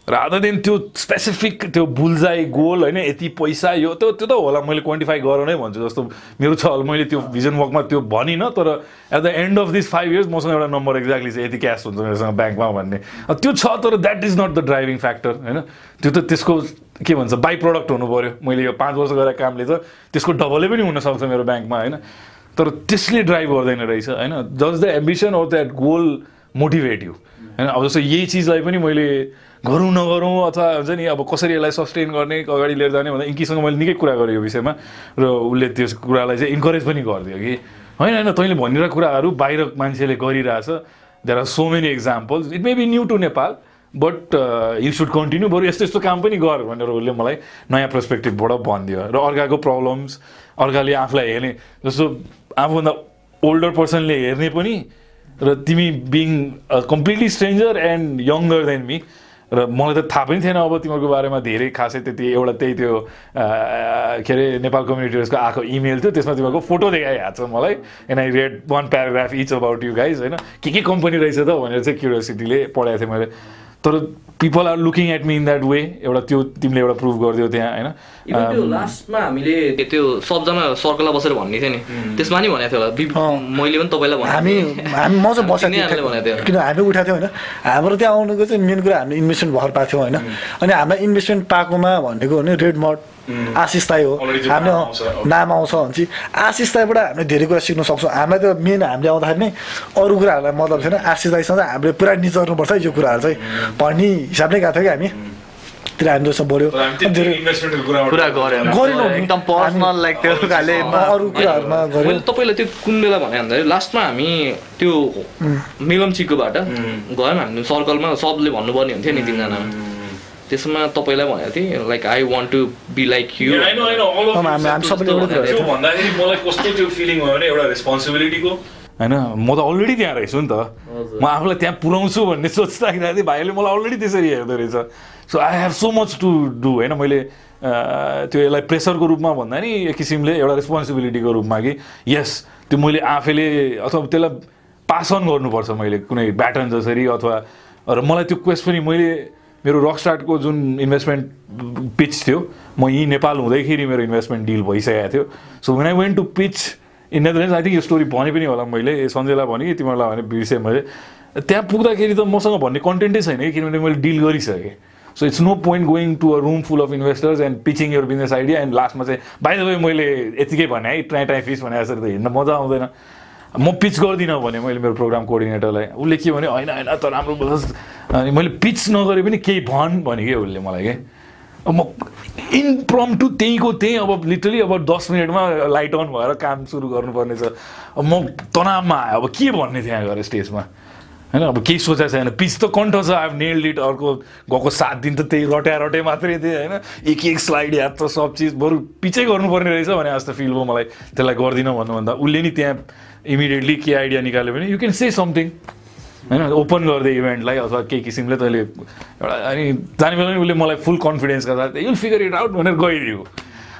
S1: रादर देन त्यो स्पेसिफिक त्यो बुल्जाई गोल होइन यति पैसा यो त्यो त्यो त होला मैले क्वान्टिफाई गर नै भन्छु जस्तो मेरो छ होला मैले त्यो भिजन वर्कमा त्यो भनिनँ तर at the end of this five years मसँग एउटा नम्बर एक्ज्याक्टली चाहिँ यति क्यास हुन्छ मेरोसँग ब्याङ्कमा भन्ने। त्यो छ तर that is not the driving factor होइन? त्यो त त्यसको के भन्छ बाई प्रडक्ट हुनु पऱ्यो मैले यो पाँच वर्ष गरेको कामले त त्यसको डबलै पनि हुनसक्छ मेरो ब्याङ्कमा होइन? तर त्यसले ड्राइभ गर्दैन रहेछ होइन? Just the ambition or that goal motivate you होइन? अब जस्तो यही चिजलाई पनि मैले गरौँ नगरौँ अथवा हुन्छ नि अब कसरी यसलाई सस्टेन गर्ने अगाडि लिएर जाने भन्दा इङ्कीसँग मैले निकै कुरा गरेँ यो विषयमा र उसले त्यस कुरालाई चाहिँ इन्करेज पनि गरिदियो कि होइन होइन? तैँले भनिरहेको कुराहरू बाहिर मान्छेले गरिरहेछ। There are so many examples it may be new to Nepal but you should continue बरु यस्तो यस्तो काम पनि गर भनेर उसले मलाई नयाँ पर्सपेक्टिभबाट भनिदियो। र अर्काको प्रब्लम्स अर्काले आफूलाई हेर्ने जस्तो आफूभन्दा ओल्डर पर्सनले हेर्ने पनि र तिमी being completely stranger and younger than me र मलाई त थाहा पनि थिएन अब तिमीहरूको बारेमा धेरै खासै त्यति एउटा त्यही त्यो के अरे नेपाल कम्युनिटीहरूको आएको इमेल थियो त्यसमा तिमीहरूको फोटो देखाइहाल्छ मलाई and I read one paragraph each about you guys होइन? के के कम्पनी रहेछ त भनेर चाहिँ क्युरियोसिटीले पढाएको थिएँ मैले। तर people are looking at me in that way एउटा त्यो तिमीले एउटा प्रुभ गरिदियो त्यहाँ होइन?
S5: त्यो
S1: Um,
S5: लास्टमा हामीले
S2: त्यो सबजना सर्कलमा बसेर भन्ने थियो नि। त्यसमा नि भनेको थियो होला। मैले पनि तपाईँलाई
S3: हामी। हामी म चाहिँ बसेको थिएँ किन हामी उठाएको थियौँ होइन? हाम्रो त्यहाँ आउनुको चाहिँ मेन कुरा हामीले इन्भेस्टमेन्ट भर पाएको थियौँ होइन? अनि हामीलाई इन्भेस्टमेन्ट पाएकोमा भनेको भने रेड मड आशिष ताई हो हामीले
S1: नाम आउँछ, okay.
S3: नाम आउँछ भने चाहिँ आशिष ताईबाट हामीले धेरै कुरा सिक्न सक्छौँ हामीलाई त मेन हामीले आउँदाखेरि नै अरू कुराहरूलाई मतलब छैन आशिष ताईसँग चाहिँ हामीले पुरा निचर्नुपर्छ यो कुराहरू चाहिँ भन्ने हिसाबले गएको थियो कि हामी
S1: तर
S3: अरू कुराहरूमा गऱ्यो
S2: तपाईँलाई त्यो कुन बेला भने भन्दाखेरि लास्टमा हामी त्यो मिलम चिकोबाट गयौँ हामी सर्कलमा सबले भन्नुपर्ने हुन्थ्यो नि तिनजना त्यसमा तपाईँलाई भनेको थिएँ like I want to be like you.
S1: भन्दाखेरि मलाई कस्तो त्यो फिलिङ भयो भने एउटा रेस्पोन्सिबिलिटीको होइन म त अलरेडी त्यहाँ रहेछु नि त। म आफूलाई त्यहाँ पुऱ्याउँछु भन्ने सोचिराखेको थिएँ। भाइले मलाई अलरेडी त्यसरी हेर्दो रहेछ। So I have so much to do होइन मैले त्यो यसलाई प्रेसरको रूपमा भन्दा नि एक किसिमले एउटा रेस्पोन्सिबिलिटीको रूपमा कि यस त्यो मैले आफैले अथवा त्यसलाई पास अन गर्नुपर्छ मैले कुनै ब्याटर्न जसरी अथवा र मलाई त्यो क्वेस्ट पनि मैले मेरो रकस्टार्टको जुन इन्भेस्टमेन्ट पिच थियो म यहीँ नेपाल हुँदैखेरि मेरो इन्भेस्टमेन्ट डिल भइसकेको थियो। So when I went to pitch in Netherlands I think यो स्टोरी भने पनि होला मैले ए, सञ्जयलाई भने कि तिमीहरूलाई भने बिर्सेँ मैले। त्यहाँ पुग्दाखेरि त मसँग भन्ने कन्टेन्टै छैन कि किनभने मैले डिल गरिसकेँ। So it's no point going to a room full of investors and pitching your business idea and लास्टमा चाहिँ बाई द मैले यतिकै भने है ट्राई ट्राई फिस भने जसरी त हिँड्न मजा आउँदैन। म पिच गर्दिनँ भने मैले मेरो प्रोग्राम कोअर्डिनेटरलाई उसले के भन्यो होइन होइन त राम्रो बोलोस् अनि मैले पिच नगरे पनि केही भन् भने कि उसले मलाई के? म इन प्रम टु त्यहीँको त्यहीँ अब लिटरली अब दस मिनटमा लाइट अन भएर काम सुरु गर्नुपर्ने छ अब म तनावमा आयो अब के भन्ने त्यहाँ गएर स्टेजमा? होइन अब केही सोचेको छैन। पिच त कन्ठ छ। अब नेल इट अर्को गएको सात दिन त त्यही रट्या रटे मात्रै थिएँ होइन? एक एक स्लाइड त सब चिज। बरु पिचै गर्नुपर्ने रहेछ भने जस्तो फिल भयो मलाई। त्यसलाई गर्दिनँ भन्नुभन्दा। उसले नि त्यहाँ इमिडिएटली के आइडिया निकाल्यो भने यु क्यान से समथिङ होइन ओपन गरिदिए इभेन्टलाई अथवा केही किसिमले तैँले एउटा अनि जाने बेला पनि उसले मलाई फुल कन्फिडेन्सका साथ युल फिगर इट आउट भनेर गइदियो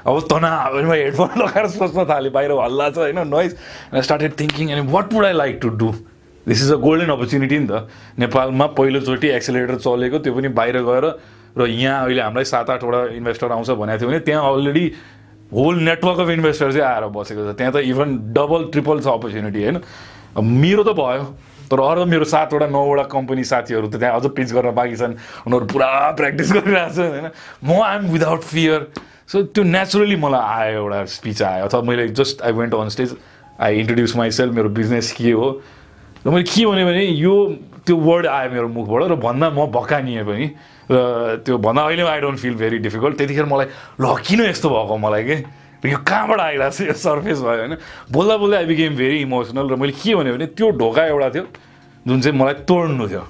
S1: अब तनाव म हेडफोन लगाएर सोच्न थालेँ बाहिर हल्ला छ होइन नोइज स्टार्टेड थिङ्किङ अनि what would I like to do this is a golden opportunity नि त नेपालमा पहिलोचोटि एक्सिलेटर चलेको त्यो पनि बाहिर गएर र यहाँ अहिले हामीलाई सात आठवटा इन्भेस्टर आउँछ भनेको थियो भने त्यहाँ already whole network of investor चाहिँ आएर बसेको छ त्यहाँ त इभन डबल ट्रिपल छ अपर्च्युनिटी होइन मेरो त भयो तर अरू मेरो सातवटा नौवटा कम्पनी साथीहरू त त्यहाँ अझ पिच गर्न बाँकी छन्। उनीहरू पुरा प्र्याक्टिस गरिरहेको छ होइन म आइएम विदाउट फियर सो त्यो नेचुरली मलाई आयो एउटा स्पिच आयो। अथवा मैले just I went on stage I introduce myself मेरो बिजनेस के हो। र मैले के भने यो त्यो वर्ड आयो मेरो मुखबाट र भन्दा म भकानिएँ पनि। र त्यो भन्दा अहिले I don't feel very difficult त्यतिखेर मलाई ल किन यस्तो भएको मलाई के? यो कहाँबाट आइरहेको छ? यो सर्फेस भयो होइन। बोल्दा बोल्दै आई बिकेम भेरी इमोसनल र मैले के भने त्यो ढोका एउटा थियो जुन चाहिँ मलाई तोड्नु थियो।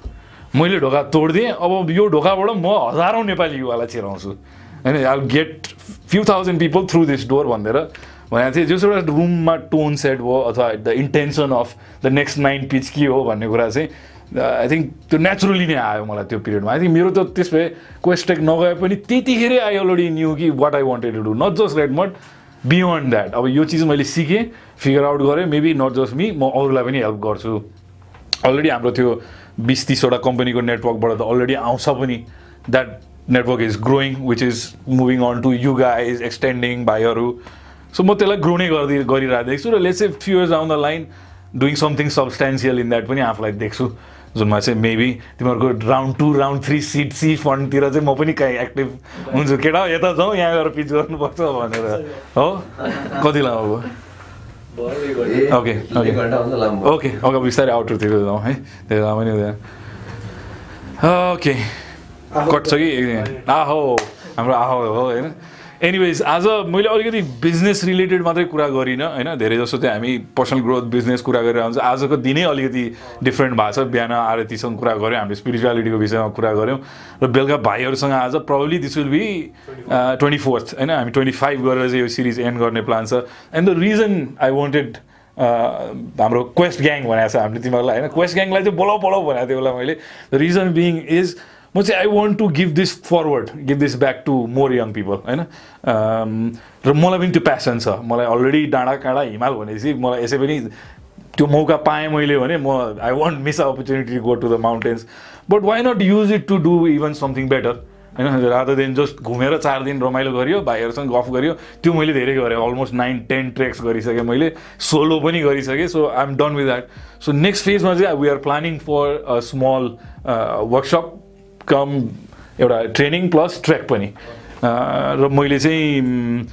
S1: मैले ढोका तोडिदिएँ। अब यो ढोकाबाट म हजारौँ नेपाली युवालाई छिराउँछु होइन I get few thousand people through this door भनेर भनेको थिएँ जस एउटा रुममा टोन सेट भयो अथवा the intention of the next nine pitch के हो भन्ने कुरा चाहिँ आई थिङ्क त्यो नेचुरली नै आयो मलाई त्यो पिरियडमा आई थिङ्क मेरो त त्यस भए क्वेस्टेक नगए पनि त्यतिखेरै आई अलरेडी न्यू कि what I wanted to do not just read मट बियोन्ड द्याट अब यो चिज मैले सिकेँ फिगर आउट गरेँ मेबी नट जस्ट मी म अरूलाई पनि हेल्प गर्छु। अलरेडी हाम्रो त्यो बिस तिसवटा कम्पनीको नेटवर्कबाट त अलरेडी आउँछ पनि। That network is growing which is moving on to you guys extending भाइहरू सो म त्यसलाई ग्रो नै गर्दै गरिरहेको छु र let's a few years down the line doing something substantial in that पनि आफूलाई देख्छु जुनमा चाहिँ मेबी तिमीहरूको round two round three seed C फन्डतिर चाहिँ म पनि कहीँ एक्टिभ हुन्छु। केटा यता जाउँ यहाँ गएर पिच गर्नुपर्छ भनेर। हो? कति लामो भयो? Okay, okay. ओके ओके बिस्तारै आउटरतिर जाउँ है। त्यो लामो नि हुँदैन। ओके कट छ कि? आहो। हाम्रो आहो हो होइन? एनिवेज आज मैले अलिकति बिजनेस रिलेटेड मात्रै कुरा गरिनँ होइन? धेरै जस्तो चाहिँ हामी पर्सनल ग्रोथ बिजनेस कुरा गरेर आउँछ। आजको दिनै अलिकति डिफ्रेन्ट भएको छ। बिहान आरतीसँग कुरा गऱ्यौँ हामीले स्पिरिचुअलिटीको विषयमा कुरा गऱ्यौँ। र बेलुका भाइहरूसँग आज probably this will be twenty fourth होइन? हामी ट्वेन्टी फाइभ गरेर चाहिँ यो सिरिज एन्ड गर्ने प्लान छ। And the reason I wanted हाम्रो क्वेस्ट ग्याङ भनेको छ। हामीले तिमीहरूलाई होइन? क्वेस्ट ग्याङलाई चाहिँ बोलाउ बोलाउ भनेको थियो उसलाई मैले। द रिजन बिङ इज म चाहिँ I want to give this forward give this back to more young people होइन र मलाई पनि त्यो प्यासन छ। मलाई अलरेडी डाँडा काँडा हिमाल भनेपछि मलाई यसै पनि त्यो मौका पाएँ मैले भने म I want miss opportunity go to the mountains but why not use it to do even something better होइन रादर देन जस्ट घुमेर चार दिन रमाइलो गरियो भाइहरूसँग गफ गरियो त्यो मैले धेरै गरेँ। अलमोस्ट नाइन टेन ट्रेक्स गरिसकेँ मैले। सोलो पनि गरिसकेँ। So I am done with that so next फेजमा चाहिँ we are planning for a small workshop cum एउटा ट्रेनिङ प्लस ट्रेक पनि। र मैले चाहिँ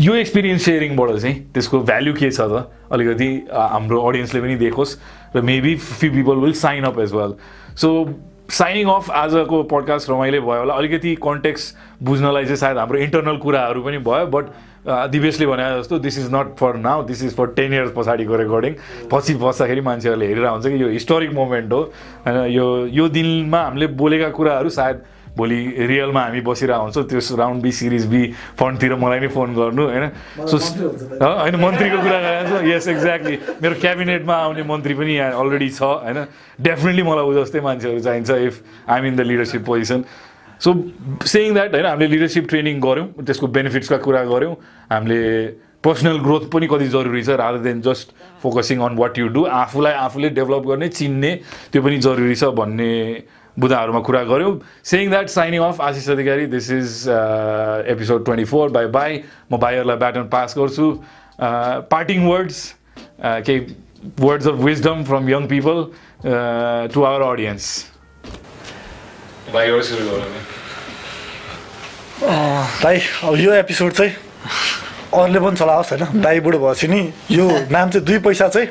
S1: यो एक्सपिरियन्स सेयरिङबाट चाहिँ त्यसको भ्याल्यु के छ त अलिकति हाम्रो अडियन्सले पनि देखोस् र maybe few people will sign up as well. So signing off आजको पडकास्ट रमाइलो भयो होला। अलिकति कन्टेक्स्ट बुझ्नलाई चाहिँ सायद हाम्रो इन्टरनल कुराहरू पनि भयो बट दिवेशले भने जस्तो this is not for now this is for ten years पछाडिको रेकर्डिङ पछि बस्दाखेरि मान्छेहरूले हेरेर हुन्छ कि यो हिस्टोरिक मोमेन्ट हो। होइन यो यो दिनमा हामीले बोलेका कुराहरू सायद भोलि रियलमा हामी बसिरहेको हुन्छौँ। त्यो राउन्ड बी सिरिज बी फन्डतिर मलाई नै फोन गर्नु होइन? सो होइन मन्त्रीको कुरा गरेको छु यस एक्ज्याक्टली मेरो क्याबिनेटमा आउने मन्त्री पनि यहाँ अलरेडी छ होइन? डेफिनेटली मलाई उ जस्तै मान्छेहरू चाहिन्छ if I'm in the leadership position so saying that होइन हामीले लिडरसिप ट्रेनिङ गऱ्यौँ त्यसको बेनिफिट्सका कुरा गऱ्यौँ हामीले पर्सनल ग्रोथ पनि कति जरुरी छ rather than just focusing on what you do आफूलाई आफूले डेभलप गर्ने चिन्ने त्यो पनि जरुरी छ भन्ने बुदाहरूमा कुरा गऱ्यौँ। Saying that signing off Ashish Adhikari this is episode twenty four bye bye म भाइहरूलाई ब्याटन पास गर्छु। पार्टिङ वर्ड्स केही words of wisdom from young people to our audience भाइबाट सुरु गरौँ
S3: भाइ अब यो एपिसोड चाहिँ अरूले पनि चलाओस् होइन दाई बुढो भएपछि नि यो नाम चाहिँ दुई पैसा चाहिँ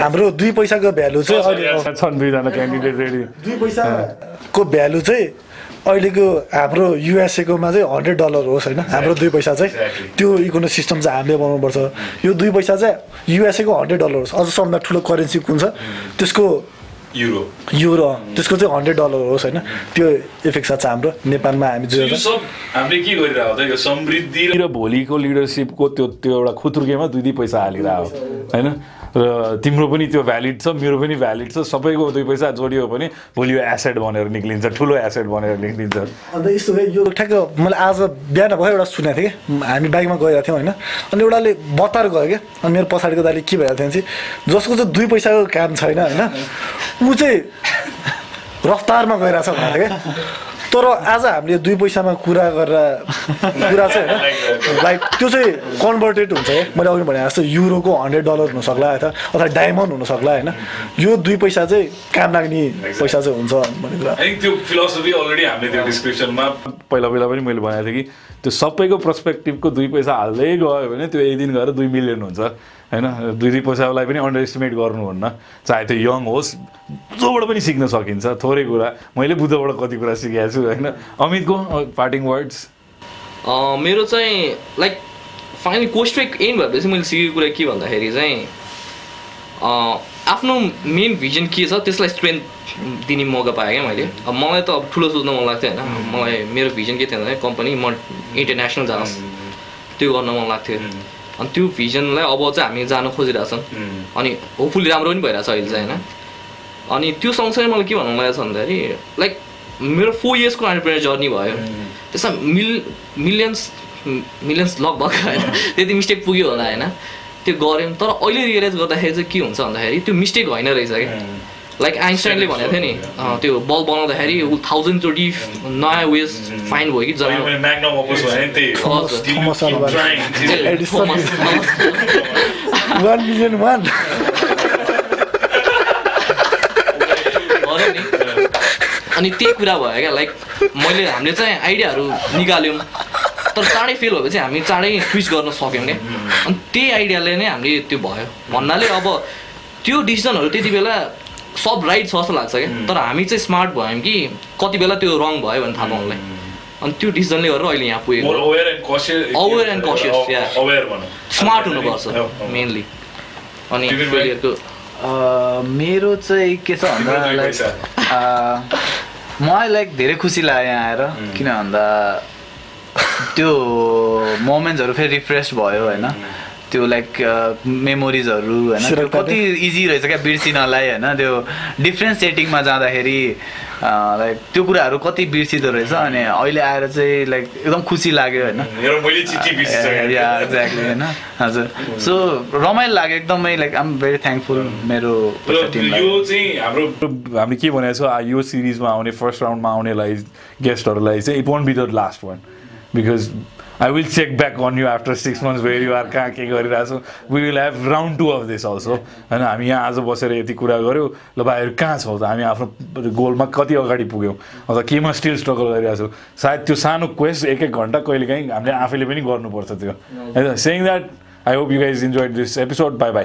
S3: हाम्रो दुई पैसाको भ्यालु चाहिँ अहिले
S1: छन् दुईजना क्यान्डिडेट रेडी
S3: दुई पैसाको भ्यालु चाहिँ अहिलेको हाम्रो युएसएकोमा चाहिँ हन्ड्रेड डलर होस् होइन हाम्रो दुई पैसा चाहिँ. त्यो इकोनोमिक सिस्टम चाहिँ हामीले बनाउनुपर्छ यो दुई पैसा चाहिँ युएसएको हन्ड्रेड डलर होस् अझ सबभन्दा ठुलो करेन्सी कुन छ त्यसको
S1: युरो
S3: युरो त्यसको चाहिँ हन्ड्रेड डलर होस् होइन। त्यो इफेक्ट छ हाम्रो नेपालमा हामी
S1: सब हामीले के गरिरहेको त यो समृद्धि र भोलिको लिडरसिपको त्यो त्यो एउटा खुत्रुकेमा दुई दुई पैसा हालिरहेको होइन? र तिम्रो पनि त्यो भ्यालिड छ मेरो पनि भ्यालिड छ सबैको दुई पैसा जोडियो भने भोलि यो एसेट भनेर निक्लिन्छ ठुलो एसेट भनेर निक्लिन्छ।
S3: अन्त यस्तो भयो यो ठ्याक्क मैले आज बिहान भयो एउटा सुनेको थिएँ कि हामी बाइकमा गइरहेको थियौँ होइन अनि एउटाले बतार गयो क्या अनि मेरो पछाडिको दाइले के भइरहेको थियो चाहिँ जसको चाहिँ दुई पैसाको काम छैन होइन ऊ चाहिँ रफ्तारमा गइरहेछ भनेर क्या तर आज हामीले दुई पैसामा कुरा गरेर कुरा चाहिँ होइन। लाइक त्यो चाहिँ कन्भर्टेड हुन्छ है। मैले अघि भने जस्तो युरोको हन्ड्रेड डलर हुनसक्ला अथवा अथवा डायमन्ड हुनसक्ला होइन। यो दुई पैसा चाहिँ काम लाग्ने पैसा चाहिँ हुन्छ भन्ने कुरा।
S1: त्यो फिलोसफी अलरेडी हामीले त्यो डिस्क्रिप्सनमा पहिला पहिला पनि मैले भनेको थिएँ कि त्यो सबैको पर्सपेक्टिभको दुई पैसा हाल्दै गयो भने त्यो एक दिन गएर दुई मिलियन हुन्छ। होइन? दुई दुई पैसालाई पनि अन्डर एस्टिमेट गर्नुहुन्न चाहे त्यो यङ होस् जोबाट पनि सिक्न सकिन्छ। थोरै कुरा। मैले बुद्धबाट कति कुरा सिकेको छु होइन? अमितको पार्टिङ वर्ड्स
S2: मेरो चाहिँ लाइक फाइनली कोस्ट्रेक एम भएपछि मैले सिकेको कुरा के भन्दाखेरि चाहिँ आफ्नो मेन भिजन के छ त्यसलाई स्ट्रेन्थ दिने मौका पाएँ क्या मैले। अब मलाई त अब ठुलो सोच्न मन लाग्थ्यो होइन? मलाई मेरो भिजन के थियो भने कम्पनी म इन्टरनेसनल जाओस्। त्यो गर्न मन लाग्थ्यो। अनि त्यो भिजनलाई अब चाहिँ हामी जानु खोजिरहेछौँ अनि होपफुल्ली राम्रो पनि भइरहेछ अहिले चाहिँ होइन? अनि त्यो सँगसँगै मलाई के भन्नु लागेको छ भन्दाखेरि लाइक मेरो फोर इयर्सको अन्टरप्रेनर जर्नी भयो। त्यसमा मिल मिलियन्स मिलियन्स लगभग होइन? त्यति मिस्टेक पुग्यो होला होइन? त्यो गऱ्यौँ। तर अहिले रियलाइज गर्दाखेरि चाहिँ के हुन्छ भन्दाखेरि त्यो मिस्टेक होइन रहेछ कि लाइक आइन्स्टाइनले भनेको थियो नि अँ, त्यो बल बनाउँदाखेरि ऊ थाउजन्डचोटि नयाँ वेज फाइन भयो कि अनि त्यही कुरा भयो क्या लाइक मैले हामीले चाहिँ आइडियाहरू निकाल्यौँ। तर चाँडै फेल भएपछि हामी चाँडै स्विच गर्न सक्यौँ क्या। अनि त्यही आइडियाले नै हामीले त्यो भयो। भन्नाले अब त्यो डिसिजनहरू त्यति बेला सब राइट छ जस्तो लाग्छ क्या। तर हामी चाहिँ स्मार्ट भयौँ कि कति बेला त्यो रङ भयो भने थाहा पाउनुलाई अनि त्यो डिसिजनले गरेर अहिले यहाँ पुगेको।
S1: Cautious,
S2: yeah.
S1: Aware भनौँ
S2: स्मार्ट. हुनुपर्छ मेनली अनि
S4: मेरो चाहिँ के छ भन्दा मलाई लाइक धेरै खुसी लाग्यो यहाँ आएर। किन भन्दा त्यो मोमेन्ट्सहरू फेरि रिफ्रेस भयो होइन। त्यो लाइक मेमोरिजहरू होइन? त्यो कति इजी रहेछ क्या बिर्सिनलाई होइन? त्यो डिफ्रेन्ट सेटिङमा जाँदाखेरि लाइक त्यो कुराहरू कति बिर्सिँदो रहेछ? अनि अहिले आएर चाहिँ लाइक एकदम खुसी लाग्यो होइन?
S1: मेरो मैले चिठी बिर्सिसकेँ।
S4: या एक्ज्याक्टली होइन? हजुर। सो रमाइलो लाग्यो एकदमै लाइक आम भेरी थ्याङ्कफुल मेरो
S1: यो चाहिँ हाम्रो हामीले के भनेको छौँ यो सिरिजमा आउने फर्स्ट राउन्डमा आउनेलाई गेस्टहरूलाई चाहिँ it won't be the last one because I will check back on you after six months where you are कहाँ के गरिरहेको छौँ we will have round two of this also होइन हामी यहाँ आज बसेर यति कुरा गऱ्यौँ। ल भाइहरू कहाँ छौँ? त हामी आफ्नो गोलमा कति अगाडि पुग्यौँ? अथवा केमा स्टिल स्ट्रगल गरिरहेको छौँ सायद त्यो सानो क्वेस्ट एक एक घन्टा कहिले काहीँ हामीले आफैले पनि गर्नुपर्छ त्यो। होइन saying that I hope you guys enjoy this episode bye bye